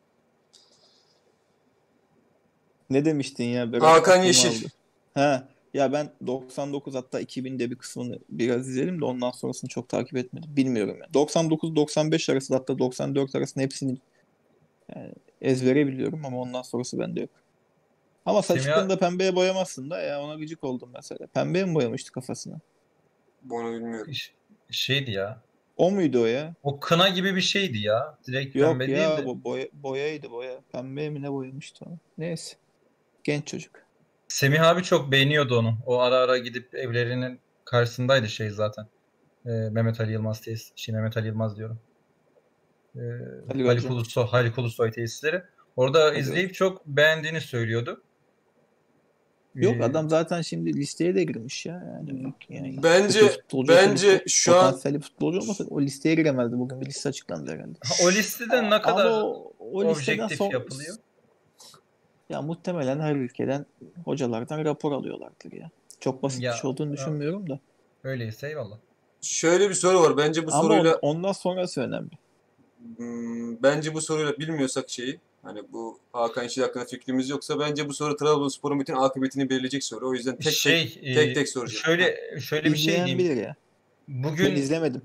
Ne demiştin ya? Berat Hakan Yeşil. aldı. Ha, ya ben 99 hatta 2000'de bir kısmını biraz izledim de ondan sonrasını çok takip etmedim. Bilmiyorum yani. 99-95 arası hatta 94 arasında hepsini yani ezbere biliyorum ama ondan sonrası bende yok. Ama saçlarını da pembeye boyamazsın da ya ona gıcık oldum mesela. Pembeye mi boyamıştı kafasını? Bunu bilmiyorum. Ş- Şeydi ya. O muydu o ya? O kına gibi bir şeydi ya. Direkt Yok pembe ya değildi. bu boya, boyaydı boya. Pembeye mi ne boyamıştı onu? Neyse. Genç çocuk. Semih abi çok beğeniyordu onu. O ara ara gidip evlerinin karşısındaydı şey zaten. Ee, Mehmet Ali Yılmaz tesis, şey Mehmet Ali Yılmaz diyorum. Ee, Ali Haluk Hoca. Ulusoy, Haluk Ulusoy tesisleri. Orada Hoca. izleyip çok beğendiğini söylüyordu. Yok Ee, adam zaten şimdi listeye de girmiş ya. Yani, yani Bence- olsa bence liste- şu an- futbolcu olmasa o listeye giremezdi. Bugün bir liste açıklandı herhalde. ha, o listede ne kadar Ama o, o listeden objektif son- yapılıyor? Ya muhtemelen her ülkeden hocalardan rapor alıyorlardır ya. Çok basit Ya, bir şey olduğunu ya. düşünmüyorum da. Öyleyse eyvallah. Şöyle bir soru var. Bence bu Ama soruyla on- ondan sonrası önemli. Hmm, bence bu soruyla bilmiyorsak şeyi hani bu Hakan Yeşil hakkında fikrimiz yoksa bence bu soru Trabzonspor'un bütün akıbetini belirleyecek soru. O yüzden tek şey tek e, tek tek soracağım. Şöyle şöyle bir şey diyeyim. bilir ya. Ben Bugün izlemedim.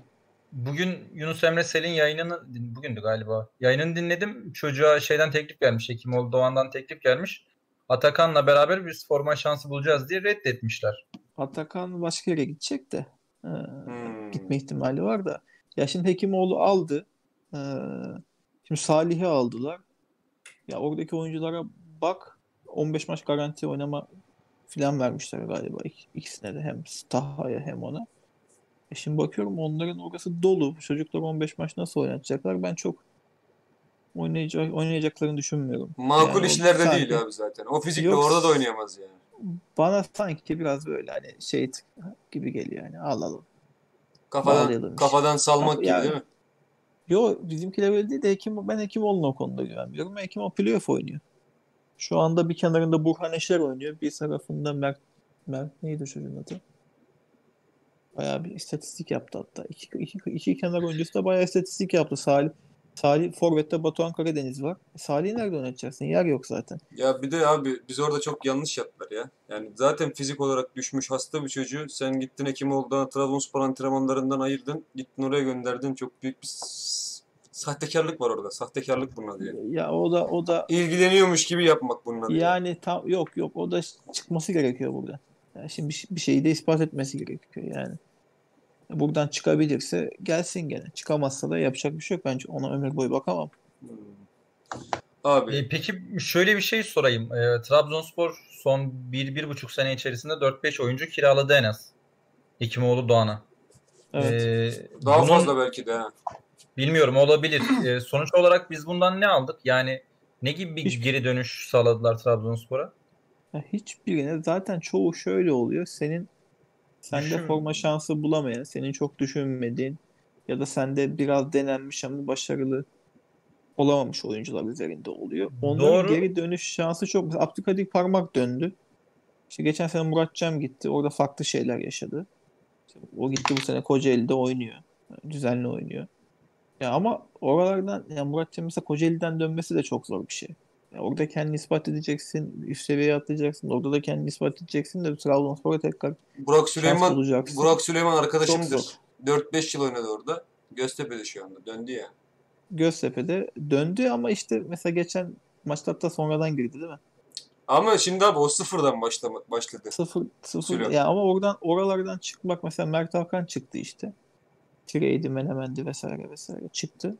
Bugün Yunus Emre Sel'in yayınını, bugündü galiba. Yayınını dinledim. Çocuğa şeyden teklif gelmiş. Hekimoğlu Doğan'dan teklif gelmiş. Atakan'la beraber biz forma şansı bulacağız diye reddetmişler. Atakan başka yere gidecek de. Ee, Hmm. gitme ihtimali var da. Ya şimdi Hekimoğlu aldı. Ee, şimdi Salih'i aldılar. Ya oradaki oyunculara bak 15 maç garanti oynama filan vermişler galiba ik- ikisine de hem Taha'ya hem ona. E şimdi bakıyorum onların orası dolu. Çocuklar 15 maç nasıl oynatacaklar? Ben çok oynayacak oynayacaklarını düşünmüyorum. Makul Yani işlerde sanki- değil abi zaten. O fizikle Yok. orada da oynayamaz yani. Bana sanki biraz böyle hani şey gibi geliyor yani. Al al. Kafadan Bağlayalım kafadan salmak gibi Yani- değil mi? Yo bizimkiler öyle değil de Hekim, ben Hekimoğlu'na o konuda güvenmiyorum. Hekim o playoff oynuyor. Şu anda bir kenarında Burhan Eşer oynuyor. Bir tarafında Mert, Mert neydi çocuğun adı? Bayağı bir istatistik yaptı hatta. İki, iki, iki kenar oyuncusu da bayağı istatistik yaptı. Salih, Salih Forvet'te Batuhan Karadeniz var. E, Salih'i nerede oynatacaksın? Yer yok zaten. Ya bir de abi biz orada çok yanlış yaptılar ya. Yani zaten fizik olarak düşmüş hasta bir çocuğu sen gittin Hekimoğlu'dan Trabzonspor antrenmanlarından ayırdın. Gittin oraya gönderdin. Çok büyük bir sahtekarlık var orada. Sahtekarlık bunun adı yani. Ya o da o da İlgileniyormuş gibi yapmak bunun adı. yani. tam yok yok o da çıkması gerekiyor buradan. Yani şimdi bir, bir şeyi de ispat etmesi gerekiyor yani. Buradan çıkabilirse gelsin gene. Çıkamazsa da yapacak bir şey yok. Bence ona ömür boyu bakamam. Hmm. Abi E, peki şöyle bir şey sorayım. E, Trabzonspor son 1-1,5 sene içerisinde 4-5 oyuncu kiraladı en az. Hekimoğlu Doğan'a. Evet. E, daha bunun- fazla belki de ha. Bilmiyorum olabilir. E, sonuç olarak biz bundan ne aldık? Yani ne gibi bir Hiç- geri dönüş sağladılar Trabzonspor'a? Ya hiçbirine zaten çoğu şöyle oluyor. Senin sende Düşün- forma şansı bulamayan, senin çok düşünmediğin ya da sende biraz denenmiş ama başarılı olamamış oyuncular üzerinde oluyor. Onların Doğru. geri dönüş şansı çok. Mesela Abdülkadir Parmak döndü. İşte geçen sene Murat Cem gitti. Orada farklı şeyler yaşadı. İşte o gitti bu sene Kocaeli'de oynuyor. Düzenli oynuyor. Ya ama oralardan ya Murat Cem mesela Kocaeli'den dönmesi de çok zor bir şey. Orada kendini ispat edeceksin. Üst seviyeye atlayacaksın. Orada da kendini ispat edeceksin de Trabzonspor'a tekrar Burak Süleyman bulacaksın. Burak Süleyman arkadaşımdır. zor. 4-5 yıl oynadı orada. Göztepe'de şu anda. Döndü ya. Göztepe'de döndü ama işte mesela geçen maçta hatta sonradan girdi değil mi? Ama şimdi abi o sıfırdan başlama, başladı. Sıfır, sıfır. Süleyman. Ya ama oradan oralardan çıkmak mesela Mert Hakan çıktı işte. Tireydi, Menemendi vesaire vesaire çıktı.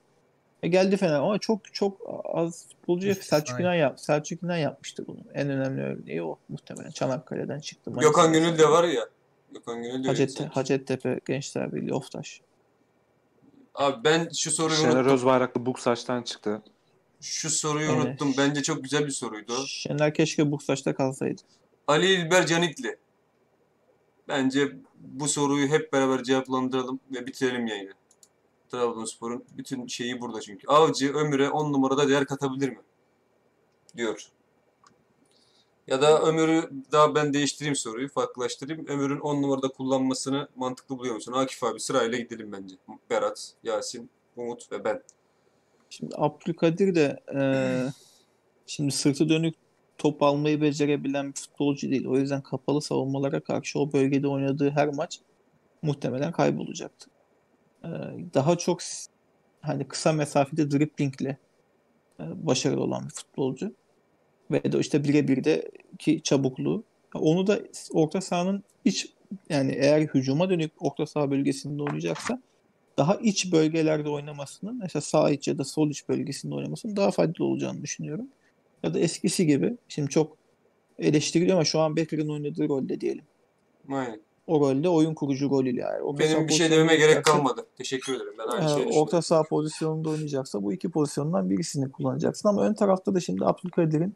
E geldi Fener ama çok çok az futbolcu yap- İstisnai. Selçuk İnan yap Selçuk İnan yapmıştı bunu. En önemli örneği o muhtemelen Çanakkale'den çıktı. Gökhan Gönül de var ya. Gökhan Gönül de Hacet, öyle. Hacettepe Gençler Birliği Oftaş. Abi ben şu soruyu Şener unuttum. Özbayraklı Buksaç'tan çıktı. Şu soruyu Evet. unuttum. Bence çok güzel bir soruydu. Şener keşke Bursaç'ta kalsaydı. Ali İlber Canikli. Bence bu soruyu hep beraber cevaplandıralım ve bitirelim yayını. Trabzonspor'un bütün şeyi burada çünkü. Avcı Ömür'e 10 numarada değer katabilir mi? Diyor. Ya da Ömür'ü daha ben değiştireyim soruyu, farklılaştırayım. Ömür'ün 10 numarada kullanmasını mantıklı buluyor musun? Akif abi sırayla gidelim bence. Berat, Yasin, Umut ve ben. Şimdi Abdülkadir de eee, şimdi sırtı dönük top almayı becerebilen bir futbolcu değil. O yüzden kapalı savunmalara karşı o bölgede oynadığı her maç muhtemelen kaybolacaktı. Eee, daha çok hani kısa mesafede driblingle e, başarılı olan bir futbolcu. Ve de işte birebir de ki çabukluğu. Onu da orta sahanın iç yani eğer hücuma dönük orta saha bölgesinde oynayacaksa daha iç bölgelerde oynamasının mesela sağ iç ya da sol iç bölgesinde oynamasının daha faydalı olacağını düşünüyorum. Ya da eskisi gibi şimdi çok eleştiriliyor ama şu an Becker'ın oynadığı rolde diyelim. Aynen. O rolde oyun kurucu rolüyle yani. Orta Benim bir şey dememe gerek kalmadı. Teşekkür ederim. Ben aynı şeyi düşünüyorum. orta saha pozisyonunda oynayacaksa bu iki pozisyondan birisini kullanacaksın ama ön tarafta da şimdi Abdülkadir'in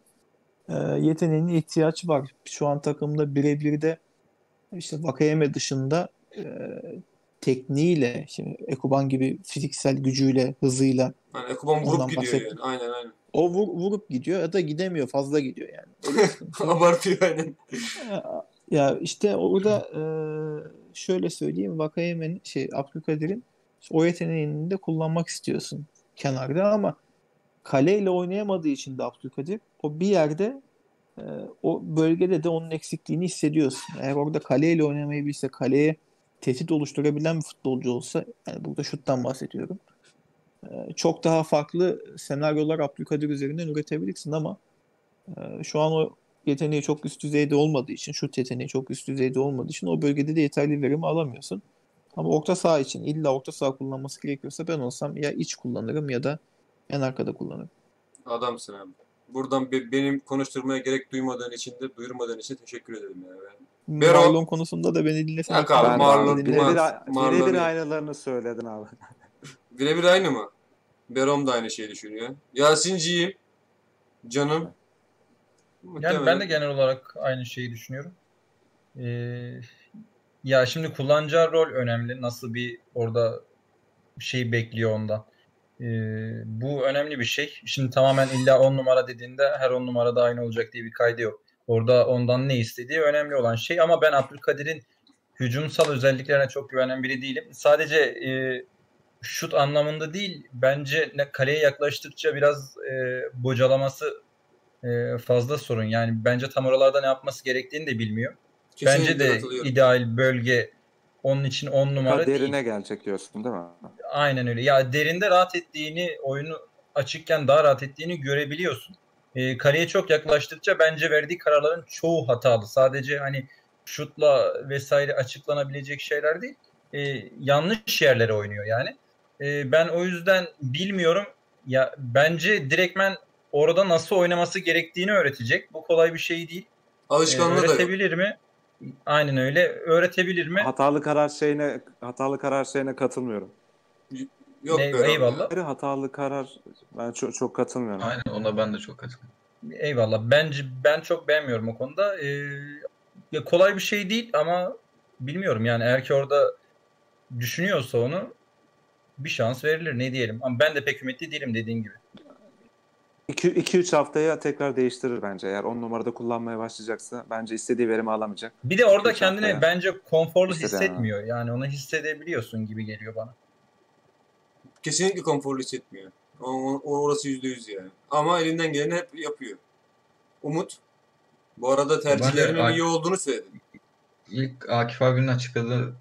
e, yeteneğine ihtiyaç var. Şu an takımda birebir de işte Vakayeme dışında e, tekniğiyle şimdi Ekuban gibi fiziksel gücüyle, hızıyla Yani Ekuban vurup gidiyor bahsettim. yani. Aynen aynen. o vur- vurup gidiyor ya da gidemiyor, fazla gidiyor yani. Abartıyor aynen. Ya- işte orada e, şöyle söyleyeyim Vakayeme'nin şey Abdülkadir'in o yeteneğini de kullanmak istiyorsun kenarda ama kaleyle oynayamadığı için de Abdülkadir o bir yerde e, o bölgede de onun eksikliğini hissediyorsun. Eğer orada kaleyle oynamayı bilse kaleye tehdit oluşturabilen bir futbolcu olsa yani burada şuttan bahsediyorum. e, çok daha farklı senaryolar Abdülkadir üzerinden üretebilirsin ama e, şu an o yeteneği çok üst düzeyde olmadığı için, şut yeteneği çok üst düzeyde olmadığı için o bölgede de yeterli verimi alamıyorsun. Ama orta saha için illa orta saha kullanması gerekiyorsa ben olsam ya iç kullanırım ya da en arkada kullanırım. Adamsın abi. Buradan be- benim konuşturmaya gerek duymadığın için de duyurmadığın için teşekkür ederim ya. Ben- Bero- Marlon konusunda da beni dinlesene. Yok abi, Marlon- birebir, birebir aynılarını söyledin abi. Birebir aynı mı? Berom da aynı şeyi düşünüyor. Yasinciğim. Canım. Yani ben de genel olarak aynı şeyi düşünüyorum. Ee, ya şimdi kullanacağı rol önemli. Nasıl bir orada şey bekliyor ondan. Ee, bu önemli bir şey. Şimdi tamamen illa 10 numara dediğinde her 10 numarada aynı olacak diye bir kaydı yok. Orada ondan ne istediği önemli olan şey. Ama ben Abdülkadir'in hücumsal özelliklerine çok güvenen biri değilim. Sadece e, şut anlamında değil, bence ne kaleye yaklaştıkça biraz e, bocalaması e, fazla sorun. Yani bence tam oralarda ne yapması gerektiğini de bilmiyor. Kesinlikle bence de ideal bölge onun için 10 numara Ha, değil. derine gelecek diyorsun değil mi? Aynen öyle. Ya derinde rahat ettiğini, oyunu açıkken daha rahat ettiğini görebiliyorsun. E, kaleye çok yaklaştıkça bence verdiği kararların çoğu hatalı. Sadece hani şutla vesaire açıklanabilecek şeyler değil. E, yanlış yerlere oynuyor yani. E, ben o yüzden bilmiyorum. Ya bence direktmen orada nasıl oynaması gerektiğini öğretecek. Bu kolay bir şey değil. Alışkanlığı da yok. öğretebilir mi? Aynen öyle. Öğretebilir mi? Hatalı karar şeyine hatalı karar şeyine katılmıyorum. Yok Ey- eyvallah. Ayrı hatalı karar ben çok çok katılmıyorum. Aynen ona ben de çok katılıyorum. Eyvallah. Bence ben çok beğenmiyorum o konuda. Ee, ya kolay bir şey değil ama bilmiyorum yani eğer ki orada düşünüyorsa onu bir şans verilir ne diyelim. Ama ben de pek ümitli değilim dediğin gibi. 2-3 haftaya tekrar değiştirir bence. Eğer 10 numarada kullanmaya başlayacaksa bence istediği verimi alamayacak. Bir de orada kendini hafta bence konforlu Hisseden hissetmiyor. Yani onu hissedebiliyorsun gibi geliyor bana. Kesinlikle konforlu hissetmiyor. O, o- orası yüzde yüz yani. Ama elinden geleni hep yapıyor. Umut. Bu arada tercihlerinin iyi olduğunu söyledin. İlk Akif abinin açıkladığı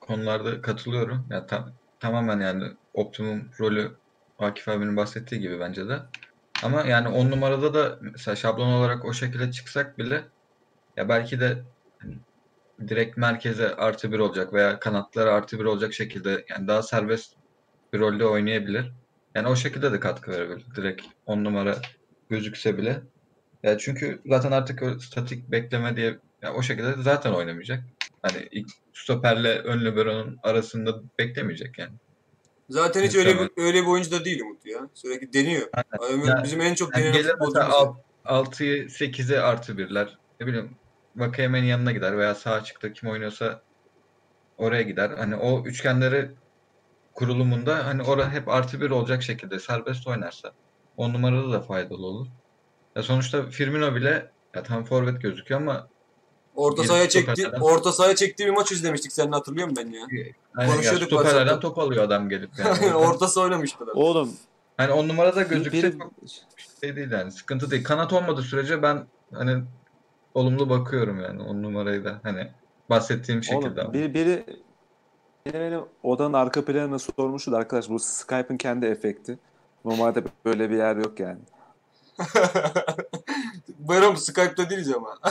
konularda katılıyorum. Ya tam, tamamen yani optimum rolü Akif abinin bahsettiği gibi bence de. Ama yani 10 numarada da mesela şablon olarak o şekilde çıksak bile ya belki de hani direkt merkeze artı bir olacak veya kanatlara artı bir olacak şekilde yani daha serbest bir rolde oynayabilir. Yani o şekilde de katkı verebilir. Direkt 10 numara gözükse bile. Ya çünkü zaten artık statik bekleme diye ya o şekilde de zaten oynamayacak. Hani ilk stoperle ön libero'nun arasında beklemeyecek yani. Zaten hiç öyle bir, öyle bir oyuncu da değil Umut ya. Sürekli deniyor. Ömür- Yani- bizim en çok Yani mesela futbolcumuz. alt- 6'yı 8'e artı birler. Ne bileyim Vakayemen'in yanına gider veya sağ açıkta kim oynuyorsa oraya gider. Hani o üçgenleri kurulumunda hani orada hep artı bir olacak şekilde serbest oynarsa 10 numarada da faydalı olur. Ya sonuçta Firmino bile ya tam forvet gözüküyor ama Orta sahaya çekti, stoperlerden- orta sahaya çektiği bir maç izlemiştik. Sen hatırlıyor musun ben ya? hani ya Konuşuyorduk stoperlerden WhatsApp'ta. top alıyor adam gelip yani. Orta saha oynamıştı da. Oğlum Hani 10 numarada gözükse çok şey değil yani sıkıntı değil. Kanat olmadığı sürece ben hani olumlu bakıyorum yani 10 numarayı da hani bahsettiğim şekilde Oğlum ama. biri, biri benim odanın arka planını sormuştu da arkadaş bu Skype'ın kendi efekti. Normalde böyle bir yer yok yani. Bayram Skype'da değiliz ama.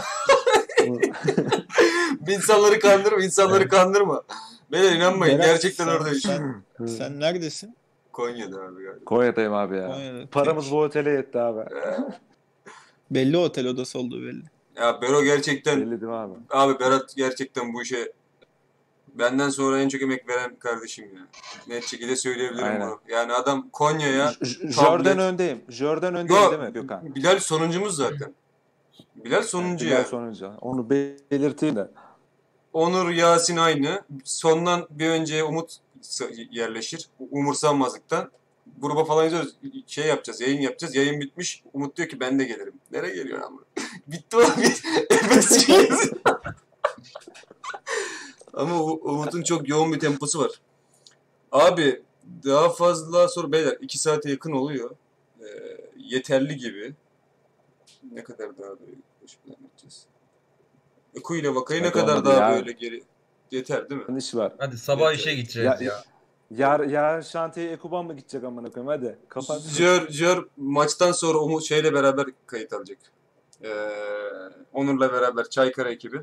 insanları kandırma, insanları kandırma. Beyler inanmayın Berat, gerçekten sen- oradayız. Sen, sen neredesin? Konya'da abi galiba. Konya'dayım abi ya. Konya'da. Paramız bu otele yetti abi. Belli otel odası olduğu belli. Ya Bero gerçekten Belli değil mi abi? abi Berat gerçekten bu işe benden sonra en çok emek veren kardeşim ya. Net şekilde söyleyebilirim Aynen. bunu. Yani adam Konya'ya J- J- tablet- Jordan öndeyim. Jordan öndeyim Yo, değil mi Gökhan? Bilal sonuncumuz zaten. Bilal sonuncu Bilal ya. sonuncu. Onu belirteyim de. Onur Yasin aynı. Sondan bir önce Umut yerleşir. Umursamazlıktan. Gruba falan yazıyoruz. Şey yapacağız, yayın yapacağız. Yayın bitmiş. Umut diyor ki ben de gelirim. Nereye geliyor ama? Bitti oğlum. Efes. Ama Umut'un çok yoğun bir temposu var. Abi daha fazla soru beyler 2 saate yakın oluyor. Ee, yeterli gibi. Ne kadar daha böyle plan yapacağız? Eku ile Vakayı ne kadar daha ya. böyle geri yeter değil mi? iş var. Hadi sabah Evet, işe gideceğiz Ya- ya. Yar, yarın şantiye Ekuban mı gidecek amına koyayım hadi. Kapat. Jör, Jör maçtan sonra Umut şeyle beraber kayıt alacak. Ee, Onur'la beraber Çaykara ekibi.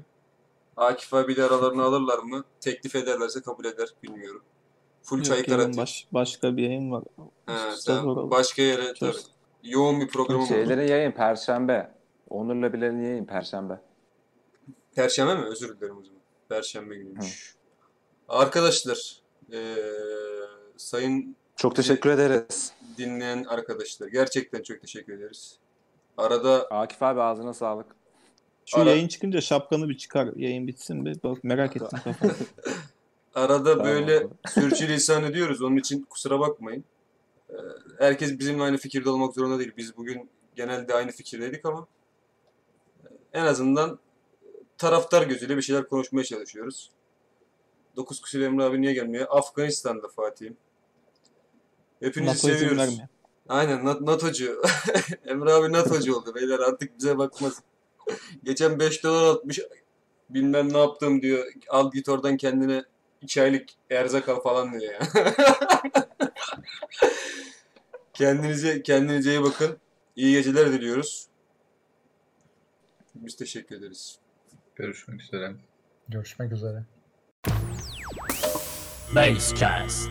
Akif abiyle aralarını alırlar mı? Teklif ederlerse kabul eder. Bilmiyorum. Full Yok, çaykar yarın atayım. baş, başka bir yayın var. He, Oral. başka yere Söz. tabii. Yoğun bir programım oldu. Şeylerin yayın Perşembe. Onur'la Bilal'in yayın Perşembe. Perşembe mi? Özür dilerim o zaman. Perşembe günüymüş. Arkadaşlar, eee, sayın Çok teşekkür ederiz. dinleyen arkadaşlar gerçekten çok teşekkür ederiz. Arada Akif abi ağzına sağlık. Şu Ara- yayın çıkınca şapkanı bir çıkar. Yayın bitsin bir. Bak merak ettim kafamı. arada Tamam. böyle sürçülisan ediyoruz. Onun için kusura bakmayın. Eee, herkes bizimle aynı fikirde olmak zorunda değil. Biz bugün genelde aynı fikirdeydik ama e, en azından taraftar gözüyle bir şeyler konuşmaya çalışıyoruz. 9 kusur Emre abi niye gelmiyor? Afganistan'da Fatih'im. Hepinizi NATO seviyoruz. Aynen Nat- NATO'cu. Emre abi NATO'cu oldu beyler artık bize bakmaz. Geçen 5 dolar atmış bilmem ne yaptım diyor. Al git oradan kendine 2 aylık erzak al falan diyor ya. kendinize kendinize iyi bakın. İyi geceler diliyoruz. Biz teşekkür ederiz. Görüşmek üzere. Görüşmek üzere. Basecast.